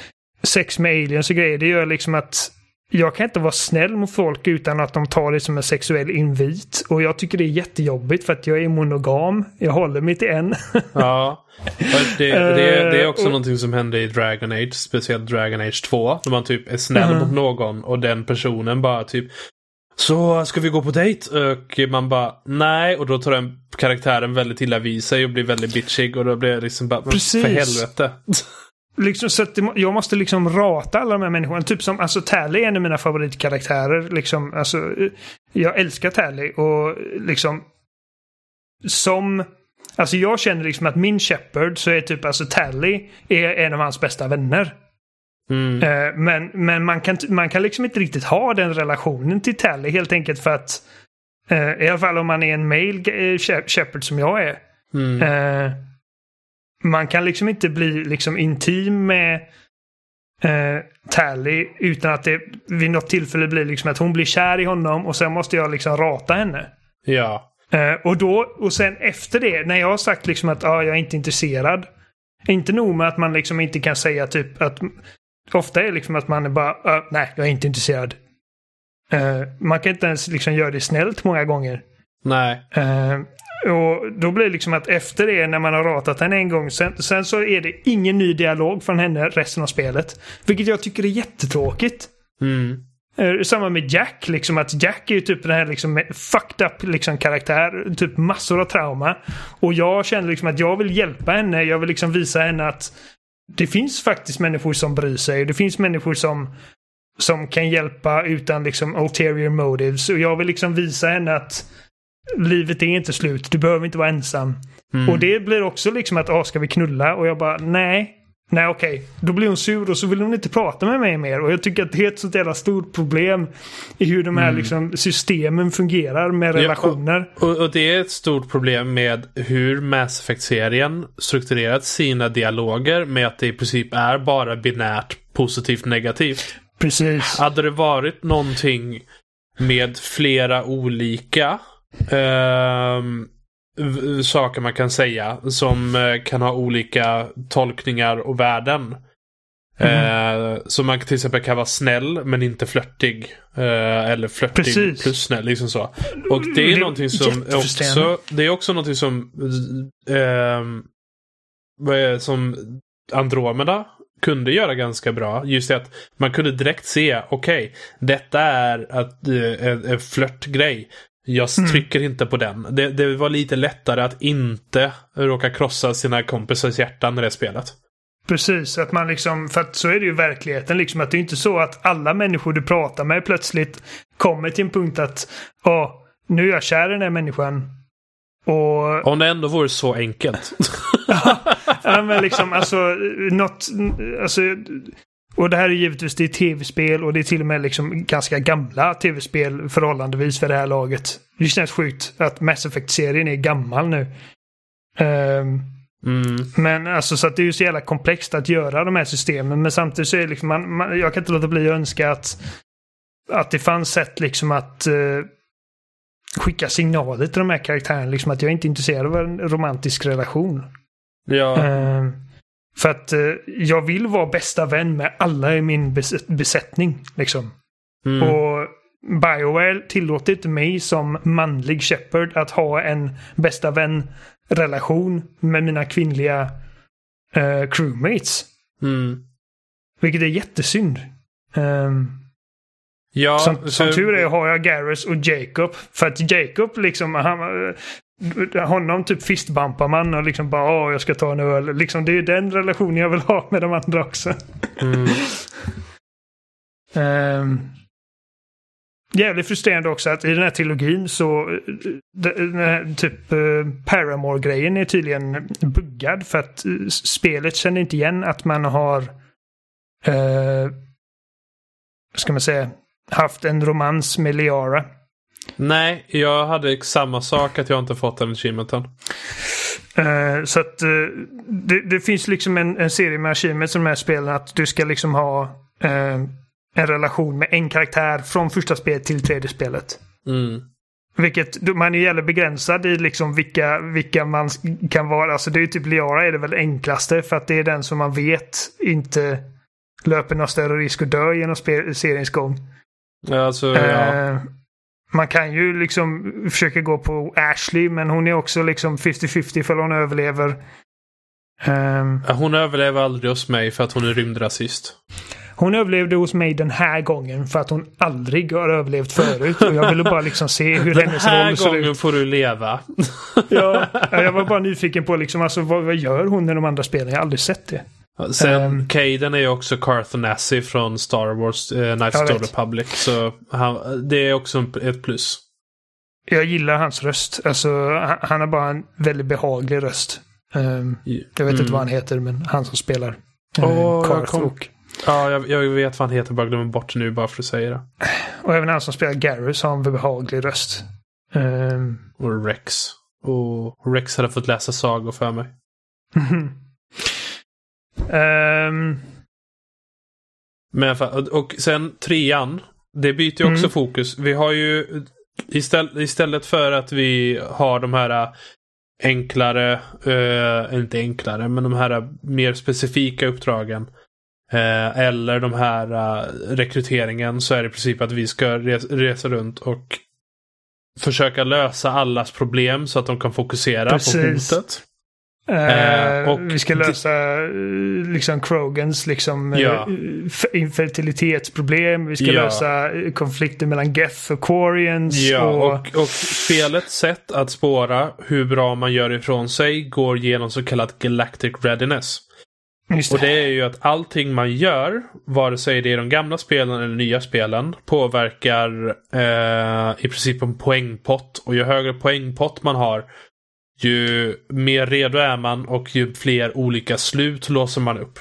sex med aliens och grejer, det gör liksom att jag kan inte vara snäll mot folk utan att de tar det som en sexuell invit. Och jag tycker det är jättejobbigt för att jag är monogam. Jag håller mig till en. ja. Det, det, det, är också uh, någonting som händer i Dragon Age. Speciellt Dragon Age 2. När man typ är snäll uh, mot någon och den personen bara typ så ska vi gå på dejt? Och man bara nej. Och då tar den karaktären väldigt illa vid sig och blir väldigt bitchig. Och då blir det liksom bara Precis. för helvete. Liksom, så att jag måste liksom rata alla de här människorna. Typ som, alltså Tally är en av mina favoritkaraktärer. Liksom, alltså, jag älskar Tally och liksom som Alltså jag känner liksom att min Shepard så är typ alltså Tally är en av hans bästa vänner. Mm. Uh, men men man, kan, man kan liksom inte riktigt ha den relationen till Tally helt enkelt för att uh, i alla fall om man är en male uh, Shepard som jag är. Mm man kan liksom inte bli liksom intim med eh, Tally utan att det vid något tillfälle blir liksom att hon blir kär i honom och sen måste jag liksom rata henne. Ja. Eh, och då, och sen efter det, när jag har sagt liksom att ah, jag är inte intresserad. Inte nog med att man liksom inte kan säga typ att ofta är liksom att man är bara ah, nej, jag är inte intresserad. Eh, man kan inte ens liksom göra det snällt många gånger. Nej. Och då blir det liksom att efter det, när man har ratat henne en gång, sen, sen så är det ingen ny dialog från henne resten av spelet. Vilket jag tycker är jättetråkigt. Mm. Eh, samma med Jack, liksom att Jack är ju typ den här liksom fucked up liksom karaktär. Typ massor av trauma. Och jag känner liksom att jag vill hjälpa henne. Jag vill liksom visa henne att det finns faktiskt människor som bryr sig. Det finns människor som, som kan hjälpa utan liksom ulterior motives. Och jag vill liksom visa henne att livet är inte slut. Du behöver inte vara ensam. Mm. Och det blir också liksom att, ah, ska vi knulla? Och jag bara, nej. Nej okej, okay. då blir hon sur och så vill hon inte prata med mig mer. Och jag tycker att det är ett sånt jävla stort problem i hur de här mm. liksom, systemen fungerar med relationer. Ja, och, och, det är ett stort problem med hur Mass Effect-serien strukturerat sina dialoger med att det i princip är bara binärt positivt negativt. Precis. Hade det varit någonting med flera olika V- saker man kan säga som eh, kan ha olika tolkningar och värden. Eh, så man till exempel kan vara snäll men inte flörtig. Eh, eller flörtig Precis. plus snäll. Liksom så. Och det är Det någonting som också, det är också någonting som, ehm, det, som Andromeda kunde göra ganska bra. Just det att man kunde direkt se, okej, detta är att, eh, en, en flörtgrej. Jag Mm. trycker inte på den. Det, det var lite lättare att inte råka krossa sina kompisars hjärtan i det spelet. Precis, att man liksom, för att så är det ju i verkligheten liksom att det är inte så att alla människor du pratar med plötsligt kommer till en punkt att ja, nu är jag kär i den här människan. Och Om det ändå vore så enkelt. Ja, men liksom alltså något, alltså och det här är givetvis det är tv-spel och det är till och med liksom ganska gamla tv-spel förhållandevis för det här laget. Det känns sjukt att Mass Effect-serien är gammal nu. Ehm, Mm. men alltså så att det är ju så jävla komplext att göra de här systemen. Men samtidigt så är det liksom, man, man, jag kan inte låta bli att önska att, att det fanns sätt liksom att eh, skicka signaler till de här karaktärerna. Liksom att jag är inte intresserad av en romantisk relation. Ja. Eh, för att eh, jag vill vara bästa vän med alla i min bes besättning. Liksom. Mm. Och Bioware tillåter inte mig som manlig Shepard att ha en bästa vän-relation med mina kvinnliga eh, crewmates. Mm. Vilket är jättesynd. Um, Ja, som, så- som tur är har jag Garrus och Jacob. För att Jacob liksom, han, eh, honom typ fistbumpar man och liksom bara åh jag ska ta en öl. Liksom, det är ju den relationen jag vill ha med de andra också. Mm. Um, jävligt frustrerande också att i den här trilogin så den här typ uh, Paramore-grejen är tydligen buggad för att eh, spelet känner inte igen att man har uh, ska man säga haft en romans med Liara. Nej, jag hade samma sak att jag inte fått den achievementen. Eh, så att eh, det, det finns liksom en, en serie med achievements i de här spelen att du ska liksom ha eh, en relation med en karaktär från första spelet till tredje spelet. Mm. Vilket man är jävligt begränsad i liksom vilka, vilka man kan vara. Alltså det är ju typ Liara är det väl enklaste för att det är den som man vet inte löper någon större risk att dö genom seriens gång. Alltså, ja. Man kan ju liksom försöka gå på Ashley men hon är också liksom 50-50 för hon överlever. Ehm, Hon överlever aldrig hos mig för att hon är rymdrasist. hon överlevde hos mig den här gången för att hon aldrig har överlevt förut. Och jag ville bara liksom se hur Den hennes här roll ser gången ut. får du leva. Ja, jag var bara nyfiken på liksom, alltså, vad, vad gör hon i de andra spelen? Jag har aldrig sett det. Sen, Ehm. Caden är ju också Carthan Nassi från Star Wars eh, Knights of the. Republic. Så han, det är också ett plus. Jag gillar hans röst. Alltså, han, han har bara en väldigt behaglig röst. Ehm, jag vet inte Mm. vad han heter, men han som spelar. Jag Karth kom- och, Ja, jag, jag vet vad han heter, bara glömmer bort nu bara för att säga det. och även han som spelar Garrus har en behaglig röst. Ehm, Och Rex. Och Rex hade fått läsa sagor för mig. ehm, Men och sen trean. Det byter ju också Mm. fokus. Vi har ju istället, istället för att vi har de här äh, enklare, eh, inte enklare, men de här mer specifika uppdragen. Eh, eller de här äh, rekryteringen så är det i princip att vi ska res, resa runt och försöka lösa allas problem så att de kan fokusera Precis. på hotet. Eh, och vi ska det- lösa eh, liksom Krogans liksom, Ja. infertilitetsproblem. Vi ska Ja. lösa konflikter mellan Geth och Quarians. Ja, och, och, och spelets sätt att spåra hur bra man gör ifrån sig går genom så kallat Galactic Readiness. just Och det är ju att allting man gör, vare sig det är de gamla spelen eller nya spelen, påverkar eh, i princip en poängpott. Och ju högre poängpott man har, ju mer redo är man och ju fler olika slut låser man upp.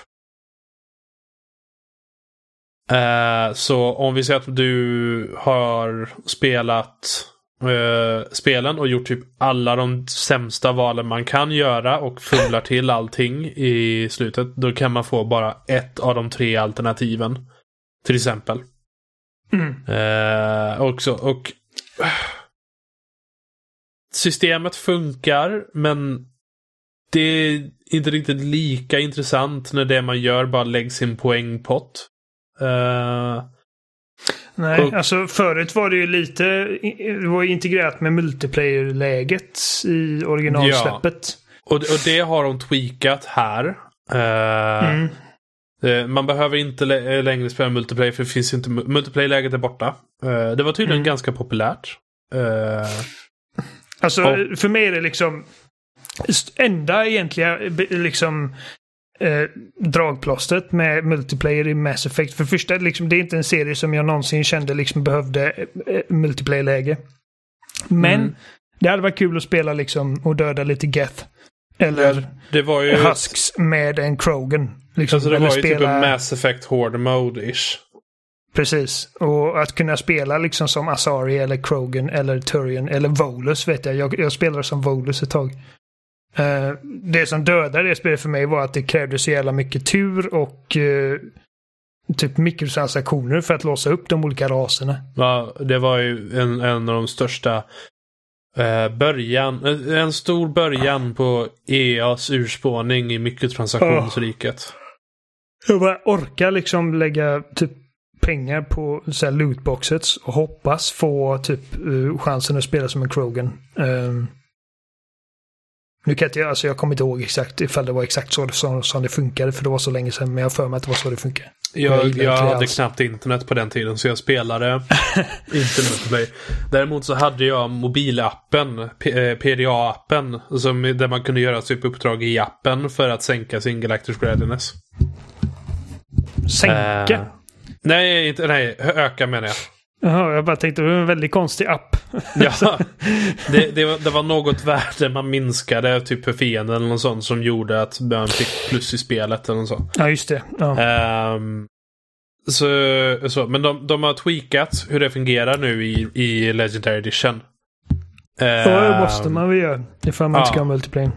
Eh, så om vi säger att du har spelat eh, spelen och gjort typ alla de sämsta valen man kan göra och fumlar till allting i slutet. Då kan man få bara ett av de tre alternativen. Till exempel. Mm. Eh, också, och systemet funkar, men det är inte riktigt lika intressant när det man gör bara läggs i en poängpott. Uh, Nej, och, alltså förut var det ju lite, det var integrerat med multiplayer-läget i originalsläppet. Ja, och, och det har de tweakat här. Uh, mm. uh, man behöver inte längre spela multiplayer för det finns inte, multiplayer-läget är borta. det var tydligen mm. ganska populärt. Alltså och, för mig är det liksom enda egentliga liksom eh, dragplåstret med multiplayer i Mass Effect. För första, liksom, det är inte en serie som jag någonsin kände liksom behövde eh, multiplayer-läge. Men mm. det hade varit kul att spela liksom och döda lite Geth. Eller det var ju Husks med en Krogan. Liksom, alltså det var ju spela... typ en Mass Effect Horde Mode-ish. Precis. Och att kunna spela liksom som Asari eller Krogan eller Turian eller Volus vet jag. Jag, jag spelade som Volus ett tag. Uh, det som dödade det spelet för mig var att det krävdes så jävla mycket tur och uh, typ mikrotransaktioner för att låsa upp de olika raserna. Ja, det var ju en, en av de största uh, början, en stor början på EAs urspårning i mikrotransaktionsriket. Jag bara orkar liksom lägga typ pengar på så här lootboxets och hoppas få typ chansen att spela som en Krogan. Um, nu kan jag, alltså jag kommer inte ihåg exakt ifall det var exakt så som, som det funkade för det var så länge sedan. Men jag har för mig att det var så det funkade. Jag, jag, jag hade alls. knappt internet på den tiden så jag spelade inte multiplayer. Däremot så hade jag mobilappen, PDA-appen, eh, där man kunde göra typ uppdrag i appen för att sänka sin Galactic Readiness. Sänka? Nej, inte, nej, öka menar jag. Jaha, jag bara tänkte det var en väldigt konstig app. ja, det, det, var, det var något värde man minskade typ för fienden eller något sånt som gjorde att man fick plus i spelet eller något sånt. Ja, just det. Ja. Um, så, så, men de, de har tweakat hur det fungerar nu i, i Legendary Edition. Ja, det ehm, måste man väl göra. Ifall man inte ska ha multiplayer.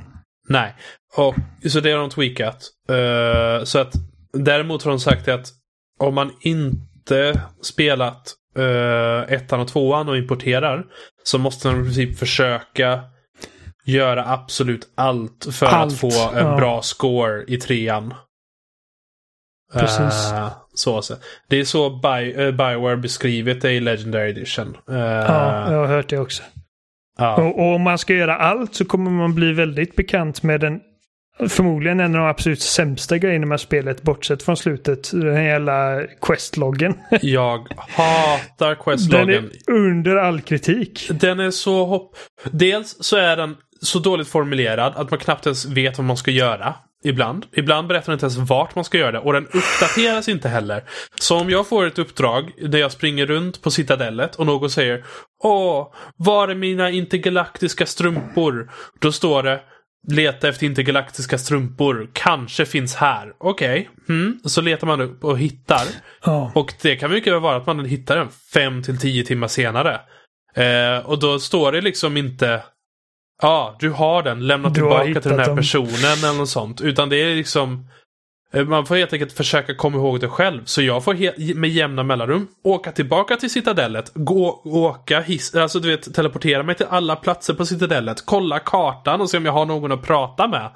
Nej, och, så det har de tweakat. Uh, så att däremot har de sagt att om man inte spelat uh, ettan och tvåan och importerar så måste man i princip försöka göra absolut allt för allt, att få en ja. bra score i trean. Precis. Uh, så, så. Det är så Bi uh, Bioware beskrivit det i Legendary Edition. Uh, ja, jag har hört det också. Och, och, om man ska göra allt så kommer man bli väldigt bekant med den Förmodligen en av de absolut sämsta grejerna med spelet, bortsett från slutet. Den här jävla questloggen. Jag hatar questloggen. Den är under all kritik. Den är så hopp... Dels så är den så dåligt formulerad att man knappt ens vet vad man ska göra. Ibland. Ibland berättar den inte ens vart man ska göra det. Och den uppdateras inte heller. Så om jag får ett uppdrag där jag springer runt på citadellet och någon säger Åh, var är mina intergalaktiska strumpor? Då står det Leta efter intergalaktiska strumpor. Kanske finns här. Okej. Okay. Mm. Så letar man upp och hittar. Oh. Och det kan mycket väl vara att man hittar den fem till tio timmar senare. Eh, och då står det liksom inte Ja, ah, du har den. Lämna du tillbaka till den här dem. personen eller något sånt. Utan det är liksom man får helt enkelt försöka komma ihåg det själv. Så jag får med jämna mellanrum åka tillbaka till Citadellet, gå, åka hiss, alltså du vet teleportera mig till alla platser på Citadellet, kolla kartan och se om jag har någon att prata med.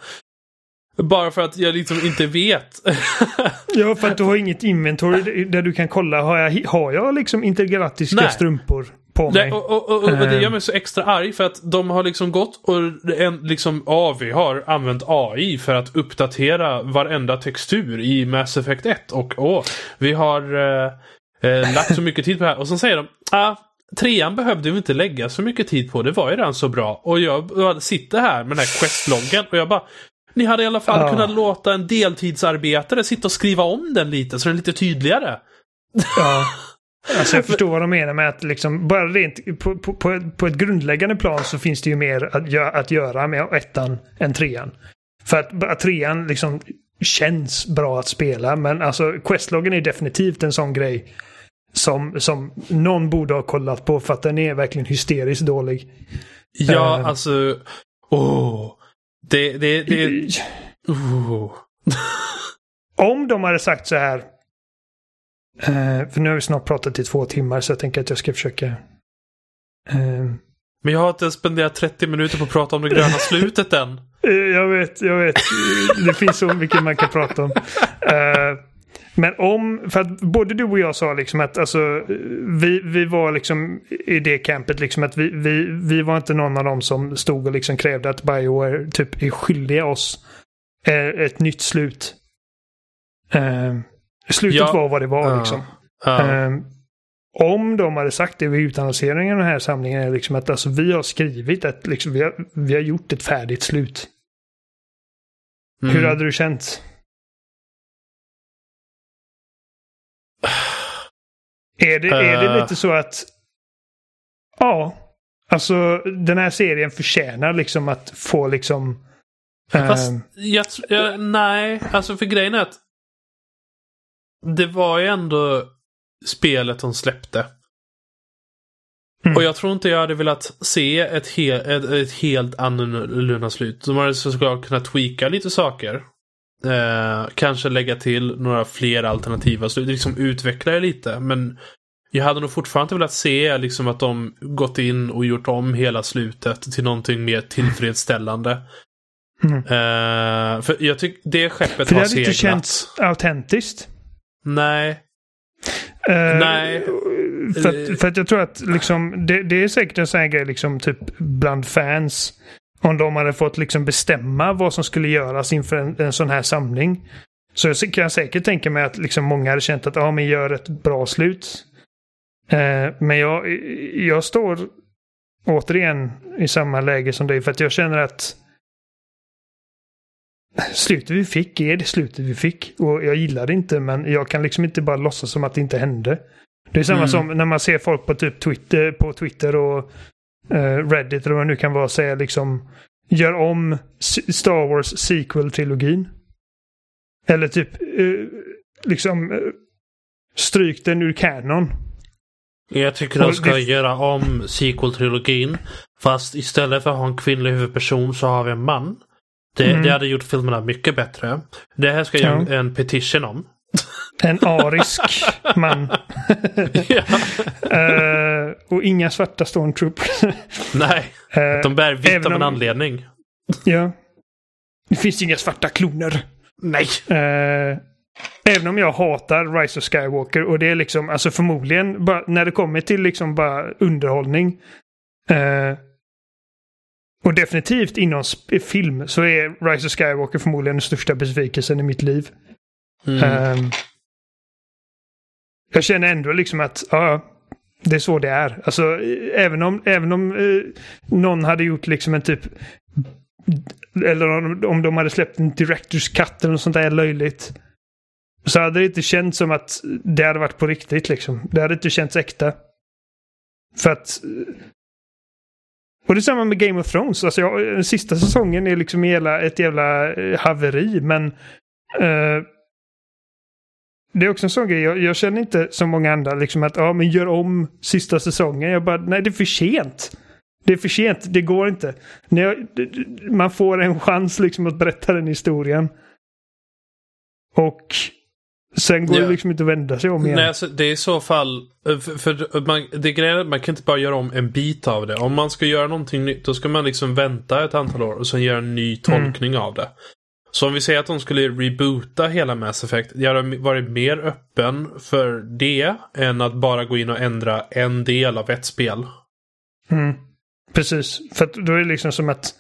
Bara för att jag liksom inte vet. ja, för att du har inget inventory där du kan kolla. Har jag, har jag liksom intergalaktiska Nej. strumpor? På mig. och, och, och, och, det gör mig så extra arg för att de har liksom gått och en, liksom, ja, vi har använt AI för att uppdatera varenda textur i Mass Effect 1 och åh, vi har eh, eh, lagt så mycket tid på det här. Och så säger de, ah, trean behövde vi inte lägga så mycket tid på, det var ju redan så bra. Och jag, sitter här med den här questloggen och jag bara, ni hade i alla fall ja. kunnat låta en deltidsarbetare sitta och skriva om den lite så den är lite tydligare. Ja. Alltså jag förstår vad de menar med att liksom, bara rent på, på, på, ett grundläggande plan så finns det ju mer att, gö att göra med ettan än trean. För att, att trean liksom känns bra att spela, men alltså questloggen är definitivt en sån grej som, som någon borde ha kollat på för att den är verkligen hysteriskt dålig. Ja, uh, alltså... Oh, det... det, det oh. om de hade sagt så här Uh, för nu har vi snart pratat i två timmar så jag tänker att jag ska försöka uh, Men jag har inte spenderat 30 minuter på att prata om det gröna slutet än. Eh, Jag vet, jag vet. Det finns så mycket man kan prata om. Eh, men om, för att både du och jag sa liksom att alltså, vi, vi var liksom i det campet liksom att vi, vi, vi var inte någon av dem som stod och liksom krävde att Bioware typ är skyldiga oss eh, ett nytt slut. Eh, slutet Ja. var vad det var liksom. Eh, om de hade sagt det vid utannonseringen av den här samlingen är liksom att alltså, vi har skrivit att liksom, vi, har, vi har gjort ett färdigt slut. Mm. Hur hade du känt? Är det, är det Eh. lite så att... Ja. Alltså den här serien förtjänar liksom att få liksom... Fast ehm, jag, jag, nej, alltså för grejen är att det var ju ändå spelet de släppte. Mm. Och jag tror inte jag hade velat se ett, he ett, ett helt annorlunda slut. De hade såklart kunnat tweaka lite saker. Eh, kanske lägga till några fler alternativa slut. Liksom utveckla det lite. Men jag hade nog fortfarande velat se liksom att de gått in och gjort om hela slutet till någonting mer tillfredsställande. Mm. Eh, för jag tycker det skeppet för det har hade inte seglat. känts autentiskt. Nej. Eh, Nej. För att, för att jag tror att liksom, det, det är säkert en sån här grej liksom, typ bland fans. Om de hade fått liksom bestämma vad som skulle göras inför en, en sån här samling. Så jag kan säkert tänka mig att liksom många hade känt att ja, men gör ett bra slut. Eh, men jag, jag står återigen i samma läge som dig för att jag känner att slutet vi fick är det slutet vi fick. Och jag gillar det inte men jag kan liksom inte bara låtsas som att det inte hände. Det är samma Mm. som när man ser folk på typ Twitter, på Twitter och eh, Reddit eller vad det nu kan vara säga liksom gör om Star Wars sequel-trilogin. Eller typ eh, liksom eh, stryk den ur kanon. Jag tycker de ska det- göra om sequel-trilogin. Fast istället för att ha en kvinnlig huvudperson så har vi en man. Det, Mm. det hade gjort filmerna mycket bättre. Det här ska jag göra en, petition om. En arisk man. ja. Eh, och inga svarta stormtroopers. Nej, Eh, de bär vitt av en om- anledning. Ja. Det finns inga svarta kloner. Nej. Eh, även om jag hatar Rise of Skywalker och det är liksom, alltså förmodligen, bara, när det kommer till liksom bara underhållning. Eh, och definitivt inom film så är Rise of Skywalker förmodligen den största besvikelsen i mitt liv. Mm. Ehm, jag känner ändå liksom att ja, det är så det är. Alltså, även om, även om eh, någon hade gjort liksom en typ... Eller om, om de hade släppt en Directors Cut eller något sånt där löjligt. Så hade det inte känts som att det hade varit på riktigt liksom. Det hade inte känts äkta. För att... Och det är samma med Game of Thrones. Alltså, jag, den sista säsongen är liksom hela, ett jävla eh, haveri, men... uh, det är också en sån grej. Jag, jag känner inte som många andra liksom att ja, men gör om sista säsongen. Jag bara, nej det är för sent. Det är för sent, det går inte. När jag, man får en chans liksom att berätta den historien. Och sen går Ja. det liksom inte att vända sig om igen. Nej, alltså, det är i så fall... eh, För, för man, det grejen är att man kan inte bara göra om en bit av det. Om man ska göra någonting nytt då ska man liksom vänta ett antal år och sen göra en ny tolkning av det. Så om vi säger att de skulle reboota hela Mass Effect. Jag hade varit mer öppen för det än att bara gå in och ändra en del av ett spel. Mm. Precis, för då är det liksom som att...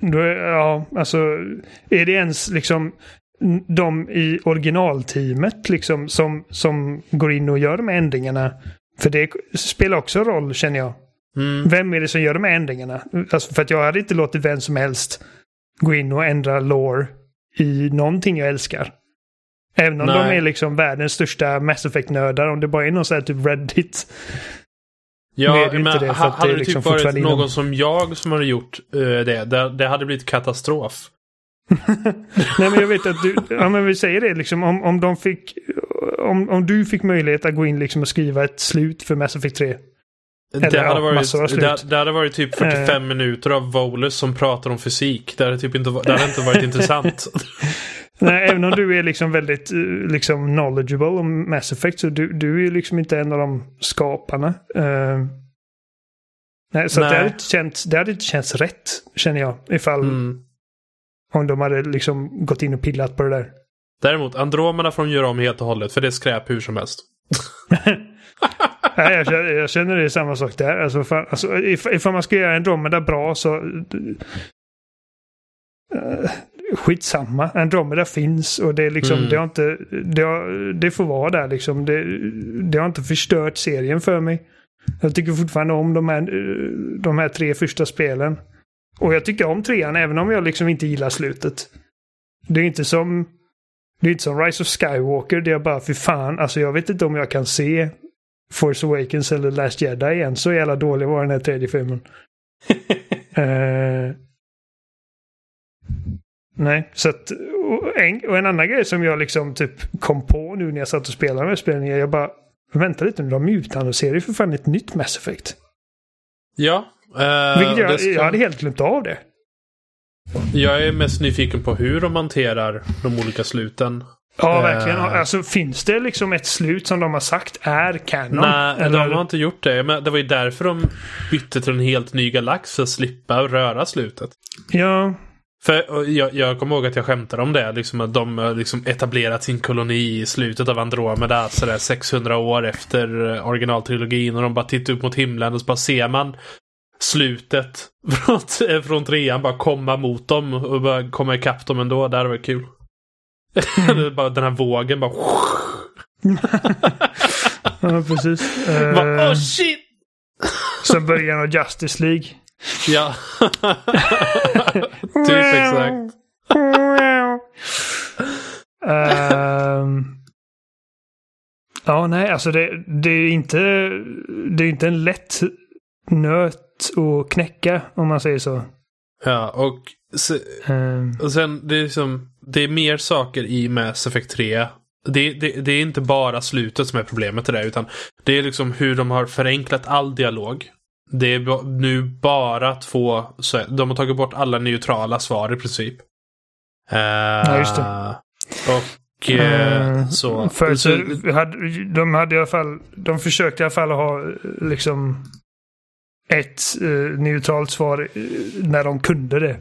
Då är, ja, alltså... Är det ens liksom de i originalteamet liksom som, som går in och gör de här ändringarna? För det spelar också roll känner jag. Mm. Vem är det som gör de här ändringarna? Alltså för att jag hade inte låtit vem som helst gå in och ändra lore i någonting jag älskar. Även om Nej. de är liksom världens största Mass Effect-nördar. Om det bara är någon sån här typ Reddit. Ja, men inte det, hade det liksom typ varit någon inom- som jag som hade gjort eh, det, det, det hade blivit katastrof. Nej men jag vet att du, ja men vi säger det liksom om, om de fick, om, om du fick möjlighet att gå in liksom och skriva ett slut för Mass Effect 3. Det Eller, hade, ja, varit, det, det hade varit typ 45 minuter av Volus som pratar om fysik. Det hade typ inte, det hade inte varit intressant. Nej, även om du är liksom väldigt eh, liksom knowledgeable om Mass Effect så du, du är liksom inte en av de skaparna. Eh, Nej, så att det, Nej. hade inte känts, det hade inte känts rätt, känner jag. Ifall Mm. Om de hade liksom gått in och pillat på det där. Däremot, Andromeda får de göra om helt och hållet, för det är skräp hur som helst. Nej, jag, känner, jag känner det är samma sak där. Alltså, fan, alltså, if, ifall man ska göra Andromeda bra så... Uh, skitsamma. Andromeda finns och det är liksom, Mm. det har inte... Det, har, det får vara där liksom. Det, det har inte förstört serien för mig. Jag tycker fortfarande om de här, eh, de här tre första spelen. Och jag tycker om trean även om jag liksom inte gillar slutet. Det är inte som... Det är inte som Rise of Skywalker. Det är bara för fan. Alltså jag vet inte om jag kan se Force Awakens eller Last Jedi igen. Så jävla dålig var den här tredje filmen. Eh, nej, så att... Och en, och en annan grej som jag liksom typ kom på nu när jag satt och spelade med spelen. Jag bara... Vänta lite nu, de utannonserar ju för fan ett nytt Mass Effect. Ja. Eh, Vilket jag, det ska- jag hade helt glömt av det. jag är mest nyfiken på hur de hanterar de olika sluten. Ja, Eh. verkligen. Alltså finns det liksom ett slut som de har sagt är canon? Nej, Eller- de har inte gjort det. Men det var ju därför de bytte till en helt ny galax för att slippa röra slutet. Ja, För jag, jag kommer ihåg att jag skämtade om det. Liksom att de har liksom etablerat sin koloni i slutet av Andromeda. Sådär 600 år efter eh, originaltrilogin. Och de bara tittar upp mot himlen och så bara ser man slutet från, t- från trean bara komma mot dem. Och bara komma ikapp dem ändå. Det hade varit kul. Är bara den här vågen bara... ja precis. bara Eh, oh shit! som början av Justice League. Ja. typ exakt. Ehm, ja, nej, alltså det, det är inte det är inte en lätt nöt att knäcka om man säger så. Ja, och, se, Ehm, och sen det är liksom, det är mer saker i Mass Effect 3. Det, det, det är inte bara slutet som är problemet i det, utan det är liksom hur de har förenklat all dialog. Det är nu bara två, så de har tagit bort alla neutrala svar i princip. ja, just det. Och eh, Eh, så. För så de hade i alla fall, de försökte i alla fall ha liksom ett eh, neutralt svar eh, när de kunde det.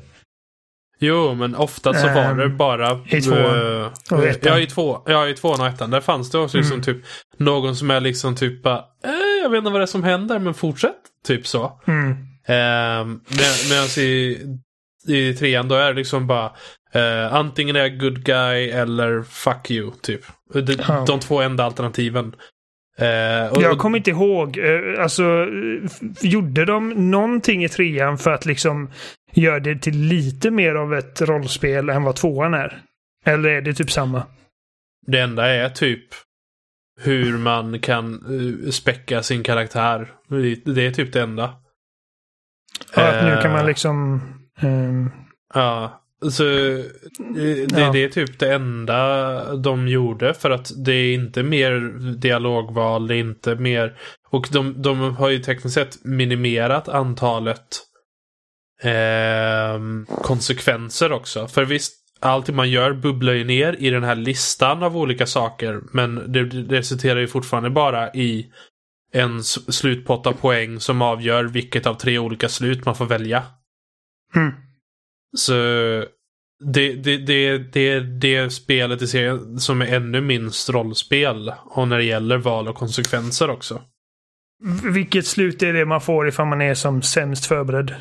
Jo, men ofta så var Ehm, det bara... i tvåan eh, och ettan. ja, i, två, ja, i tvåan och ettan. Där fanns det också liksom Mm. typ någon som är liksom typ bara, eh, jag vet inte vad det är som händer, men fortsätt. Typ så. Mm. Um, Medan i, i trean då är det liksom bara eh, antingen är jag good guy eller fuck you, typ. De, Ja. de två enda alternativen. Eh, och, Jag kommer inte ihåg, eh, alltså gjorde de någonting i trean för att liksom göra det till lite mer av ett rollspel än vad tvåan är? Eller är det typ samma? Det enda är typ hur man kan uh, späcka sin karaktär. Det- Det är typ det enda. Ja, att nu kan man liksom... ehm, Ja, så eh, det, Ja. det är typ det enda de gjorde för att det är inte mer dialogval, det är inte mer... Och de, de har ju tekniskt sett minimerat antalet ehm, konsekvenser också. För visst, allt man gör bubblar ju ner i den här listan av olika saker. Men det, det resulterar ju fortfarande bara i en slutpott av poäng som avgör vilket av tre olika slut man får välja. mm. Så det, det, det, det är det spelet i serien som är ännu minst rollspel. Och när det gäller val och konsekvenser också. Vilket slut är det man får ifall man är som sämst förberedd?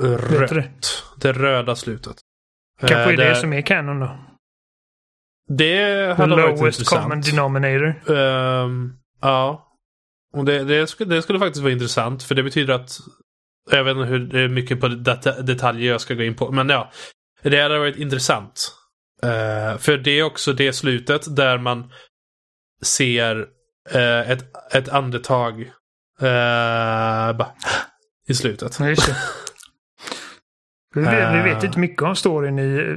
Det? Rött. Det röda slutet. Kanske Eh, är det som är canon då? Det The hade varit lowest common denominator. Ehm, ja. Och det, det, skulle, det skulle faktiskt vara intressant. För det betyder att... Jag vet inte hur mycket på det, detaljer jag ska gå in på. Men ja. Det hade varit intressant. Eh, för det är också det slutet där man ser eh, ett, ett andetag. eh, bara, I slutet. Det. Vi, vet- vi vet inte mycket om storyn i...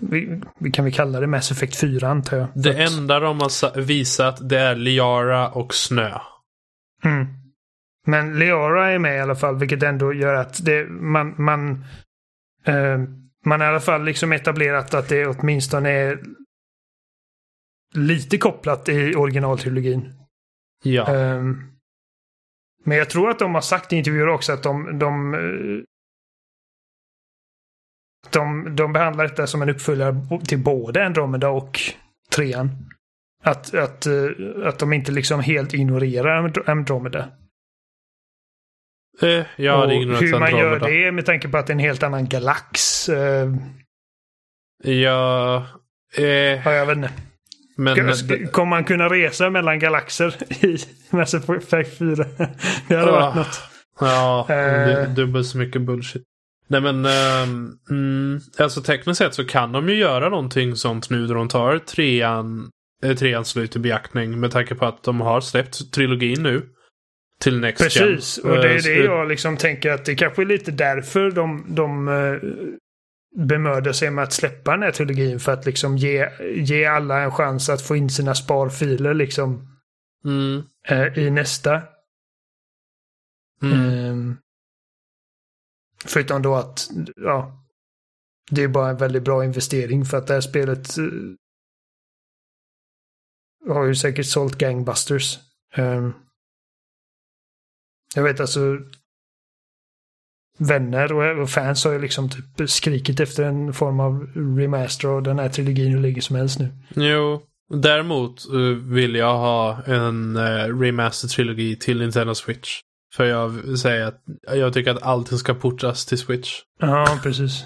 Vi, vi kan vi kalla det Mass Effect 4 antar jag. Det enda de har sa- visat det är Liara och snö. Mm. Men Leora är med i alla fall, vilket ändå gör att det, man, man, eh, man i alla fall liksom etablerat att det åtminstone är lite kopplat i originaltrilogin. Ja. Eh, Men jag tror att de har sagt i intervjuer också att de, de, de, de behandlar detta som en uppföljare till både Andromeda och trean. Att, att, eh, att de inte liksom helt ignorerar Andromeda. Eh, ja, och det är hur man gör det med tanke på att det är en helt annan galax. Eh, Ja, eh, ja, jag vet inte. men... Kommer man kunna resa mellan galaxer i Mass Effect 4? Det hade varit något. Ja, Eh. dubbelt så mycket bullshit. Nej men, mm, alltså tekniskt sett så kan de ju göra någonting sånt nu då de tar trean, eh, treans slut i beaktning med tanke på att de har släppt trilogin nu. Till Next Precis, Gen. och det Eh, är så- det jag liksom tänker att det kanske är lite därför de, de uh, bemödar sig med att släppa den här trilogin för att liksom ge, ge alla en chans att få in sina sparfiler liksom Mm, eh, i nästa. mm. Ehm, förutom då att, ja, det är bara en väldigt bra investering för att det här spelet eh, har ju säkert sålt gangbusters. Ehm, jag vet alltså vänner och, och fans har ju liksom typ skrikit efter en form av remaster av den här trilogin hur länge som helst nu. Jo, däremot eh, vill jag ha en uh, remaster-trilogi till Nintendo Switch. För jag säger att jag tycker att allting ska portas till Switch. Ja, precis.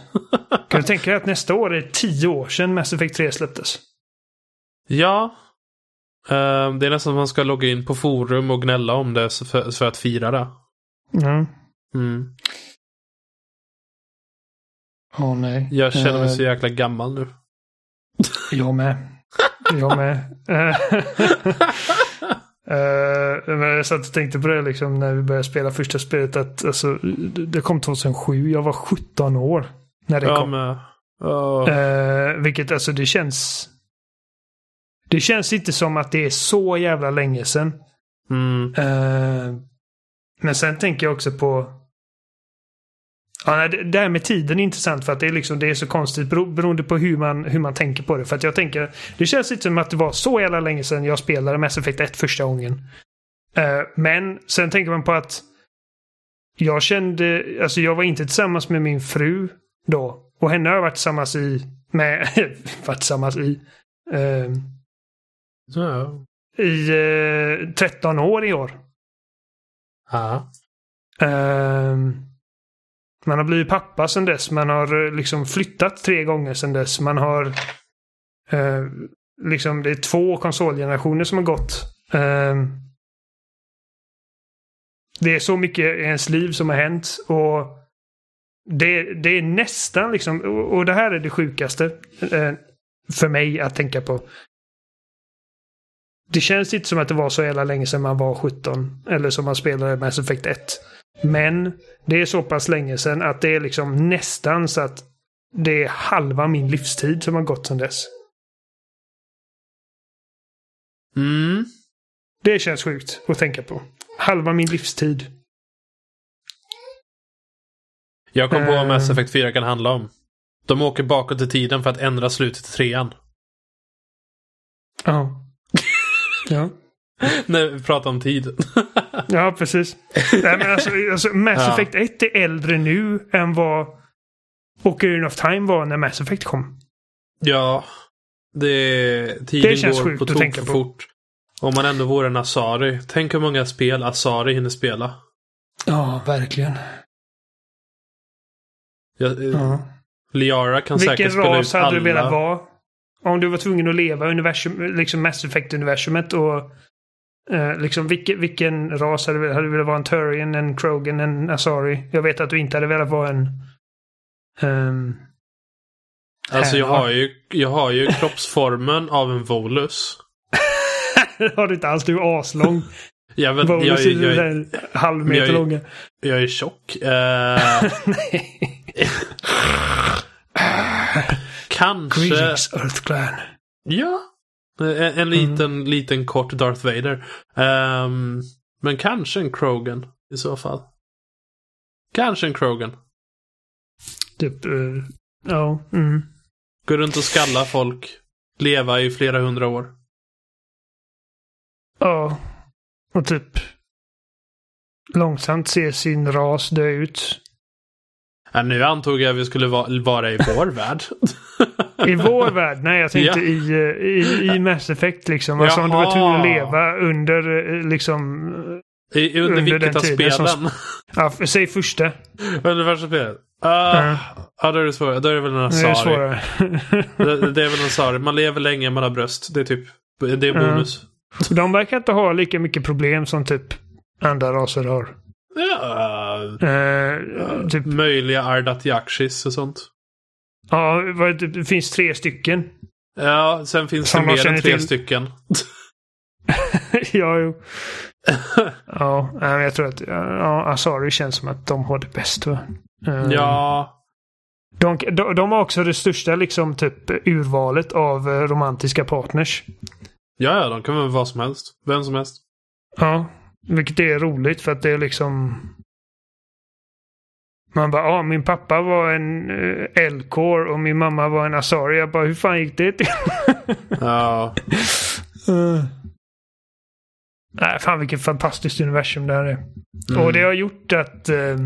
kan du tänka dig att nästa år är tio år sedan Mass Effect 3 släpptes? Ja. Eh, det är nästan som att man ska logga in på forum och gnälla om det för, för att fira det. Mm. Mm. Åh nej. Jag känner mig Eh, så jäkla gammal nu. Jag med. Jag med. Eh, eh, men jag satt och tänkte på det liksom när vi började spela första spelet att alltså, det kom 2007. Jag var 17 år när det Ja, kom. Eh, vilket alltså det känns... Det känns inte som att det är så jävla länge sedan. mm. Eh, men sen tänker jag också på... Ja, det här med tiden är intressant för att det är, liksom, det är så konstigt bero- beroende på hur man, hur man tänker på det. För att jag tänker, det känns inte som att det var så jävla länge sedan jag spelade Mass Effect 1 första gången. Eh, men sen tänker man på att jag kände, alltså jag var inte tillsammans med min fru då. Och henne har jag varit tillsammans i, med, varit tillsammans i, eh, ja. i eh, 13 år i år. ja. Ehm, man har blivit pappa sedan dess. Man har eh, liksom flyttat tre gånger sedan dess. Man har eh, liksom det är två konsolgenerationer som har gått. Ehm, det är så mycket i ens liv som har hänt och det, det är nästan liksom, och, och det här är det sjukaste eh, för mig att tänka på. Det känns inte som att det var så jävla länge sedan man var 17. Eller som man spelade Mass Effect 1. Men det är så pass länge sedan att det är liksom nästan så att det är halva min livstid som har gått sedan dess. Mm. Det känns sjukt att tänka på. Halva min livstid. Jag kom på vad. Mass Effect 4 kan handla om. De åker bakåt i tiden för att ändra slutet till trean. Ja. Ja. När vi pratar om tid. Ja, precis. Nej, men alltså, alltså, Mass Ja. Effect 1 är äldre nu än vad Ocarina of Time var när Mass Effect kom. ja. Det, tiden Det känns går sjukt på att tänka på. fort. Om man ändå vore en Asari. Tänk hur många spel Asari hinner spela. Ja, verkligen. Jag, eh, Ja. Liara kan Vilken säkert spela ras ut hade alla. du velat vara? Om du var tvungen att leva universum, liksom Mass Effect-universumet och eh, liksom vilken, vilken ras hade du hade du velat vara? En Turian, en Krogan, en Asari? Jag vet att du inte hade velat vara en... ehm, Alltså jag har ju, jag har ju kroppsformen av en Volus. det har du inte alls, du är aslång. Jag, vet, Volus jag, är jag, så jag, halv meter jag- långa. jag är tjock. Nej. Kanske... Greetings Earth Clan. Ja. En, en liten, liten kort Darth Vader. Ehm, men kanske en Krogan i så fall. Kanske en Krogan. Typ, eh, ja. Mm. Gå runt och skalla folk. Leva i flera hundra år. Ja. Och typ långsamt ser sin ras dö ut. Ja, nu antog jag att vi skulle va vara i vår värld. I vår värld? Nej, jag tänkte Ja. i, eh, i, i Mass Effect liksom. Alltså om du var tvungen att leva under eh, liksom... I, under, Under vilket av tiden som- spelen? Ja, säg första. under första spelet? Ah, Ja. Ja, då är det svårare. Då är det väl en Det är Asari. svårare. Det, det är väl en Asari. Man lever länge, man har bröst. Det är typ... Det är bonus. De verkar inte ha lika mycket problem som typ andra raser har. Ja, Eh, typ, möjliga Ardat Yakshis och sånt. ja, det finns tre stycken. Ja, sen finns Som det mer än tre till. stycken. ja, jo. Ja, jag tror att ja, Asari känns som att de har det bäst. Va? Eh, Ja, De, de, de har också det största liksom typ urvalet av eh, romantiska partners. ja, ja, de kan vara vad som helst. Vem som helst. Ja, vilket är roligt för att det är liksom... Man bara, ja, min pappa var en uh, Elcor och min mamma var en Asari. Jag bara, hur fan gick det till? Ja, Uh. Nej, fan vilket fantastiskt universum det här är. Mm. Och det har gjort att eh,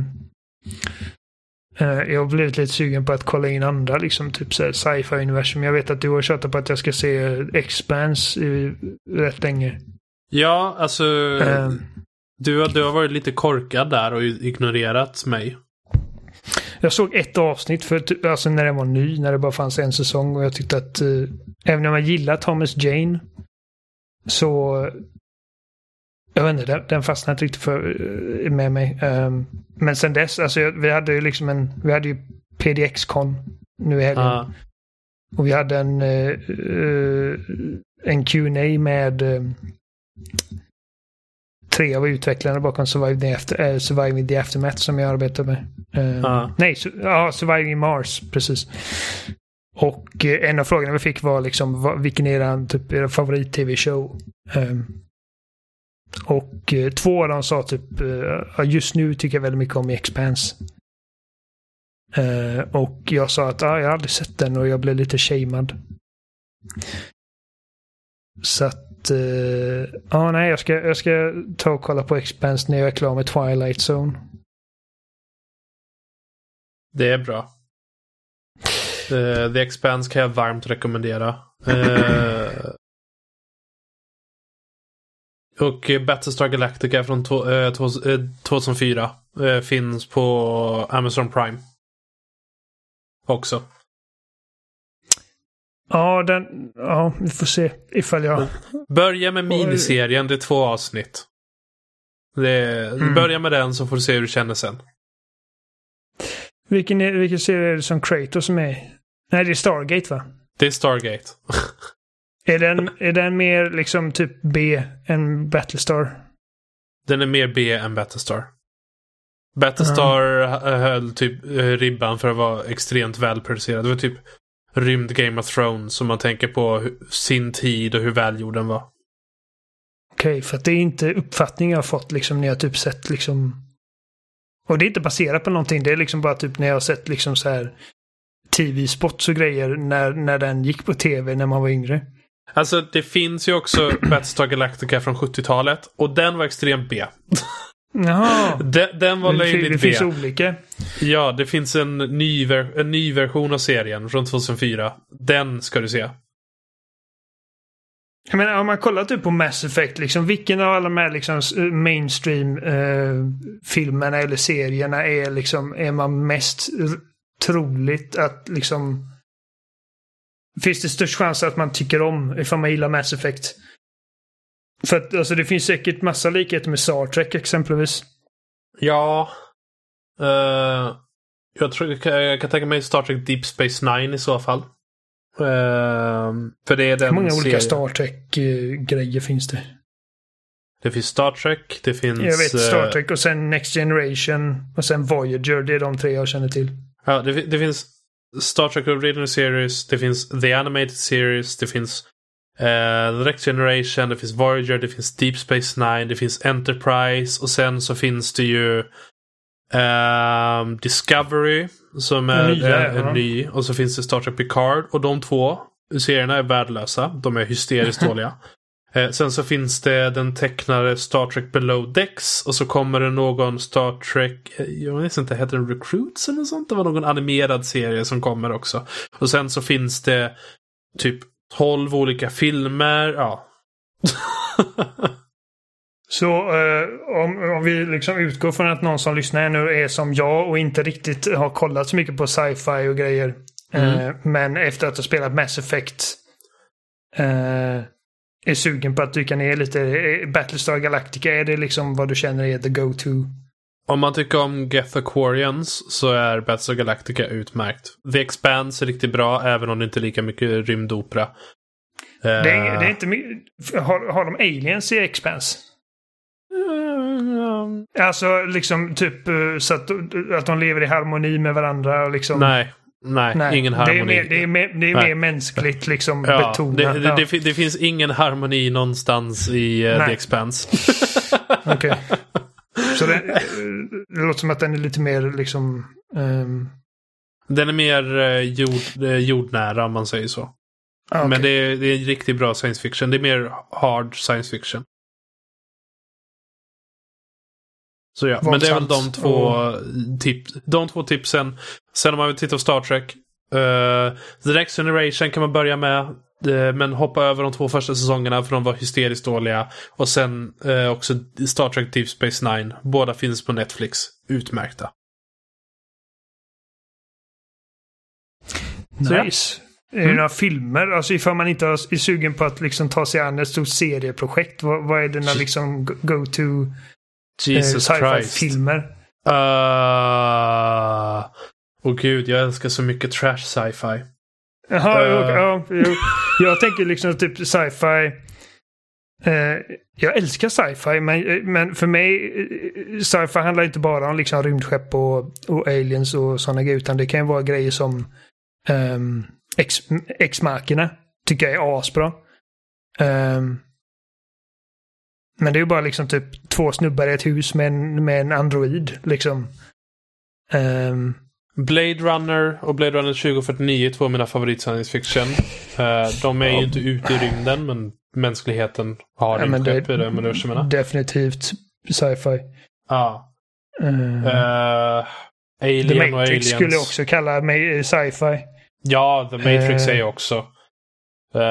eh, jag har blivit lite sugen på att kolla in andra liksom typ sci-fi universum. Jag vet att du har tjatat på att jag ska se eh, Expanse i rätt länge. Ja alltså. Eh, Du, har- du har varit lite korkad där och ignorerat mig. jag såg ett avsnitt för ty- alltså när den var ny, när det bara fanns en säsong och jag tyckte att eh, även om jag gillar Thomas Jane så jag vet inte, den, den fastnade inte riktigt för, eh, med mig. Um, men sen dess, alltså jag, vi hade ju liksom en, vi hade ju PDX-con nu i helgen. Ja. Och vi hade en, eh, en Q&A med eh, tre av utvecklarna bakom Surviving the, After, eh, Surviving the Aftermath som jag arbetar med. Eh, Ja. Nej, su- ja, Surviving Mars, precis. Och eh, en av frågorna vi fick var liksom vad, vilken är er, typ, er favorit-tv-show? Ehm, och eh, två av dem sa typ, eh, just nu tycker jag väldigt mycket om Expanse. Eh, och jag sa att ah, jag har aldrig sett den och jag blev lite shamed. Så att, eh, ja nej, jag ska, jag ska ta och kolla på Expanse när jag är klar med Twilight Zone. Det är bra. The, The Expanse kan jag varmt rekommendera. Uh, och Battlestar Galactica från to- uh, to, 2004 finns på Amazon Prime. Också. Ja, den, ja, vi får se ifall jag... Börja med miniserien, det är två avsnitt. Det, Mm. Börja med den så får du se hur du känner sen. Vilken, är, vilken serie är det som Kratos som är Nej, det är Stargate va? Det är Stargate. Är den, är den mer liksom typ B än Battlestar? Den är mer B än Battlestar. Battlestar h- höll typ eh, ribban för att vara extremt välproducerad. Det var typ rymd Game of Thrones som man tänker på sin tid och hur välgjord den var. Okej, för att det är inte uppfattning jag har fått liksom när jag typ sett liksom... Och det är inte baserat på någonting. Det är liksom bara typ när jag har sett liksom så här tv-spots och grejer när, när den gick på tv när man var yngre. Alltså det finns ju också Battlestar Galactica från 70-talet och den var extremt B. Jaha. Den, den var Det, löjligt det B. finns olika. Ja, det finns en ny, en ny version av serien från 2004. Den ska du se. Jag menar, om man kollar typ på Mass Effect, liksom, vilken av alla de här liksom, s- mainstream eh, filmerna eller serierna är, liksom, är man mest troligt att liksom... Finns det störst chans att man tycker om ifall man gillar Mass Effect? För att alltså, det finns säkert massa likheter med Star Trek exempelvis. Ja. eh, jag tror jag kan, tänka mig Star Trek Deep Space Nine i så fall. Eh, för det är den Hur många olika serien. Star Trek-grejer finns det? Det finns Star Trek, det finns... Jag vet Star eh, Trek och sen Next Generation och sen Voyager. Det är de tre jag känner till. Ja, det, det finns Star Trek Original Series, det finns The Animated Series, det finns eh, The Next Generation, det finns Voyager, det finns Deep Space Nine, det finns Enterprise och sen så finns det ju ehm, Discovery som är nya, en, ja. en ny och så finns det Star Trek Picard och de två serierna är värdelösa. De är hysteriskt dåliga. Eh, sen så finns det den tecknade Star Trek Below Decks och så kommer det någon Star Trek, eh, jag vet inte, heter den Recruits eller något sånt? Det var någon animerad serie som kommer också. Och sen så finns det typ 12 olika filmer, ja. Så eh, om, om vi liksom utgår från att någon som lyssnar nu är som jag och inte riktigt har kollat så mycket på sci-fi och grejer. Mm. Eh, men efter att ha spelat Mass Effect eh, är sugen på att dyka ner lite. Eh, Battlestar Galactica, är det liksom vad du känner är the go-to? Om man tycker om Geth Aquarians så är Battlestar Galactica utmärkt. The Expanse är riktigt bra även om det inte är lika mycket rymdopera. Det är, det är inte har, har de aliens i Expanse? Mm. Alltså liksom typ eh, så att, att de lever i harmoni med varandra och liksom... Nej, nej, nej. ingen harmoni. Det är mer, det är mer, det är mer mänskligt liksom ja, betonat. Det, det, ja. det, det, finns ingen harmoni någonstans i uh, The Expanse. Okej. Okay. Så det, det låter som att den är lite mer liksom... Um... Den är mer uh, jord, uh, jordnära om man säger så. Ah, okay. Men det är, det är riktigt bra science fiction. Det är mer hard science fiction. Så ja, men det är väl de två, mm. tip, de två tipsen. Sen om man vill titta på Star Trek. Uh, The Next Generation kan man börja med. Uh, men hoppa över de två första säsongerna för de var hysteriskt dåliga. Och sen uh, också Star Trek Deep Space Nine. Båda finns på Netflix. Utmärkta. Nice. Är det mm. några filmer? Alltså ifall man inte är sugen på att liksom ta sig an ett stort serieprojekt. Vad, vad är dina liksom go-to Jesus eh, Christ. filmer. Uh, Åh oh, gud, jag älskar så mycket trash sci-fi. Jaha, uh. ja, ja, jag tänker liksom typ sci-fi. Uh, jag älskar sci-fi, men, eh, men för mig, sci-fi handlar inte bara om liksom rymdskepp och, och aliens och sådana grejer, utan det kan ju vara grejer som um, X-markerna tycker jag är asbra. Um, men det är ju bara liksom typ två snubbar i ett hus med en, med en android. Liksom. Um... Blade Runner och Blade Runner 2049 är två av mina favorit science fiction. Uh, de är ju inte ute i rymden men mänskligheten har ja, rymdskepp i de universumerna. Definitivt sci-fi. Ja. Uh, uh, Alien The Matrix och Aliens. skulle jag också kalla sci-fi. Ja, The Matrix är också. Uh,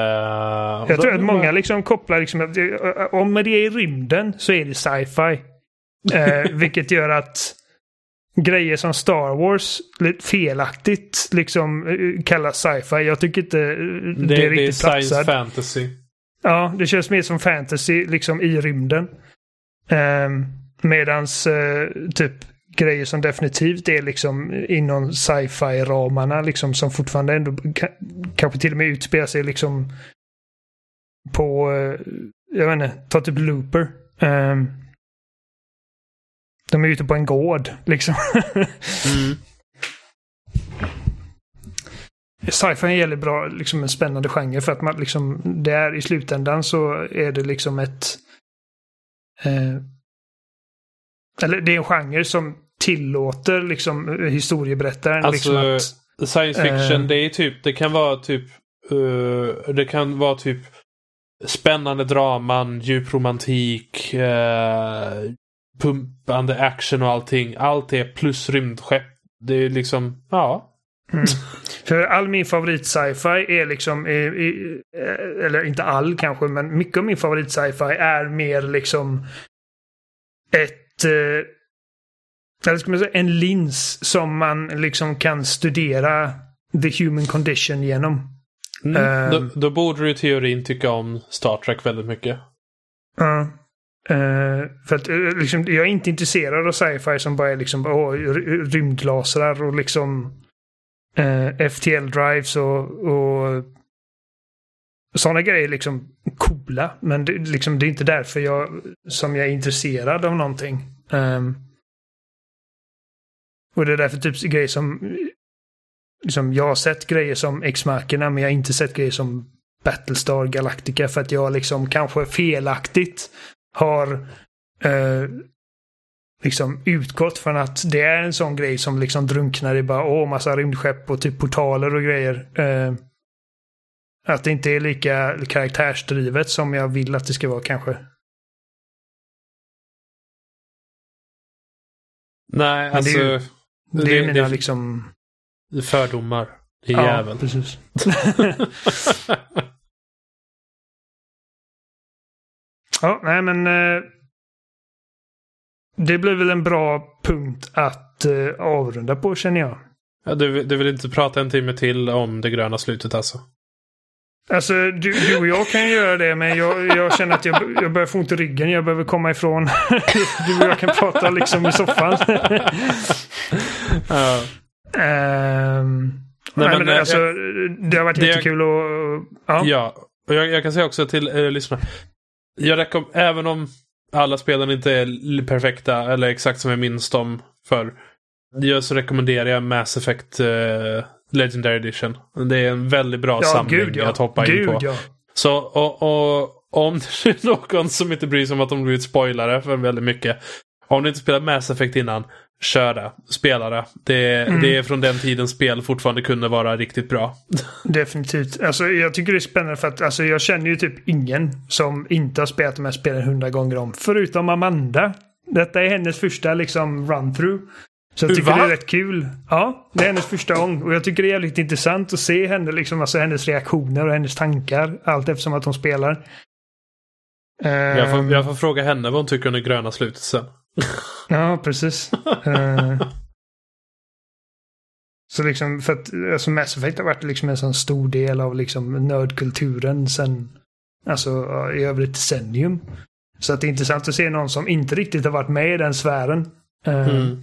jag tror att många liksom kopplar liksom att om det är i rymden så är det sci-fi. uh, vilket gör att grejer som Star Wars felaktigt liksom uh, kallas sci-fi. Jag tycker inte det, det, det är riktigt Det är science fantasy. Ja, det känns mer som fantasy liksom i rymden. Um, medans typ grejer som definitivt är liksom inom sci-fi-ramarna liksom som fortfarande ändå kanske till och med utspelar sig liksom på, eh, jag vet inte, ta typ Looper. Um, de är ute på en gård liksom. mm. Sci-fi är väldigt bra, liksom en spännande genre för att man liksom, det är i slutändan så är det liksom ett eh, eller det är en genre som tillåter liksom historieberättaren. Alltså, liksom att, science fiction, äh, det är typ, det kan vara typ, uh, det kan vara typ spännande draman, djup romantik, uh, pumpande action och allting. Allt är plus rymdskepp. Det är liksom, ja. Mm. För all min favorit sci-fi är liksom, eller inte all kanske, men mycket av min favorit sci-fi är mer liksom ett eller ska man säga, en lins som man liksom kan studera the human condition genom. Mm, uh, då, då, borde du i teorin tycka om Star Trek väldigt mycket. Ja. Uh, uh, för att uh, liksom, jag är inte intresserad av sci-fi som bara är liksom oh, rymdlasrar och liksom eh, uh, FTL-drives och, och sådana grejer är liksom coola. Men det, liksom, det är inte därför jag som jag är intresserad av någonting. Um, och det är därför typ grejer som... Liksom, jag har sett grejer som X-markerna men jag har inte sett grejer som Battlestar Galactica för att jag liksom kanske felaktigt har eh, liksom utgått från att det är en sån grej som liksom drunknar i bara åh, massa rymdskepp och typ portaler och grejer. Eh, Att det inte är lika karaktärsdrivet som jag vill att det ska vara kanske. Nej, Men det är alltså. ju- Det, är det, mina det, liksom... det är fördomar. Det är Ja, jäveln. precis. Ja, nej men... Eh, det blir väl en bra punkt att eh, avrunda på känner jag. ja, du, du vill inte prata en timme till om det gröna slutet alltså? Alltså du, du och jag kan göra det men jag, jag känner att jag, jag börjar få ont i ryggen. Jag behöver komma ifrån. du och jag kan prata liksom i soffan. Ja. Nej, men, men, det har varit jättekul och... Ja. Ja, och jag, jag kan säga också till eh, lyssnarna. Jag rekom- även om alla spelen inte är perfekta eller exakt som jag minns dem för. Jag så rekommenderar jag Mass Effect eh, Legendary Edition. Det är en väldigt bra Ja, samling gud ja. att hoppa gud, in på. Ja. Så och, och om det är någon som inte bryr sig om att de blivit spoilare för väldigt mycket. Om du inte spelat Mass Effect innan, kör det. Spela det. Det, Mm. det är från den tiden spel fortfarande kunde vara riktigt bra. Definitivt. Alltså, jag tycker det är spännande för att alltså, jag känner ju typ ingen som inte har spelat de här spelen hundra gånger om. Förutom Amanda. Detta är hennes första liksom run-through. Så jag tycker Va? det är rätt kul. Ja, det är hennes första gång. Och jag tycker det är jävligt intressant att se henne, liksom, alltså hennes reaktioner och hennes tankar. Allt eftersom att hon spelar. Jag får, Ehm, jag får fråga henne vad hon tycker om det gröna slutet sen. Ja, precis. Eh, så liksom, för att alltså Mass Effect har varit liksom en sån stor del av liksom nördkulturen sen, alltså i över ett decennium. Så att det är intressant att se någon som inte riktigt har varit med i den sfären. eh, Mm.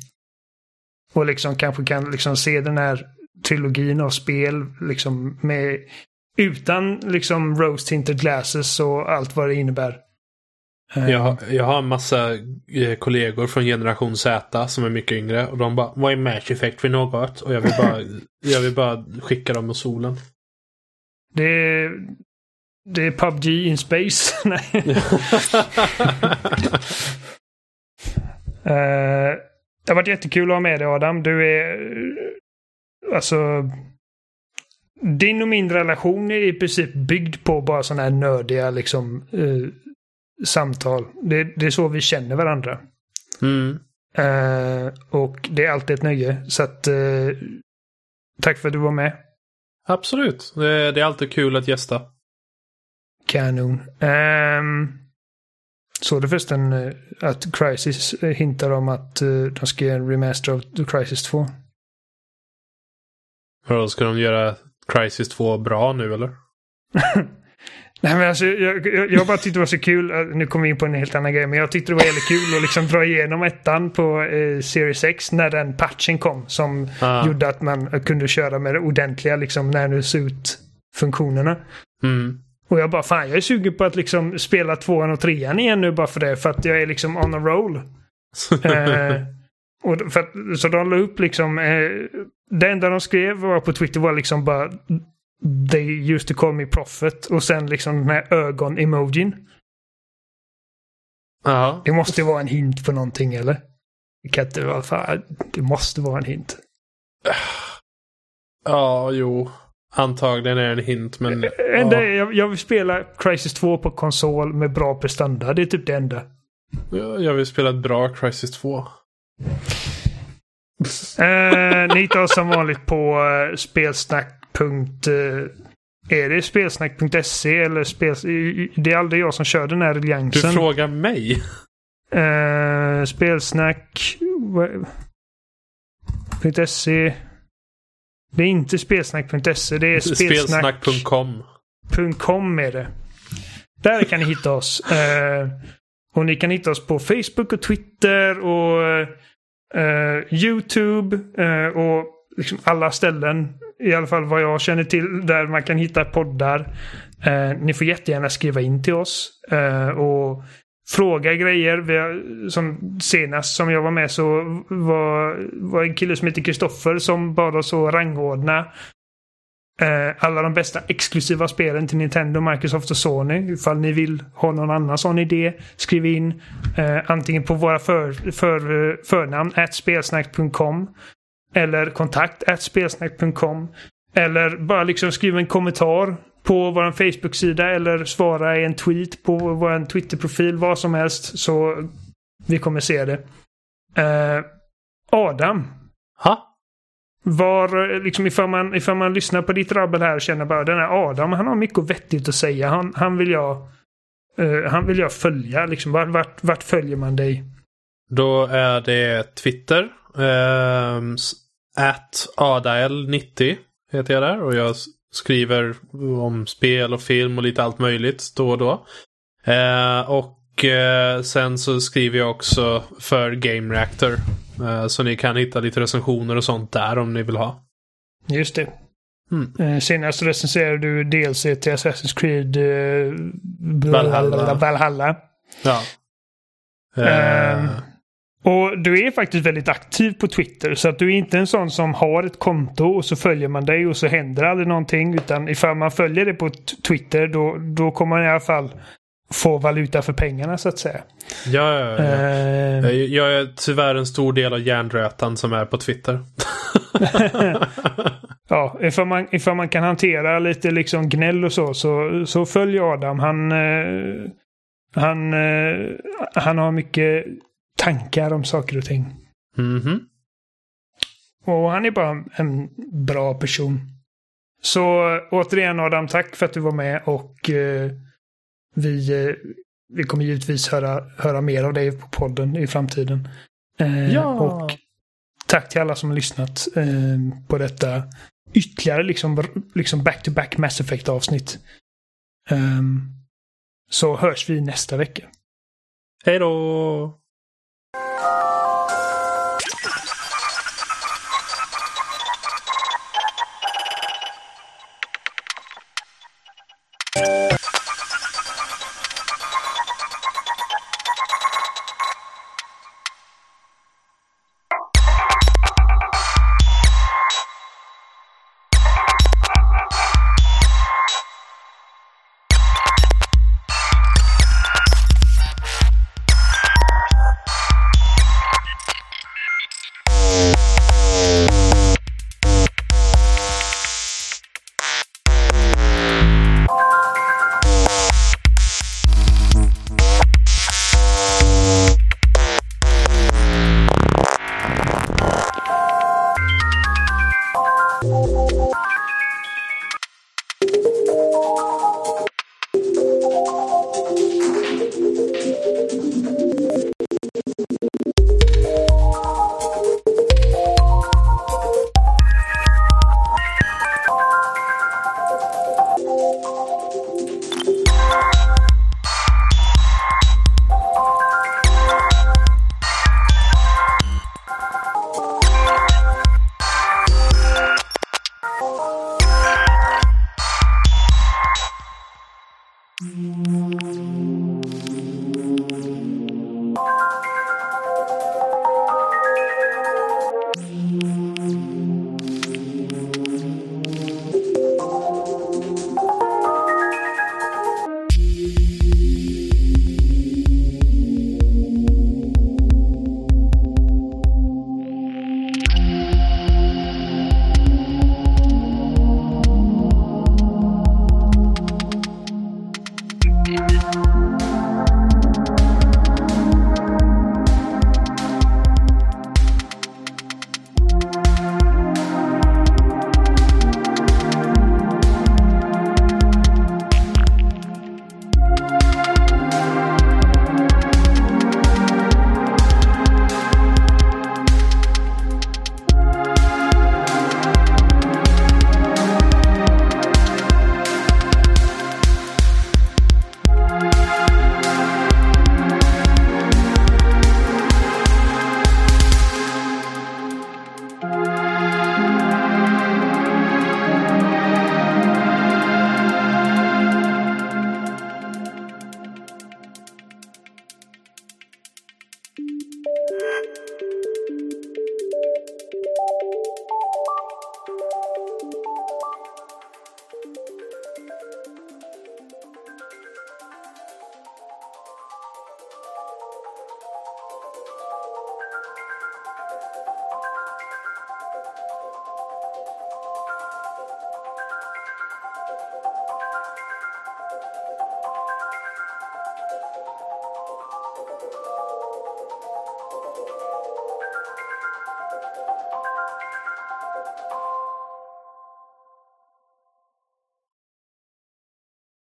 Och liksom kanske kan liksom se den här trilogin av spel liksom med utan liksom rose tinted glasses och allt vad det innebär. Eh, Jag, jag har en massa eh, kollegor från generation Z som är mycket yngre. Och de bara Vad är Mass Effect för något? Och jag vill bara, jag vill bara skicka dem mot solen. Det är, det är PubG in space. Nej. Eh, det har varit jättekul att ha med dig Adam. Du är... Alltså... Din och min relation är i princip byggd på bara sådana här nördiga liksom, eh, samtal. Det, det är så vi känner varandra. Mm. Eh, och det är alltid ett nöje. Så att... eh, tack för att du var med. Absolut. Det, det är alltid kul att gästa. Kanon. Um, såg du förresten eh, att Crisis hintar om att de ska göra en remaster av Crisis 2? Vadå, ska de göra Crisis 2 bra nu eller? Nej men alltså jag, jag, jag bara tyckte det var så kul, eh, nu kommer vi in på en helt annan grej, men jag tyckte det var jävligt kul att liksom dra igenom ettan på eh, Series X när den patchen kom som Ah. gjorde att man kunde köra med det ordentliga liksom när nu ser ut funktionerna. Mm. Och jag bara fan jag är sugen på att liksom spela tvåan och trean igen nu bara för det för att jag är liksom on a roll. Eh, och för så de la upp liksom, eh, det enda de skrev var på Twitter var liksom bara They used to call me prophet och sen liksom här ögon-emojin. Ja. Det måste ju vara en hint på någonting eller? Det kan inte vara fan, det måste vara en hint. Ja, jo. Antagligen är det en hint, men... Enda, ja. jag, jag vill spela Crisis 2 på konsol med bra prestanda. Det är typ det enda. Ja, Jag vill spela ett bra Crisis 2. Eh, ni hittar oss som vanligt på eh, spelsnack. Eh, är det spelsnack.se eller spels... Det är aldrig jag som kör den här Du alliansen. frågar mig? Eh, spelsnack... .se. Det är inte spelsnack.se. Det är spelsnack.com Spelsnack.com. är det. Där kan ni hitta oss. Eh, och ni kan hitta oss på Facebook och Twitter och eh, YouTube och liksom alla ställen. I alla fall vad jag känner till där man kan hitta poddar. Eh, ni får jättegärna skriva in till oss eh, och fråga grejer. Vi har, som senast som jag var med så var, var en kille som heter Kristoffer som bad oss att rangordna eh, alla de bästa exklusiva spelen till Nintendo, Microsoft och Sony. Ifall ni vill ha någon annan sån idé, skriv in eh, antingen på våra för, för, eh, förnamn, spelsnack.com eller kontakt spelsnack.com eller bara liksom skriv en kommentar på vår Facebook-sida eller svara i en tweet på vår Twitter-profil, vad som helst. Så vi kommer se det. Uh, Adam. Ha? Var, liksom ifall man, ifall man lyssnar på ditt rabbel här och känner bara den här Adam, han har mycket vettigt att säga. Han, han vill jag uh, han vill jag följa. Liksom, vart, vart, vart följer man dig? Då är det Twitter. Uh, at Adael90 heter jag där. Och jag skriver om spel och film och lite allt möjligt då och då. Uh, och uh, sen så skriver jag också för Game Reactor. Uh, så ni kan hitta lite recensioner och sånt där om ni vill ha. Just det. Mm. senast recenserade du DLC till Assassin's Creed Valhalla. Valhalla. Ja. Ehm, och du är faktiskt väldigt aktiv på Twitter. Så att du är inte en sån som har ett konto och så följer man dig och så händer aldrig någonting. Utan ifall man följer det på Twitter då, då kommer man i alla fall få valuta för pengarna så att säga. Ja, ja, ja. Ehm, Jag är tyvärr en stor del av hjärnrötan som är på Twitter. ja, ifall man, ifall man kan hantera lite liksom gnäll och så, så, så följ Adam. Han, eh, han, eh, han har mycket tankar om saker och ting. Mhm. Och han är bara en bra person. Så återigen Adam, tack för att du var med och eh, vi, eh, vi kommer givetvis höra, höra mer av dig på podden i framtiden. Eh, Ja. Och tack till alla som har lyssnat eh, på detta ytterligare liksom, liksom back-to-back Mass Effect avsnitt. Ehm, så hörs vi nästa vecka. Hej då!